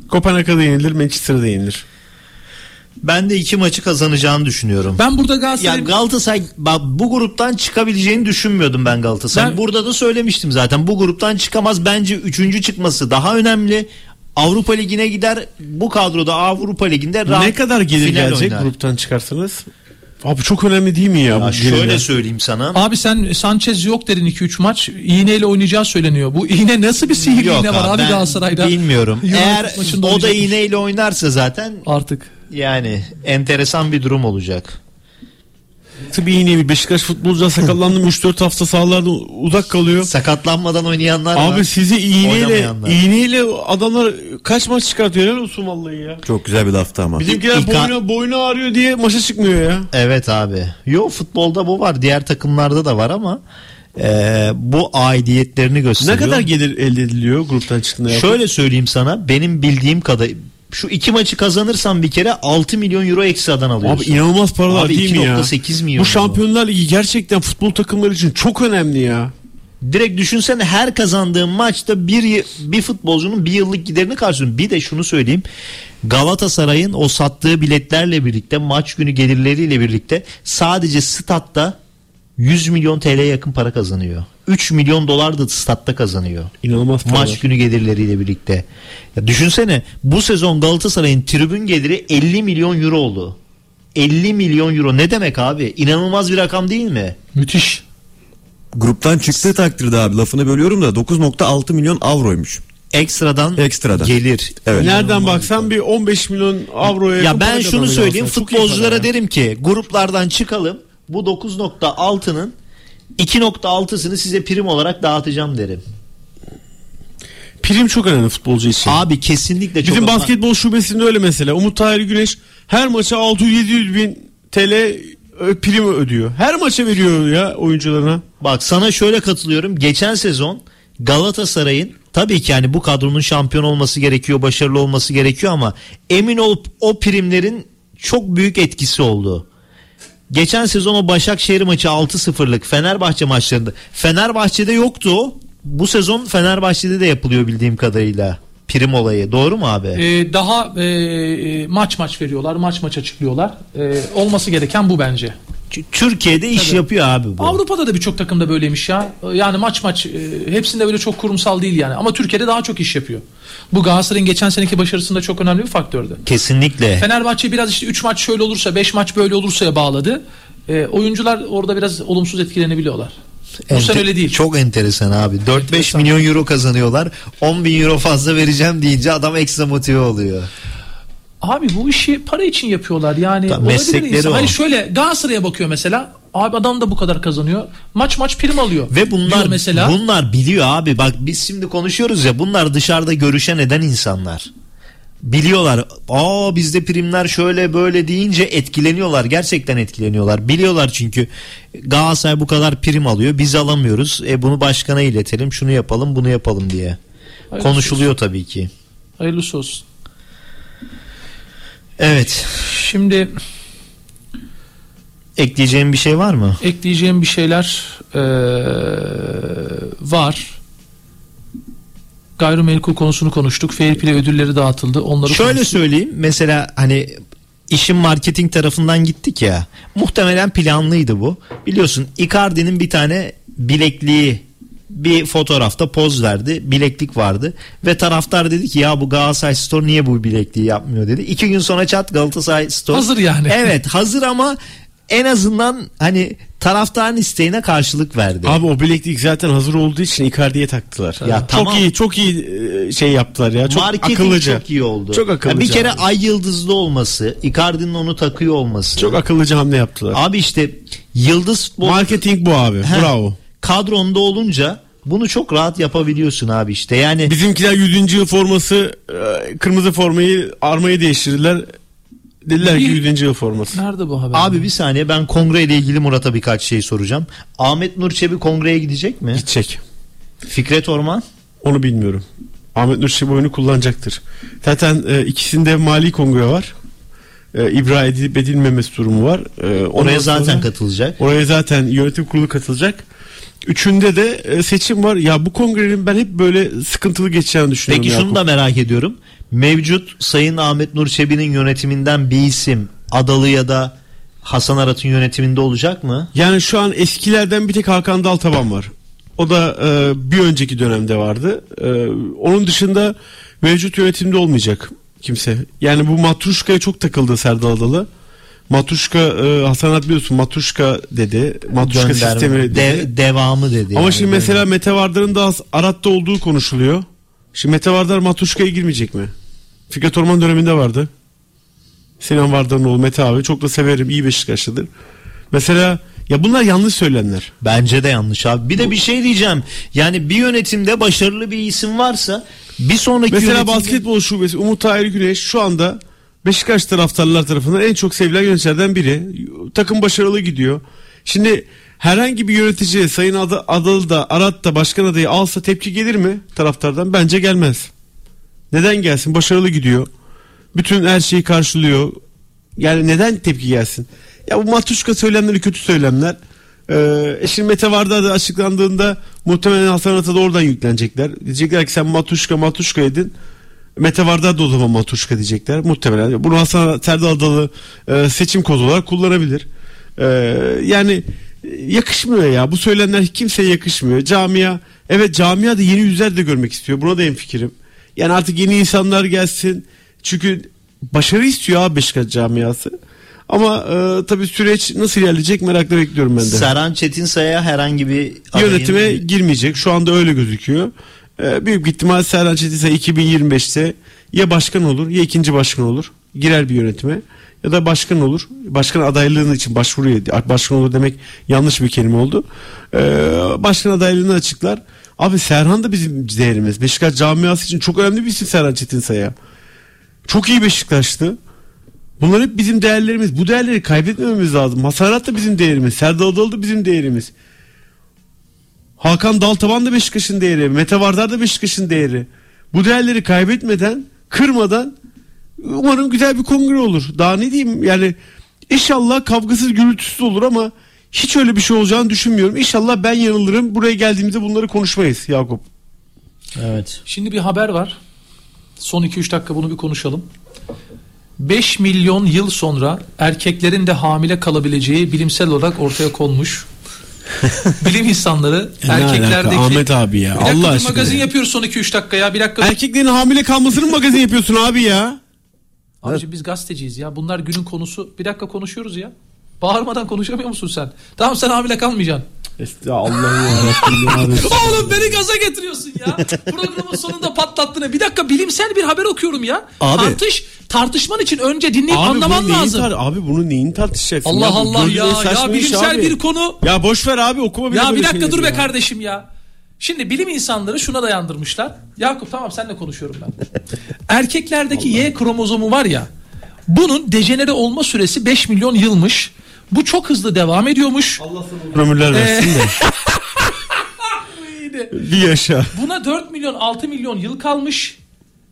Kopenhag'da yenilir, Manchester'da yenilir. Ben de iki maçı kazanacağını düşünüyorum. Ben burada Ya Galatasaray Galatasaray bak, bu gruptan çıkabileceğini düşünmüyordum ben Galatasaray. Ben- Burada da söylemiştim zaten. Bu gruptan çıkamaz. Bence üçüncü çıkması daha önemli. Avrupa Ligi'ne gider. Bu kadroda Avrupa Ligi'nde rahat ne kadar gelir gelecek oynar. gruptan çıkarsanız? Abi çok önemli değil mi ya? Ya bu şöyle gelirler? söyleyeyim sana. Abi sen Sanchez yok dedin 2-3 maç. İğneyle oynayacağı söyleniyor. Bu iğne nasıl bir sihirli Yok iğne var abi Galatasaray'da? Bilmiyorum. Eğer o da oynayacakmış. iğneyle oynarsa zaten artık yani enteresan bir durum olacak. Tabii yine bir Beşiktaş futbolcular sakatlandı mı 3-4 hafta sahalarda uzak kalıyor. Sakatlanmadan oynayanlar var. Abi sizi iğneyle iğneyle adamlar kaç maç çıkartıyor olsun vallahi ya. Çok güzel bir laftı ama. Bizimkiler İlk- boynu, boynu ağrıyor diye maça çıkmıyor ya. Evet abi. Yo futbolda bu var. Diğer takımlarda da var ama e, bu aidiyetlerini Ne gösteriyor. kadar gelir elde ediliyor gruptan çıktığında? Şöyle söyleyeyim sana. Benim bildiğim kadar şu iki maçı kazanırsan bir kere 6 milyon euro ekstradan alıyorsun. Abi inanılmaz paralar Abi değil mi ya? 2.8 milyon. Bu Şampiyonlar Ligi gerçekten futbol takımları için çok önemli ya. Direkt düşünsene her kazandığın maçta bir bir futbolcunun bir yıllık giderini karşılıyorsun. Bir de şunu söyleyeyim. Galatasaray'ın o sattığı biletlerle birlikte maç günü gelirleriyle birlikte sadece statta 100 milyon TL yakın para kazanıyor. 3 milyon dolar da statta kazanıyor. İnanılmaz paralar. Maç günü gelirleriyle birlikte. Ya düşünsene bu sezon Galatasaray'ın tribün geliri 50 milyon euro oldu. 50 milyon euro ne demek abi? İnanılmaz bir rakam değil mi? müthiş. Gruptan çıktığı takdirde abi lafını bölüyorum da 9.6 milyon avroymuş. Ekstradan, Ekstradan. gelir. Evet. Nereden baksan bir 15 milyon avroya Ya ben şunu söyleyeyim futbolculara derim ki gruplardan çıkalım. Bu 9.6'nın 2.6'sını size prim olarak dağıtacağım derim. Prim çok önemli futbolcu için. Abi kesinlikle çok Bizim basketbol şubesinde öyle mesela. Umut Tahir Güneş her maça 600-700 bin TL prim ödüyor. Her maça veriyor ya oyuncularına. Bak sana şöyle katılıyorum. Geçen sezon Galatasaray'ın tabii ki yani bu kadronun şampiyon olması gerekiyor, başarılı olması gerekiyor ama emin ol o primlerin çok büyük etkisi oldu. Geçen sezon o Başakşehir maçı 6-0'lık Fenerbahçe maçlarında. Fenerbahçe'de yoktu. Bu sezon Fenerbahçe'de de yapılıyor bildiğim kadarıyla. Prim olayı. Doğru mu abi? Ee, daha e, e, maç maç veriyorlar, maç maç açıklıyorlar. Ee, olması gereken bu bence. Türkiye'de iş Tabii. yapıyor abi bu. Avrupa'da da birçok takımda böyleymiş ya. Yani maç maç e, hepsinde böyle çok kurumsal değil yani. Ama Türkiye'de daha çok iş yapıyor. Bu Galatasaray'ın geçen seneki başarısında çok önemli bir faktördü. Kesinlikle. Fenerbahçe biraz işte 3 maç şöyle olursa 5 maç böyle olursa'ya bağladı. E, oyuncular orada biraz olumsuz etkilenebiliyorlar. Bu Ente- sene öyle değil. Çok enteresan abi. 4-5 milyon euro kazanıyorlar. 10 bin euro fazla vereceğim deyince adam ekstra motive oluyor. Abi bu işi para için yapıyorlar yani. Tabii, olabilir meslekleri insan. o. Hani şöyle Galatasaray'a bakıyor mesela. Abi adam da bu kadar kazanıyor. Maç maç prim alıyor. Ve bunlar mesela. bunlar biliyor abi. Bak biz şimdi konuşuyoruz ya bunlar dışarıda görüşen eden insanlar. Biliyorlar. Aa bizde primler şöyle böyle deyince etkileniyorlar. Gerçekten etkileniyorlar. Biliyorlar çünkü Galatasaray bu kadar prim alıyor. Biz alamıyoruz. E bunu başkana iletelim. Şunu yapalım, bunu yapalım diye. Hayırlısı Konuşuluyor tabii ki. Hayırlısı olsun. Evet. Şimdi Ekleyeceğim bir şey var mı? ekleyeceğim bir şeyler eee, var. Gayrimenkul konusunu konuştuk. Fair play ödülleri dağıtıldı. Onları Şöyle konuştuk. söyleyeyim. Mesela hani işin marketing tarafından gittik ya. Muhtemelen planlıydı bu. Biliyorsun Icardi'nin bir tane bilekliği bir fotoğrafta poz verdi. Bileklik vardı. Ve taraftar dedi ki ya bu Galatasaray Store niye bu bilekliği yapmıyor dedi. İki gün sonra çat Galatasaray Store. Hazır yani. Evet hazır ama en azından hani taraftarın isteğine karşılık verdi. Abi o bileklik zaten hazır olduğu için Icardi'ye taktılar. Ya çok tamam. iyi çok iyi e, şey yaptılar ya. Çok Marketing akıllıca. çok iyi oldu. Çok Ya akıllıca. bir kere abi. ay yıldızlı olması, Icardi'nin onu takıyor olması. çok akıllıca hamle yaptılar. Abi işte yıldız futbol Marketing bu abi. Heh. Bravo. Kadronda olunca bunu çok rahat yapabiliyorsun abi işte. Yani Bizimkiler 100. yıl forması e, kırmızı formayı armayı değiştirdiler. Dediler ki Bir- 100. yıl forması. Nerede bu haber? abi bir saniye ben kongre ile ilgili Murat'a birkaç şey soracağım. Ahmet Nur Çebi kongreye gidecek mi? Gidecek. Fikret Orman? Onu bilmiyorum. Ahmet Nur Çebi oyunu kullanacaktır. Zaten e, ikisinde mali kongre var. E, ibra edilip edilmemesi durumu var. E, Oraya zaten sonra- katılacak. Oraya zaten yönetim kurulu katılacak. Üçünde de e, seçim var. Ya bu kongrenin ben hep böyle sıkıntılı geçeceğini düşünüyorum. Peki şunu Yakup. da merak ediyorum. Mevcut Sayın Ahmet Nur Çebi'nin yönetiminden bir isim Adalı ya da Hasan Arat'ın yönetiminde olacak mı? Yani şu an eskilerden bir tek Hakan Daltaban var. O da e, bir önceki dönemde vardı. E, onun dışında mevcut yönetimde olmayacak kimse. Yani bu Matruşka'ya çok takıldı Serdal Adalı. Matruşka e, Hasan Arat biliyorsun Matruşka dedi. Matruşka Gönderme. sistemi dedi. De- devamı dedi. Ama yani. şimdi mesela Mete Vardar'ın da Arat'ta olduğu konuşuluyor. Şimdi Mete Vardar Matruşka'ya girmeyecek mi? Fikret Orman döneminde vardı. Sinan Vardar'ın oğlu Mete abi. Çok da severim. iyi Beşiktaşlıdır. Mesela ya bunlar yanlış söylenenler. Bence de yanlış abi. Bir de bir şey diyeceğim. Yani bir yönetimde başarılı bir isim varsa bir sonraki Mesela yönetimde... basketbol şubesi Umut Tahir Güneş şu anda Beşiktaş taraftarlar tarafından en çok sevilen yöneticilerden biri. Takım başarılı gidiyor. Şimdi herhangi bir yönetici Sayın Ad- Adalı da Arat da başkan adayı alsa tepki gelir mi taraftardan? Bence gelmez. Neden gelsin? Başarılı gidiyor. Bütün her şeyi karşılıyor. Yani neden tepki gelsin? Ya bu matuşka söylemleri kötü söylemler. Ee, e şimdi Mete Vardar da açıklandığında muhtemelen Hasan Arat'a da oradan yüklenecekler. Diyecekler ki sen matuşka matuşka edin. Mete Vardar da o zaman matuşka diyecekler. Muhtemelen. Bunu Hasan Serdal Adalı e, seçim kozu olarak kullanabilir. Ee, yani e, yakışmıyor ya. Bu söylemler kimseye yakışmıyor. Camia evet camia da yeni yüzler de görmek istiyor. Buna da en fikrim. Yani artık yeni insanlar gelsin. Çünkü başarı istiyor abi Beşiktaş camiası. Ama e, tabii süreç nasıl ilerleyecek merakla bekliyorum ben de. Serhan Çetinsay'a herhangi bir adayın- Yönetime girmeyecek. Şu anda öyle gözüküyor. E, büyük ihtimal Serhan Çetinsay 2025'te ya başkan olur ya ikinci başkan olur. Girer bir yönetime ya da başkan olur. Başkan adaylığının için başvuruyor. Başkan olur demek yanlış bir kelime oldu. E, başkan adaylığını açıklar. Abi Serhan da bizim değerimiz. Beşiktaş camiası için çok önemli bir isim Serhan Çetinsay'a. Çok iyi Beşiktaş'tı. Bunlar hep bizim değerlerimiz. Bu değerleri kaybetmememiz lazım. Masarat da bizim değerimiz. Serdal Adalı da bizim değerimiz. Hakan Daltaban da Beşiktaş'ın değeri. Mete Vardar da Beşiktaş'ın değeri. Bu değerleri kaybetmeden, kırmadan umarım güzel bir kongre olur. Daha ne diyeyim yani inşallah kavgasız gürültüsüz olur ama hiç öyle bir şey olacağını düşünmüyorum. İnşallah ben yanılırım. Buraya geldiğimizde bunları konuşmayız Yakup. Evet. Şimdi bir haber var. Son 2-3 dakika bunu bir konuşalım. 5 milyon yıl sonra erkeklerin de hamile kalabileceği bilimsel olarak ortaya konmuş. Bilim insanları E erkeklerdeki Ahmet abi ya, Bir dakika, Allah aşkına magazin ya. yapıyoruz son 2-3 dakika ya. Bir dakika. Erkeklerin hamile kalmasını mı magazin yapıyorsun abi ya? Abiciğim biz gazeteciyiz ya. Bunlar günün konusu. Bir dakika konuşuyoruz ya. Bağırmadan konuşamıyor musun sen? Tamam sen hamile kalmayacaksın. Ya Allah'ım yarabbim ya. Oğlum beni gaza getiriyorsun ya. Programın sonunda patlattın. Bir dakika bilimsel bir haber okuyorum ya. Abi. Tartış, tartışman için önce dinleyip Abi anlaman lazım. tar- abi bunu neyin tartışacaksın? Allah ya? Allah ya. Ya bilimsel abi. bir konu. Ya boş ver abi okuma bile Ya bir dakika dur be ya. kardeşim ya. Şimdi bilim insanları şuna dayandırmışlar. Yakup tamam senle konuşuyorum ben. Erkeklerdeki Y kromozomu var ya. Bunun dejenere olma süresi 5 milyon yılmış. Bu çok hızlı devam ediyormuş. Allah Ömürler versin de. Bir yaşa. Buna 4 milyon 6 milyon yıl kalmış.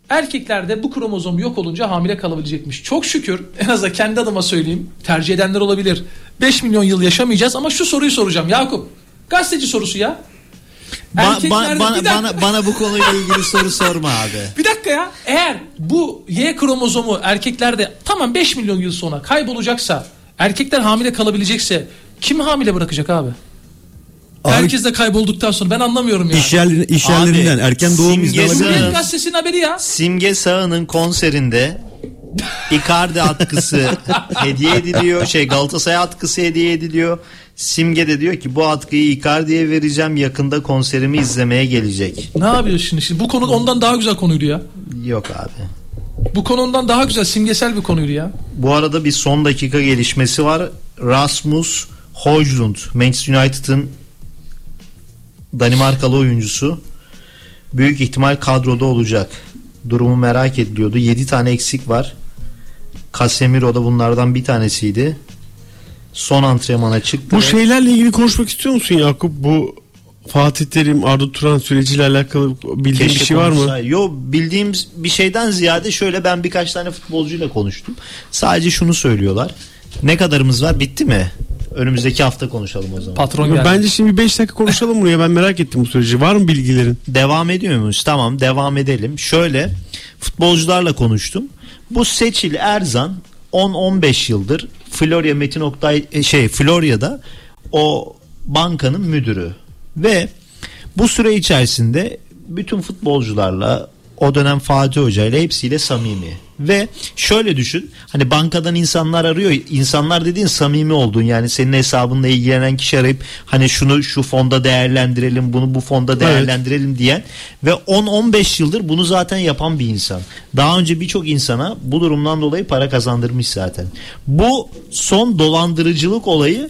Erkeklerde bu kromozom yok olunca hamile kalabilecekmiş. Çok şükür en azından kendi adıma söyleyeyim. Tercih edenler olabilir. 5 milyon yıl yaşamayacağız ama şu soruyu soracağım Yakup. Gazeteci sorusu ya. Ba- ba- bana, bana, bana bu konuyla ilgili soru sorma abi. Bir dakika ya. Eğer bu Y kromozomu erkeklerde tamam 5 milyon yıl sonra kaybolacaksa, erkekler hamile kalabilecekse kim hamile bırakacak abi? Herkes de kaybolduktan sonra ben anlamıyorum ya. İş, yerleri, iş yerlerinden Abi, erken doğum izni simgesi- alabilir Cumhuriyet? Gazetesi'nin haberi ya. Simge Sağ'ın konserinde Icardi atkısı hediye ediliyor. Şey Galatasaray atkısı hediye ediliyor. Simge de diyor ki bu atkıyı Icardi'ye vereceğim yakında konserimi izlemeye gelecek. Ne yapıyor şimdi? şimdi? Bu konu ondan daha güzel konuydu ya. Yok abi. Bu konu ondan daha güzel simgesel bir konuydu ya. Bu arada bir son dakika gelişmesi var. Rasmus Højlund Manchester United'ın Danimarkalı oyuncusu büyük ihtimal kadroda olacak. Durumu merak ediliyordu. 7 tane eksik var. Casemiro da bunlardan bir tanesiydi. Son antrenmana çıktı. Bu ve- şeylerle ilgili konuşmak istiyor musun Yakup? Bu Fatih Terim, Arda Turan süreciyle alakalı bildiğin Keşke bir şey var mı? konuşsa- Yo bildiğim bir şeyden ziyade şöyle ben birkaç tane futbolcuyla konuştum. Sadece şunu söylüyorlar. Ne kadarımız var bitti mi? Önümüzdeki hafta konuşalım o zaman. Patron Bence şimdi 5 dakika konuşalım bunu ya ben merak ettim bu süreci. Var mı bilgilerin? Devam ediyor muyuz? Tamam devam edelim. Şöyle futbolcularla konuştum. Bu Seçil Erzan 10-15 yıldır Florya Metin Oktay e, şey Florya'da o bankanın müdürü ve bu süre içerisinde bütün futbolcularla o dönem Fatih Hoca ile hepsiyle samimi. Ve şöyle düşün hani bankadan insanlar arıyor insanlar dediğin samimi olduğun yani senin hesabınla ilgilenen kişi arayıp hani şunu şu fonda değerlendirelim bunu bu fonda değerlendirelim diyen ve 10-15 yıldır bunu zaten yapan bir insan. Daha önce birçok insana bu durumdan dolayı para kazandırmış zaten. Bu son dolandırıcılık olayı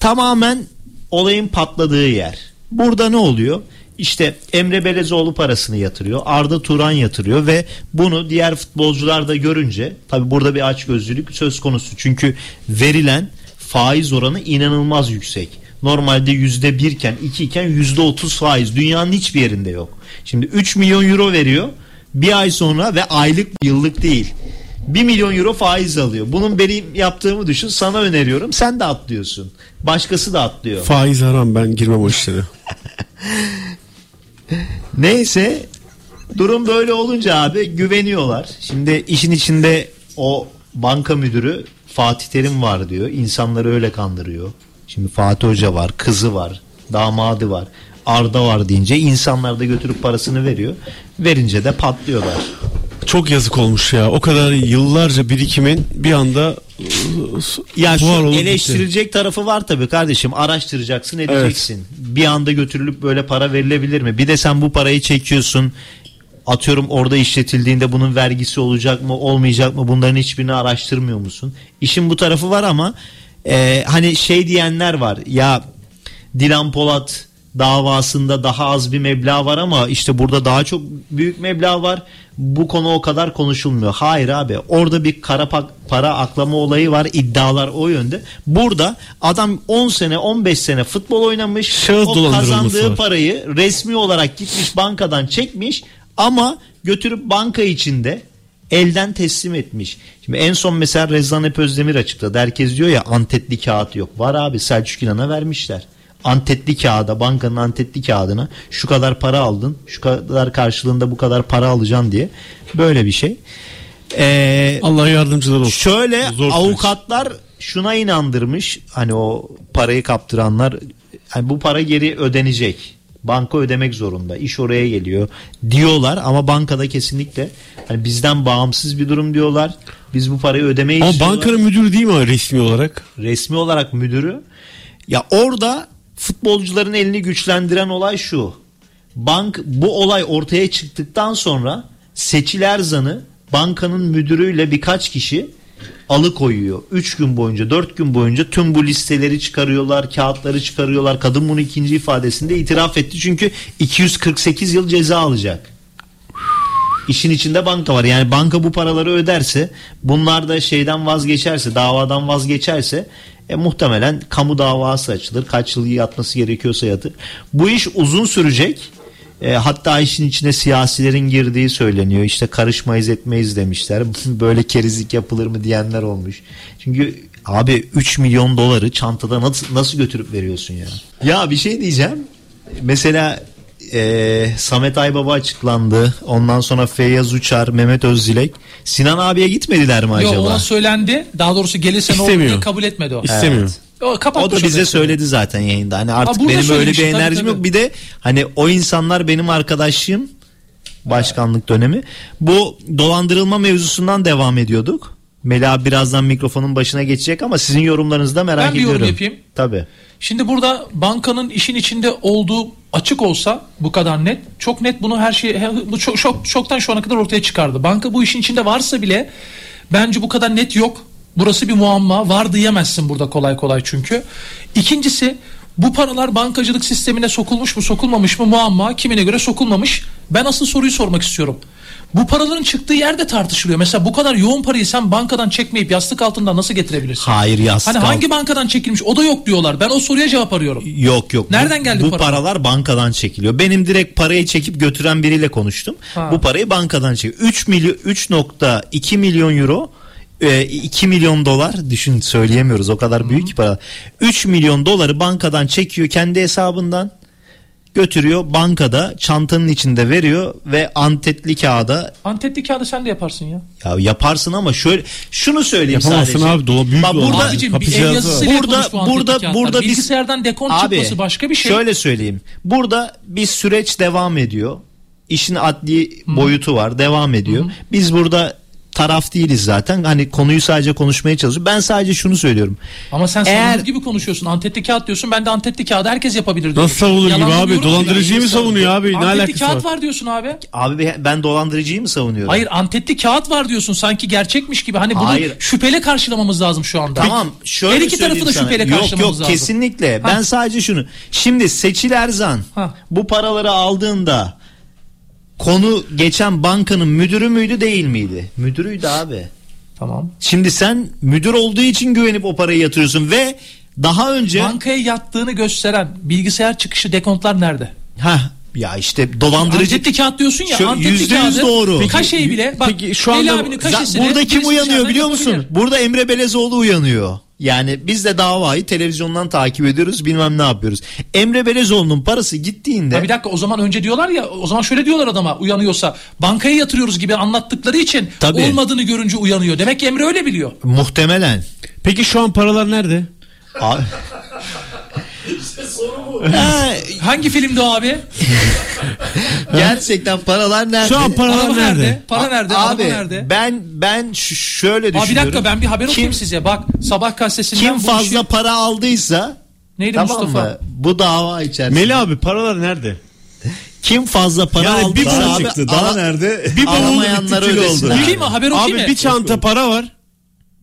tamamen olayın patladığı yer. Burada ne oluyor? İşte Emre Belezoğlu parasını yatırıyor. Arda Turan yatırıyor ve bunu diğer futbolcular da görünce tabi burada bir açgözlülük söz konusu. Çünkü verilen faiz oranı inanılmaz yüksek. Normalde yüzde birken iki iken yüzde otuz faiz dünyanın hiçbir yerinde yok. Şimdi 3 milyon euro veriyor bir ay sonra ve aylık yıllık değil. 1 milyon euro faiz alıyor. Bunun benim yaptığımı düşün sana öneriyorum sen de atlıyorsun. Başkası da atlıyor. Faiz haram ben girmem o işlere. Neyse durum böyle olunca abi güveniyorlar. Şimdi işin içinde o banka müdürü Fatih Terim var diyor. İnsanları öyle kandırıyor. Şimdi Fatih Hoca var, kızı var, damadı var. Arda var deyince insanlar da götürüp parasını veriyor. Verince de patlıyorlar. Çok yazık olmuş ya. O kadar yıllarca birikimin bir anda Ya şu buhar olup eleştirilecek tarafı var tabii kardeşim. Araştıracaksın, edeceksin. Bir anda götürülüp böyle para verilebilir mi? Bir de sen bu parayı çekiyorsun. Atıyorum orada işletildiğinde bunun vergisi olacak mı, olmayacak mı? Bunların hiçbirini araştırmıyor musun? İşin bu tarafı var ama e, hani şey diyenler var. Ya Dilan Polat davasında daha az bir meblağ var ama işte burada daha çok büyük meblağ var. Bu konu o kadar konuşulmuyor. Hayır abi orada bir kara pa- para aklama olayı var. iddialar o yönde. Burada adam 10 sene 15 sene futbol oynamış. Şahıs o kazandığı var. parayı resmi olarak gitmiş bankadan çekmiş ama götürüp banka içinde elden teslim etmiş. Şimdi en son mesela Rezan Hep Özdemir açıkladı. Herkes diyor ya antetli kağıt yok. Var abi Selçuk İnan'a vermişler. Antetli kağıda bankanın antetli kağıdına şu kadar para aldın şu kadar karşılığında bu kadar para alacaksın diye böyle bir şey. Ee, Allah yardımcılar olsun. Şöyle Zor süreç. avukatlar şuna inandırmış hani o parayı kaptıranlar hani bu para geri ödenecek. Banka ödemek zorunda. İş oraya geliyor diyorlar ama bankada kesinlikle hani bizden bağımsız bir durum diyorlar. Biz bu parayı ödemeyi Ama bankanın müdürü değil mi resmi olarak? resmi olarak müdürü. Ya orada futbolcuların elini güçlendiren olay şu. Bank bu olay ortaya çıktıktan sonra Seçil Erzan'ı bankanın müdürüyle birkaç kişi alıkoyuyor. 3 gün boyunca 4 gün boyunca tüm bu listeleri çıkarıyorlar kağıtları çıkarıyorlar. Kadın bunu ikinci ifadesinde itiraf etti. Çünkü 248 yıl ceza alacak. İşin içinde banka var. Yani banka bu paraları öderse bunlar da şeyden vazgeçerse davadan vazgeçerse e, muhtemelen kamu davası açılır. Kaç yıl yatması gerekiyorsa yatır. Bu iş uzun sürecek. E, hatta işin içine siyasilerin girdiği söyleniyor. İşte karışmayız etmeyiz demişler. Böyle kerizlik yapılır mı diyenler olmuş. Çünkü abi 3 milyon doları çantada nasıl, nasıl götürüp veriyorsun ya? Ya bir şey diyeceğim. Mesela e, Samet Aybaba açıklandı. Ondan sonra Feyyaz Uçar, Mehmet Özdilek. Sinan abiye gitmediler mi acaba? Yok ona söylendi. Daha doğrusu gelirse ne olur diye kabul etmedi o. İstemiyor. O, kapatmış O da bize söyledi zaten yayında. Hani artık burada benim öyle bir enerjim tabii. yok. Bir de hani o insanlar benim arkadaşım başkanlık dönemi. Bu dolandırılma mevzusundan devam ediyorduk. Mela birazdan mikrofonun başına geçecek ama sizin yorumlarınızı da merak Ben bir ediyorum. yorum yapayım. Tabii. Şimdi burada bankanın işin içinde olduğu açık olsa bu kadar net çok net bunu her şey he- bu çok, çok çoktan şu ana kadar ortaya çıkardı. Banka bu işin içinde varsa bile bence bu kadar net yok. Burası bir muamma. Var diyemezsin burada kolay kolay çünkü. İkincisi bu paralar bankacılık sistemine sokulmuş mu sokulmamış mı muamma kimine göre sokulmamış. Ben asıl soruyu sormak istiyorum. Bu paraların çıktığı yerde tartışılıyor. Mesela bu kadar yoğun parayı sen bankadan çekmeyip yastık altından nasıl getirebilirsin? Hayır, yastık Hani alt- hangi bankadan çekilmiş? O da yok diyorlar. Ben o soruya cevap arıyorum. Yok yok. Nereden bu, geldi bu para? paralar bankadan çekiliyor. Benim direkt parayı çekip götüren biriyle konuştum. Ha. Bu parayı bankadan çekiyor. 3 milyon 3.2 milyon euro e, 2 milyon dolar düşün söyleyemiyoruz o kadar büyük ki para. 3 milyon doları bankadan çekiyor kendi hesabından götürüyor bankada çantanın içinde veriyor ve antetli kağıda Antetli kağıdı sen de yaparsın ya. ya yaparsın ama şöyle şunu söyleyeyim Yapamazsın sadece. abi, dola- büyük Bak burada Abicim bir el yazısıyla. Burada- bu burada- burada biz- Bilgisayardan dekont Abi, çıkması başka bir şey. Şöyle söyleyeyim. Burada bir süreç devam ediyor. İşin adli boyutu var. Devam ediyor. Biz burada taraf değiliz zaten. Hani konuyu sadece konuşmaya çalışıyoruz. Ben sadece şunu söylüyorum. Ama sen Eğer- gibi konuşuyorsun. Antetli kağıt diyorsun. Ben de antetli kağıdı herkes yapabilir diyorum. Nasıl savunur gibi abi? Dolandırıcıyı mı savunuyor abi? Ne Antetli alakası kağıt var? var diyorsun abi. Abi ben dolandırıcıyı mı savunuyorum? Hayır antetli kağıt var diyorsun sanki gerçekmiş gibi. Hani bunu Hayır. şüpheli karşılamamız lazım şu anda. Tamam şöyle Her iki tarafı da sana. şüpheli Yok karşılamamız yok lazım. kesinlikle. Ha. Ben sadece şunu. Şimdi Seçil Erzan Ha. bu paraları aldığında konu geçen bankanın müdürü müydü değil miydi? Müdürüydü abi. Tamam. Şimdi sen müdür olduğu için güvenip o parayı yatırıyorsun ve daha önce Bankaya yattığını gösteren bilgisayar çıkışı dekontlar nerede? ha ya işte dolandırıcı Antetli kağıt diyorsun ya. Şu yüzde yüz doğru. Peki- Kaşeyi bile. Bak, peki şu Leyla anda- abinin Za- kaşesini burada kim uyanıyor biliyor musun? Burada Emre Belezoğlu uyanıyor. Yani biz de davayı televizyondan takip ediyoruz bilmem ne yapıyoruz. Emre Belezoğlu'nun parası gittiğinde Ha bir dakika o zaman önce diyorlar ya o zaman şöyle diyorlar adama uyanıyorsa bankaya yatırıyoruz gibi anlattıkları için Tabii. olmadığını görünce uyanıyor. Demek ki Emre öyle biliyor. muhtemelen Peki şu an paralar nerede? Abi- Ha, Hangi filmde o abi? gerçekten paralar nerede? Şu an paralar Araba nerede? nerede? Para nerede? Abi Araba nerede? ben ben şöyle düşünüyorum. bir dakika ben bir haber Kim- okuyayım size. Bak sabah gazetesinden Kim fazla işi- para aldıysa Neydi tamam Mustafa? mı? Bu dava içerisinde. Meli abi paralar nerede? Kim fazla para Yani aldıysa bir abi, çıktı, Daha nerede? Bir bavul ödesin. oldu. Okuyayım mı? Haber okuyayım Abi mı? bir çanta para var.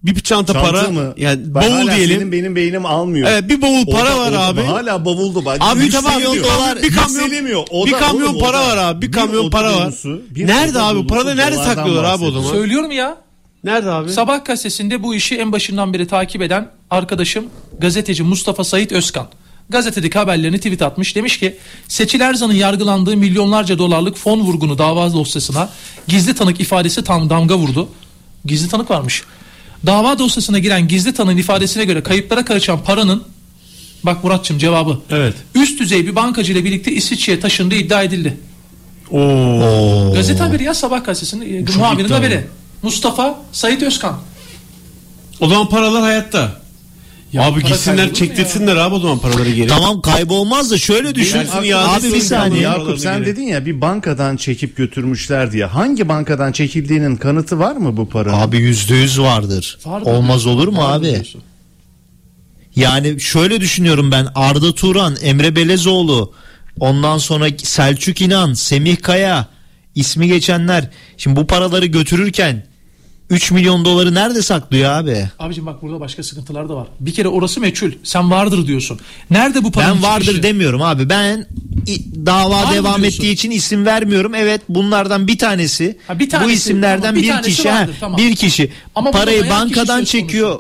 Bir çanta, Çanta para. mı? Yani Bak bavul hala diyelim. Senin benim beynim almıyor. Evet bir bavul O para da- var abi. Hala bavuldu. Bak, Abi bir dolar bir kamyon. O bir kamyon oğlum, para var abi. Bir bir kamyon oda para var. bir Nerede abi? Paraları nerede saklıyorlar abi o zaman? Söylüyorum ya. Nerede abi? Sabah gazetesinde bu işi en başından beri takip eden arkadaşım gazeteci Mustafa Sait Özkan. Gazetedeki haberlerini tweet atmış. Demiş ki Seçil Erzan'ın yargılandığı milyonlarca dolarlık fon vurgunu dava dosyasına gizli tanık ifadesi tam damga vurdu. Gizli tanık varmış. Dava dosyasına giren gizli tanığın ifadesine göre kayıplara karışan paranın bak Muratçım cevabı. Evet. Üst düzey bir bankacı ile birlikte İsviçre'ye taşındığı iddia edildi. Oo. Gazete haberi ya sabah gazetesinin e, iddialı. haberi. Mustafa Sait Özkan. O zaman paralar hayatta. Ya abi gitsinler çektirsinler abi o zaman paraları geri. Tamam kaybolmaz da şöyle düşün. İade Abi bir saniye. Yakup sen geri. dedin ya bir bankadan çekip götürmüşler diye. Hangi bankadan çekildiğinin kanıtı var mı bu paranın? Abi yüzde yüz vardır. Vardır Olmaz olur mu vardır abi? diyorsun. Yani şöyle düşünüyorum ben Arda Turan, Emre Belezoğlu, ondan sonra Selçuk İnan, Semih Kaya ismi geçenler. Şimdi bu paraları götürürken 3 milyon doları nerede saklıyor abi? Abicim bak burada başka sıkıntılar da var. Bir kere orası meçhul. Sen vardır diyorsun. Nerede bu paranın Ben vardır çıkışı? demiyorum abi. Ben dava Var devam diyorsun? ettiği için isim vermiyorum. Evet bunlardan bir tanesi. Ha, bir bu tanesi, isimlerden tamam, bir bir, kişi. vardır, tamam. Bir kişi Ama parayı bankadan çekiyor.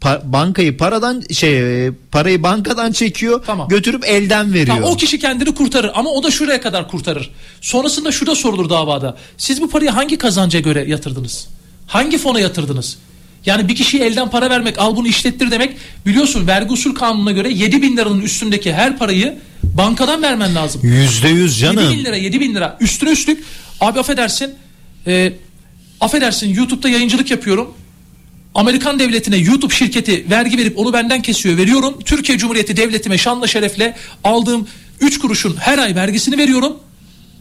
Pa- bankayı paradan şey e, parayı bankadan çekiyor. Tamam. Götürüp elden veriyor. Tamam, o kişi kendini kurtarır ama o da şuraya kadar kurtarır. Sonrasında şu da sorulur davada. Siz bu parayı hangi kazanca göre yatırdınız? Hangi fona yatırdınız? Yani bir kişiye elden para vermek al bunu işlettir demek biliyorsun vergi usul kanununa göre 7 bin liranın üstündeki her parayı bankadan vermen lazım. Yüzde yüz 7 canım. bin lira 7 bin lira üstüne üstlük abi affedersin e, affedersin YouTube'da yayıncılık yapıyorum. Amerikan devletine YouTube şirketi vergi verip onu benden kesiyor veriyorum. Türkiye Cumhuriyeti devletime şanla şerefle aldığım 3 kuruşun her ay vergisini veriyorum.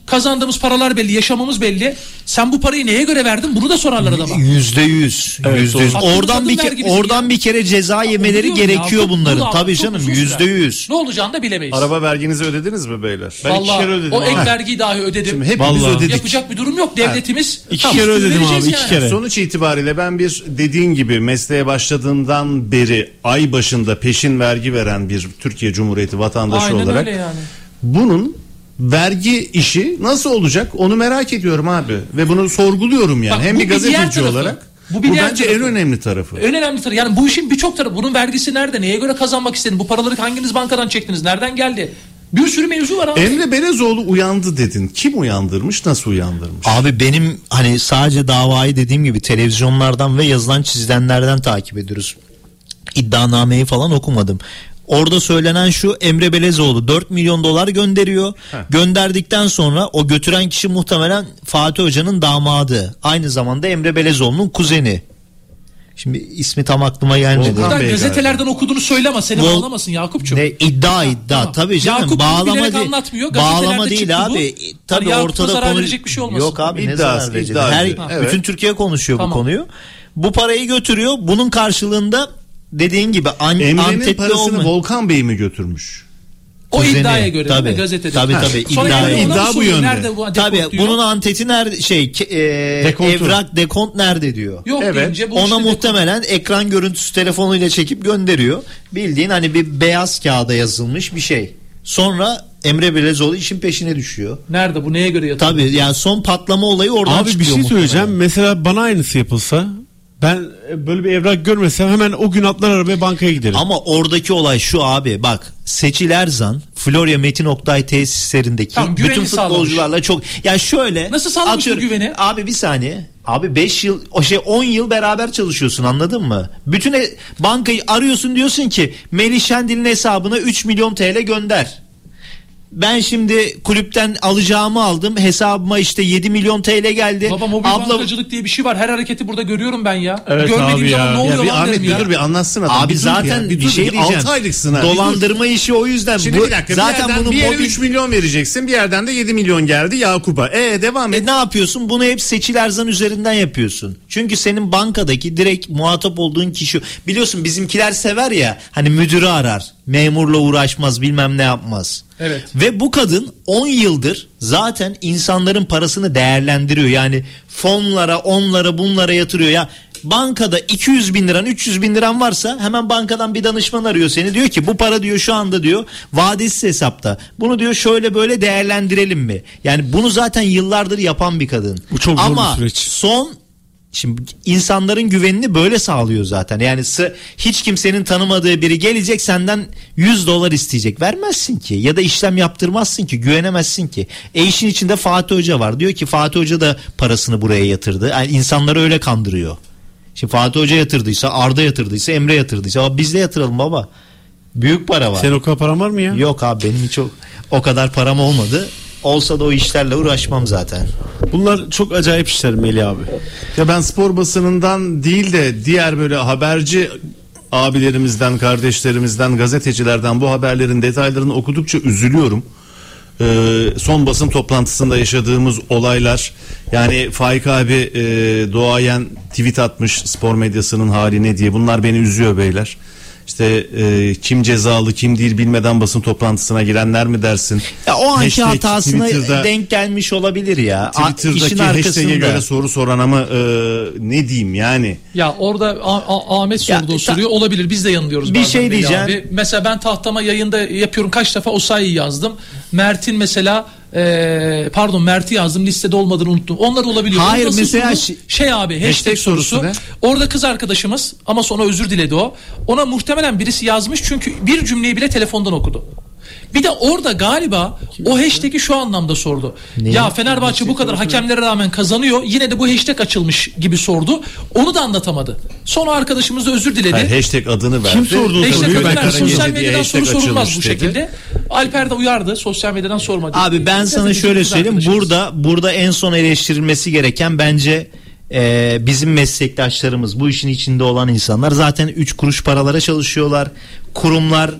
Kazandığımız paralar belli, yaşamamız belli. Sen bu parayı neye göre verdin? Bunu da sorarlar adama. Yüzde yüz. Yüzde yüz. Oradan bir ke- oradan bir kere ceza yemeleri gerekiyor ya, bu- bunların. bu da- Tabii canım yüzde yüz. Ne olacağını da bilemeyiz. Araba verginizi ödediniz mi beyler? Ben iki Vallahi kere ödedim o ek vergiyi dahi ödedim. Şimdi hepimiz Vallahi. ödedik. Yapacak bir durum yok. Devletimiz İki Tamam, kere ödedim abi, iki yani. kere. Sonuç itibariyle ben bir dediğin gibi mesleğe başladığından beri ay başında peşin vergi veren bir Türkiye Cumhuriyeti vatandaşı Aynen olarak öyle yani. bunun vergi işi nasıl olacak onu merak ediyorum abi ve bunu sorguluyorum yani Bak, hem bu bir bir gazeteci tarafı. olarak Bu bu, bir diğer bence tarafı. en önemli tarafı. En önemli tarafı yani bu işin birçok tarafı. Bunun vergisi nerede? Neye göre kazanmak istedin? Bu paraları hanginiz bankadan çektiniz? Nereden geldi? Bir sürü mevzu var abi. Emre Belezoğlu uyandı dedin. Kim uyandırmış? Nasıl uyandırmış? Abi benim hani sadece davayı dediğim gibi televizyonlardan ve yazılan çizilenlerden takip ediyoruz. İddianameyi falan okumadım. Orada söylenen şu Emre Belezoğlu 4 milyon dolar gönderiyor. Gönderdikten sonra o götüren kişi muhtemelen Fatih Hoca'nın damadı. Aynı zamanda Emre Belezoğlu'nun kuzeni. Şimdi ismi tam aklıma gelmedi. Buradan gazetelerden okuduğunu söyleme seni Vol- bağlamasın Yakup'cum. Ne iddia iddia tabii canım Yakup bağlama değil. anlatmıyor. Bağlama Gazetelerde değil çıktı bu. abi. Hani Tabii Yakup'a ortada zarar konu verecek bir şey olmasın. Yok abi ne İddiası, zarar verecek? Her Evet. bütün Türkiye konuşuyor Tamam. bu konuyu. Bu parayı götürüyor. Bunun karşılığında dediğin gibi an, Emre'nin parasını olma- Volkan Bey mi götürmüş? O Kuzeni. iddiaya göre tabii? Gazetede. Tabii Ha. tabii. Sonra iddiaya yani ona İddia mı bu yönde. Nerede bu Tabii dekont diyor? bunun anteti nerede şey e, Dekontu. evrak dekont nerede diyor. Yok Evet. deyince bu Ona işte muhtemelen ekran görüntüsü telefonuyla çekip gönderiyor. Bildiğin hani bir beyaz kağıda yazılmış bir şey. Sonra Emre Belezoğlu işin peşine düşüyor. Nerede bu neye göre yatıyor? Tabii yani son patlama olayı oradan Abi bir çıkıyor şey muhtemelen. söyleyeceğim. Mesela bana aynısı yapılsa ben e, böyle bir evrak görmesem hemen o gün atlar arabaya bankaya giderim. Ama oradaki olay şu abi bak Seçil Erzan Florya Metin Oktay tesislerindeki Tamam, bütün futbolcularla çok ya şöyle Nasıl sağlamış bu güveni? Abi bir saniye. Abi 5 yıl o şey 10 yıl beraber çalışıyorsun anladın mı? Bütün e- bankayı arıyorsun diyorsun ki Melih Şendil'in hesabına 3 milyon TL gönder. Ben şimdi kulüpten alacağımı aldım. Hesabıma işte 7 milyon TL geldi. Baba mobil Abla bankacılık diye bir şey var. Her hareketi burada görüyorum ben ya. Evet Görmediğim abi zaman ya. ne oluyor ya bir lan Ahmet derim bir ya. dur bir anlatsın adam. Abi Bir zaten ya, bir, dur, şey bir diyeceğim. altı aylıksın ha. bir. Dolandırma işi o yüzden. Şimdi Bu- bir dakika zaten bir yerden bunun bir yere mobil 3 milyon vereceksin bir yerden de 7 milyon geldi Yakup'a. E devam et. E ne yapıyorsun? Bunu hep Seçil Erzan üzerinden yapıyorsun. Çünkü senin bankadaki direkt muhatap olduğun kişi biliyorsun bizimkiler sever ya hani müdürü arar. Memurla uğraşmaz bilmem ne yapmaz. Evet. Ve bu kadın 10 yıldır zaten insanların parasını değerlendiriyor. Yani fonlara, onlara, bunlara yatırıyor. Ya bankada 200 bin liran, 300 bin liran varsa hemen bankadan bir danışman arıyor seni. Diyor ki bu para diyor şu anda diyor vadesiz hesapta. Bunu diyor şöyle böyle değerlendirelim mi? Yani bunu zaten yıllardır yapan bir kadın. Bu çok zor Ama bir süreç. son Şimdi insanların güvenini böyle sağlıyor zaten. Yani hiç kimsenin tanımadığı biri gelecek senden 100 dolar isteyecek. Vermezsin ki ya da işlem yaptırmazsın ki güvenemezsin ki. E işin içinde Fatih Hoca var. Diyor ki Fatih Hoca da parasını buraya yatırdı. Yani insanları öyle kandırıyor. Şimdi Fatih Hoca yatırdıysa Arda yatırdıysa Emre yatırdıysa ama biz de yatıralım baba. Büyük para var. Senin o kadar paran var mı ya? Yok abi benim hiç o, o kadar param olmadı. Olsa da o işlerle uğraşmam zaten. Bunlar çok acayip işler Melih abi. Ya ben spor basınından değil de diğer böyle haberci abilerimizden, kardeşlerimizden, gazetecilerden bu haberlerin detaylarını okudukça üzülüyorum. Ee, son basın toplantısında yaşadığımız olaylar yani Faik abi e, doğayan tweet atmış spor medyasının hali ne diye bunlar beni üzüyor beyler. İşte e, kim cezalı kim değil bilmeden basın toplantısına girenler mi dersin? Ya o anki Hashtag hatasına Twitter'da- denk gelmiş olabilir ya. Twitter'daki işin hashtag'e göre soru sorana mı e, ne diyeyim yani? Ya orada A- A- Ahmet sorduğu ta- soruyor olabilir. Biz de yanılıyoruz. Bir şey diyeceğim. abi. Mesela ben tahtama yayında yapıyorum. Kaç defa Osayi'yi yazdım. Mert'in mesela e, pardon Mert'i yazdım listede olmadığını unuttum. Onlar olabiliyor. Hayır, Nasıl mesela soru? şi- şey abi hashtag, Hashtag sorusu sorusu. Orada kız arkadaşımız ama sonra özür diledi o. Ona muhtemelen birisi yazmış çünkü bir cümleyi bile telefondan okudu. Bir de orada galiba o hashtag'i şu anlamda sordu. Ya Fenerbahçe bu kadar hakemlere rağmen kazanıyor. Yine de bu hashtag açılmış gibi sordu. Onu da anlatamadı. Sonra arkadaşımız da özür diledi. Hayır, hashtag adını verdi. Kim sordu Hashtag adını Ben ver. kaçırdım. Sosyal medyadan soru sorulmaz bu dedi. şekilde. Alper de uyardı. Sosyal medyadan sorma dedi. Abi ben sana şöyle söyleyeyim. Burada burada en son eleştirilmesi gereken bence e, bizim meslektaşlarımız, bu işin içinde olan insanlar zaten 3 kuruş paralara çalışıyorlar. Kurumlar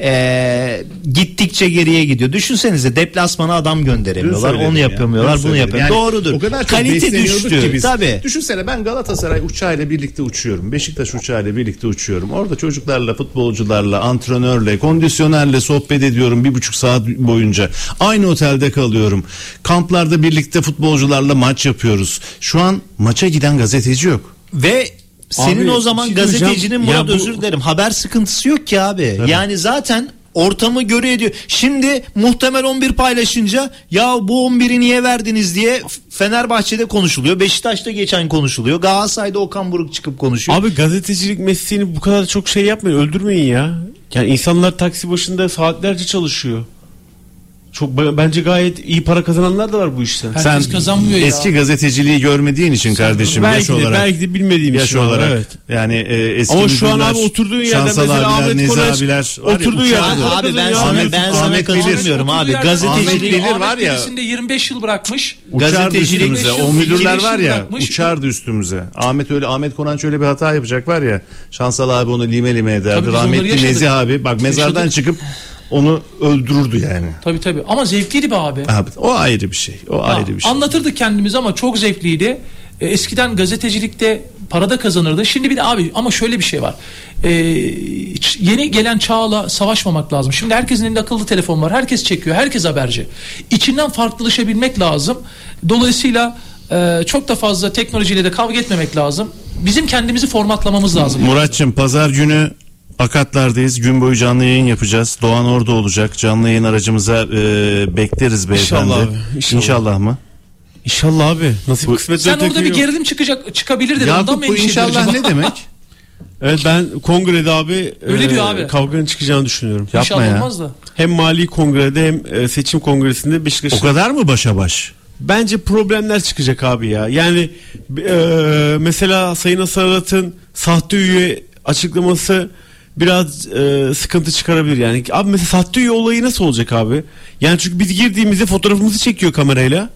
e, gittikçe geriye gidiyor. Düşünsenize deplasmana adam gönderemiyorlar. Onu ya, yapamıyorlar, dün bunu söyledim. yapamıyorlar. Yani Doğrudur. O kadar çok Kalite düştü. ki biz. Tabii. Düşünsene ben Galatasaray uçağıyla birlikte uçuyorum. Beşiktaş uçağıyla birlikte uçuyorum. Orada çocuklarla, futbolcularla, antrenörle, kondisyonerle sohbet ediyorum bir buçuk saat boyunca. Aynı otelde kalıyorum. Kamplarda birlikte futbolcularla maç yapıyoruz. Şu an maça giden gazeteci yok. Ve senin Abi, o zaman şey gazetecinin Murat bu- özür dilerim haber sıkıntısı yok ki abi. Yani zaten ortamı göre ediyor. Şimdi muhtemel 11 paylaşınca ya bu 11'i niye verdiniz diye Fenerbahçe'de konuşuluyor. Beşiktaş'ta geçen konuşuluyor. Galatasaray'da Okan Buruk çıkıp konuşuyor. Abi gazetecilik mesleğini bu kadar çok şey yapmayın öldürmeyin ya. Yani insanlar taksi başında saatlerce çalışıyor. Çok bence gayet iyi para kazananlar da var bu işten. Sen eski gazeteciliği görmediğin için kardeşim belki yaş de- olarak. belki de bilmediğim yaş için olarak. evet. Yani e, eski Ama şu an abi oturduğun yerden mesela abiler, Ahmet Nezi Konaç abiler oturduğu yerden Abi ben sana Ahmet- ben sana Ahmet katılmıyorum abi. Gazetecilik bilir var ya. Gazetecilik 25 yıl bırakmış. Uçardı üstümüze. O 25 yıl, müdürler 25 var ya uçardı üstümüze. Ahmet öyle Ahmet Konanç öyle bir hata yapacak var ya. Şansal abi onu lime lime ederdi. Rahmetli. Nezih abi bak mezardan çıkıp onu öldürürdü yani. Tabii tabii ama zevkliydi be abi. Abi, o ayrı bir şey. O Ha, ayrı bir şey. Anlatırdık kendimiz ama çok zevkliydi. E, eskiden gazetecilikte para da kazanırdı. Şimdi bir de abi ama şöyle bir şey var. E, yeni gelen çağla savaşmamak lazım. Şimdi herkesin elinde akıllı telefon var. Herkes çekiyor. Herkes haberci. İçinden farklılaşabilmek lazım. Dolayısıyla e, çok da fazla teknolojiyle de kavga etmemek lazım. Bizim kendimizi formatlamamız lazım. Muratçım pazar günü Akatlardayız. Gün boyu canlı yayın yapacağız. Doğan orada olacak. Canlı yayın aracımıza e, bekleriz beyefendi. İnşallah abi, inşallah. mı? İnşallah abi. Nasip kısmet Sen orada bir yok. gerilim çıkacak çıkabilir dedi. Yakup bu inşallah ne demek? Evet ben kongrede abi Öyle e, diyor abi. kavganın çıkacağını düşünüyorum. Yapma İnşallah ya. olmaz da. Hem mali kongrede hem e, seçim kongresinde Beşiktaş'ın O kadar mı başa baş? Bence problemler çıkacak abi ya. Yani e, mesela Sayın Asarat'ın sahte üye açıklaması biraz e, sıkıntı çıkarabilir yani. Abi mesela sahte üye olayı nasıl olacak abi? Yani çünkü biz girdiğimizde fotoğrafımızı çekiyor kamerayla.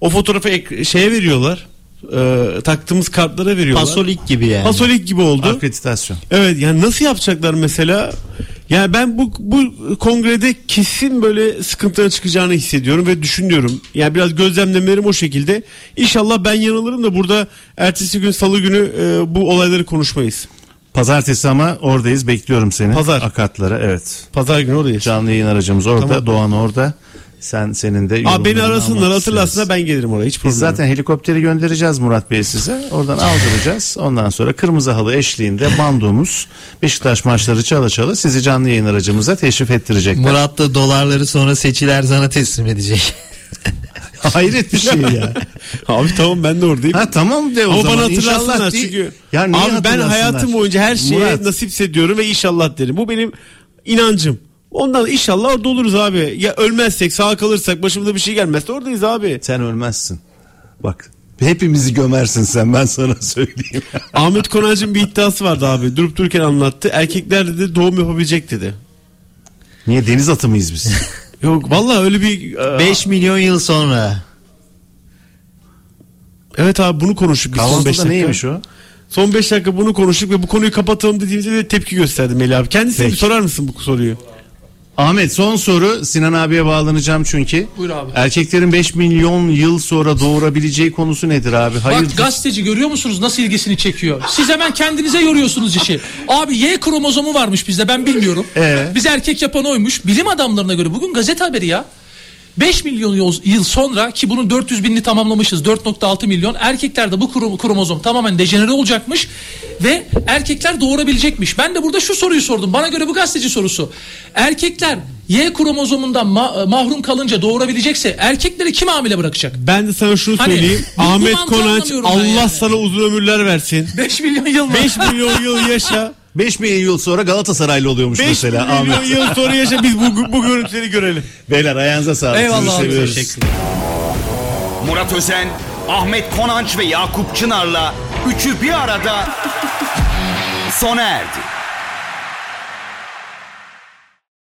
O fotoğrafı ek- şeye veriyorlar. E, taktığımız kartlara veriyorlar. Pasolik gibi yani. Pasolik gibi oldu. Akreditasyon. Evet yani nasıl yapacaklar mesela? Yani ben bu bu kongrede kesin böyle sıkıntıların çıkacağını hissediyorum ve düşünüyorum. Yani biraz gözlemlemelerim o şekilde. İnşallah ben yanılırım da burada ertesi gün salı günü e, bu olayları konuşmayız. Pazartesi ama oradayız. Bekliyorum seni. Pazar. Akatlara evet. Pazar günü oradayız. Canlı yayın aracımız orada. Tamam. Doğan orada. Sen senin de Abi beni arasınlar isteriz. ben gelirim oraya hiç problem Biz zaten helikopteri göndereceğiz Murat Bey size. Oradan aldıracağız. Ondan sonra kırmızı halı eşliğinde bandomuz Beşiktaş maçları çala çala sizi canlı yayın aracımıza teşrif ettirecekler. Murat da dolarları sonra seçiler sana teslim edecek. Hayret bir şey ya. Abi tamam ben de oradayım. Ha tamam de o Ama zaman. bana hatırlasınlar İnşallah değil. çünkü. Ya abi ben hayatım boyunca her şeye Murat. nasip ediyorum ve inşallah derim. Bu benim inancım. Ondan inşallah orada oluruz abi. Ya ölmezsek sağ kalırsak başımıza bir şey gelmezse oradayız abi. Sen ölmezsin. Bak hepimizi gömersin sen ben sana söyleyeyim. Ahmet Konac'ın bir iddiası vardı abi. Durup dururken anlattı. Erkekler dedi doğum yapabilecek dedi. Niye deniz atı mıyız biz? Yok vallahi öyle bir... 5 milyon yıl sonra. Evet abi bunu konuştuk biz son 5 Kahvaltıda dakika. neymiş o? Son 5 dakika bunu konuştuk ve bu konuyu kapatalım dediğimizde de tepki gösterdi Melih abi. Kendisine Peki. bir sorar mısın bu soruyu? Ahmet son soru Sinan abiye bağlanacağım çünkü. Buyur abi. Erkeklerin 5 milyon yıl sonra doğurabileceği konusu nedir abi? Hayır. Bak gazeteci görüyor musunuz nasıl ilgisini çekiyor? Siz hemen kendinize yoruyorsunuz işi. Abi Y kromozomu varmış bizde ben bilmiyorum. Ee? Biz erkek yapan oymuş. Bilim adamlarına göre bugün gazete haberi ya. 5 milyon yıl- sonra ki bunun 400 binini tamamlamışız 4.6 milyon erkeklerde bu krom- kromozom tamamen dejenere olacakmış ve erkekler doğurabilecekmiş. Ben de burada şu soruyu sordum bana göre bu gazeteci sorusu erkekler Y kromozomundan ma- mahrum kalınca doğurabilecekse erkekleri kim hamile bırakacak? Ben de sana şunu Hani, söyleyeyim. Ahmet Konaç Allah yani. sana uzun ömürler versin. 5 milyon yıl mı? 5 milyon yıl yaşa. 5 milyon yıl sonra Galatasaraylı oluyormuş 5 mesela milyon Ahmet. yıl sonra yaşa biz bu, bu görüntüleri görelim. Beyler ayağınıza sağlık. Eyvallah Sizi abi, teşekkürler. Murat Özen, Ahmet Konanç ve Yakup Çınar'la üçü bir arada sona erdi.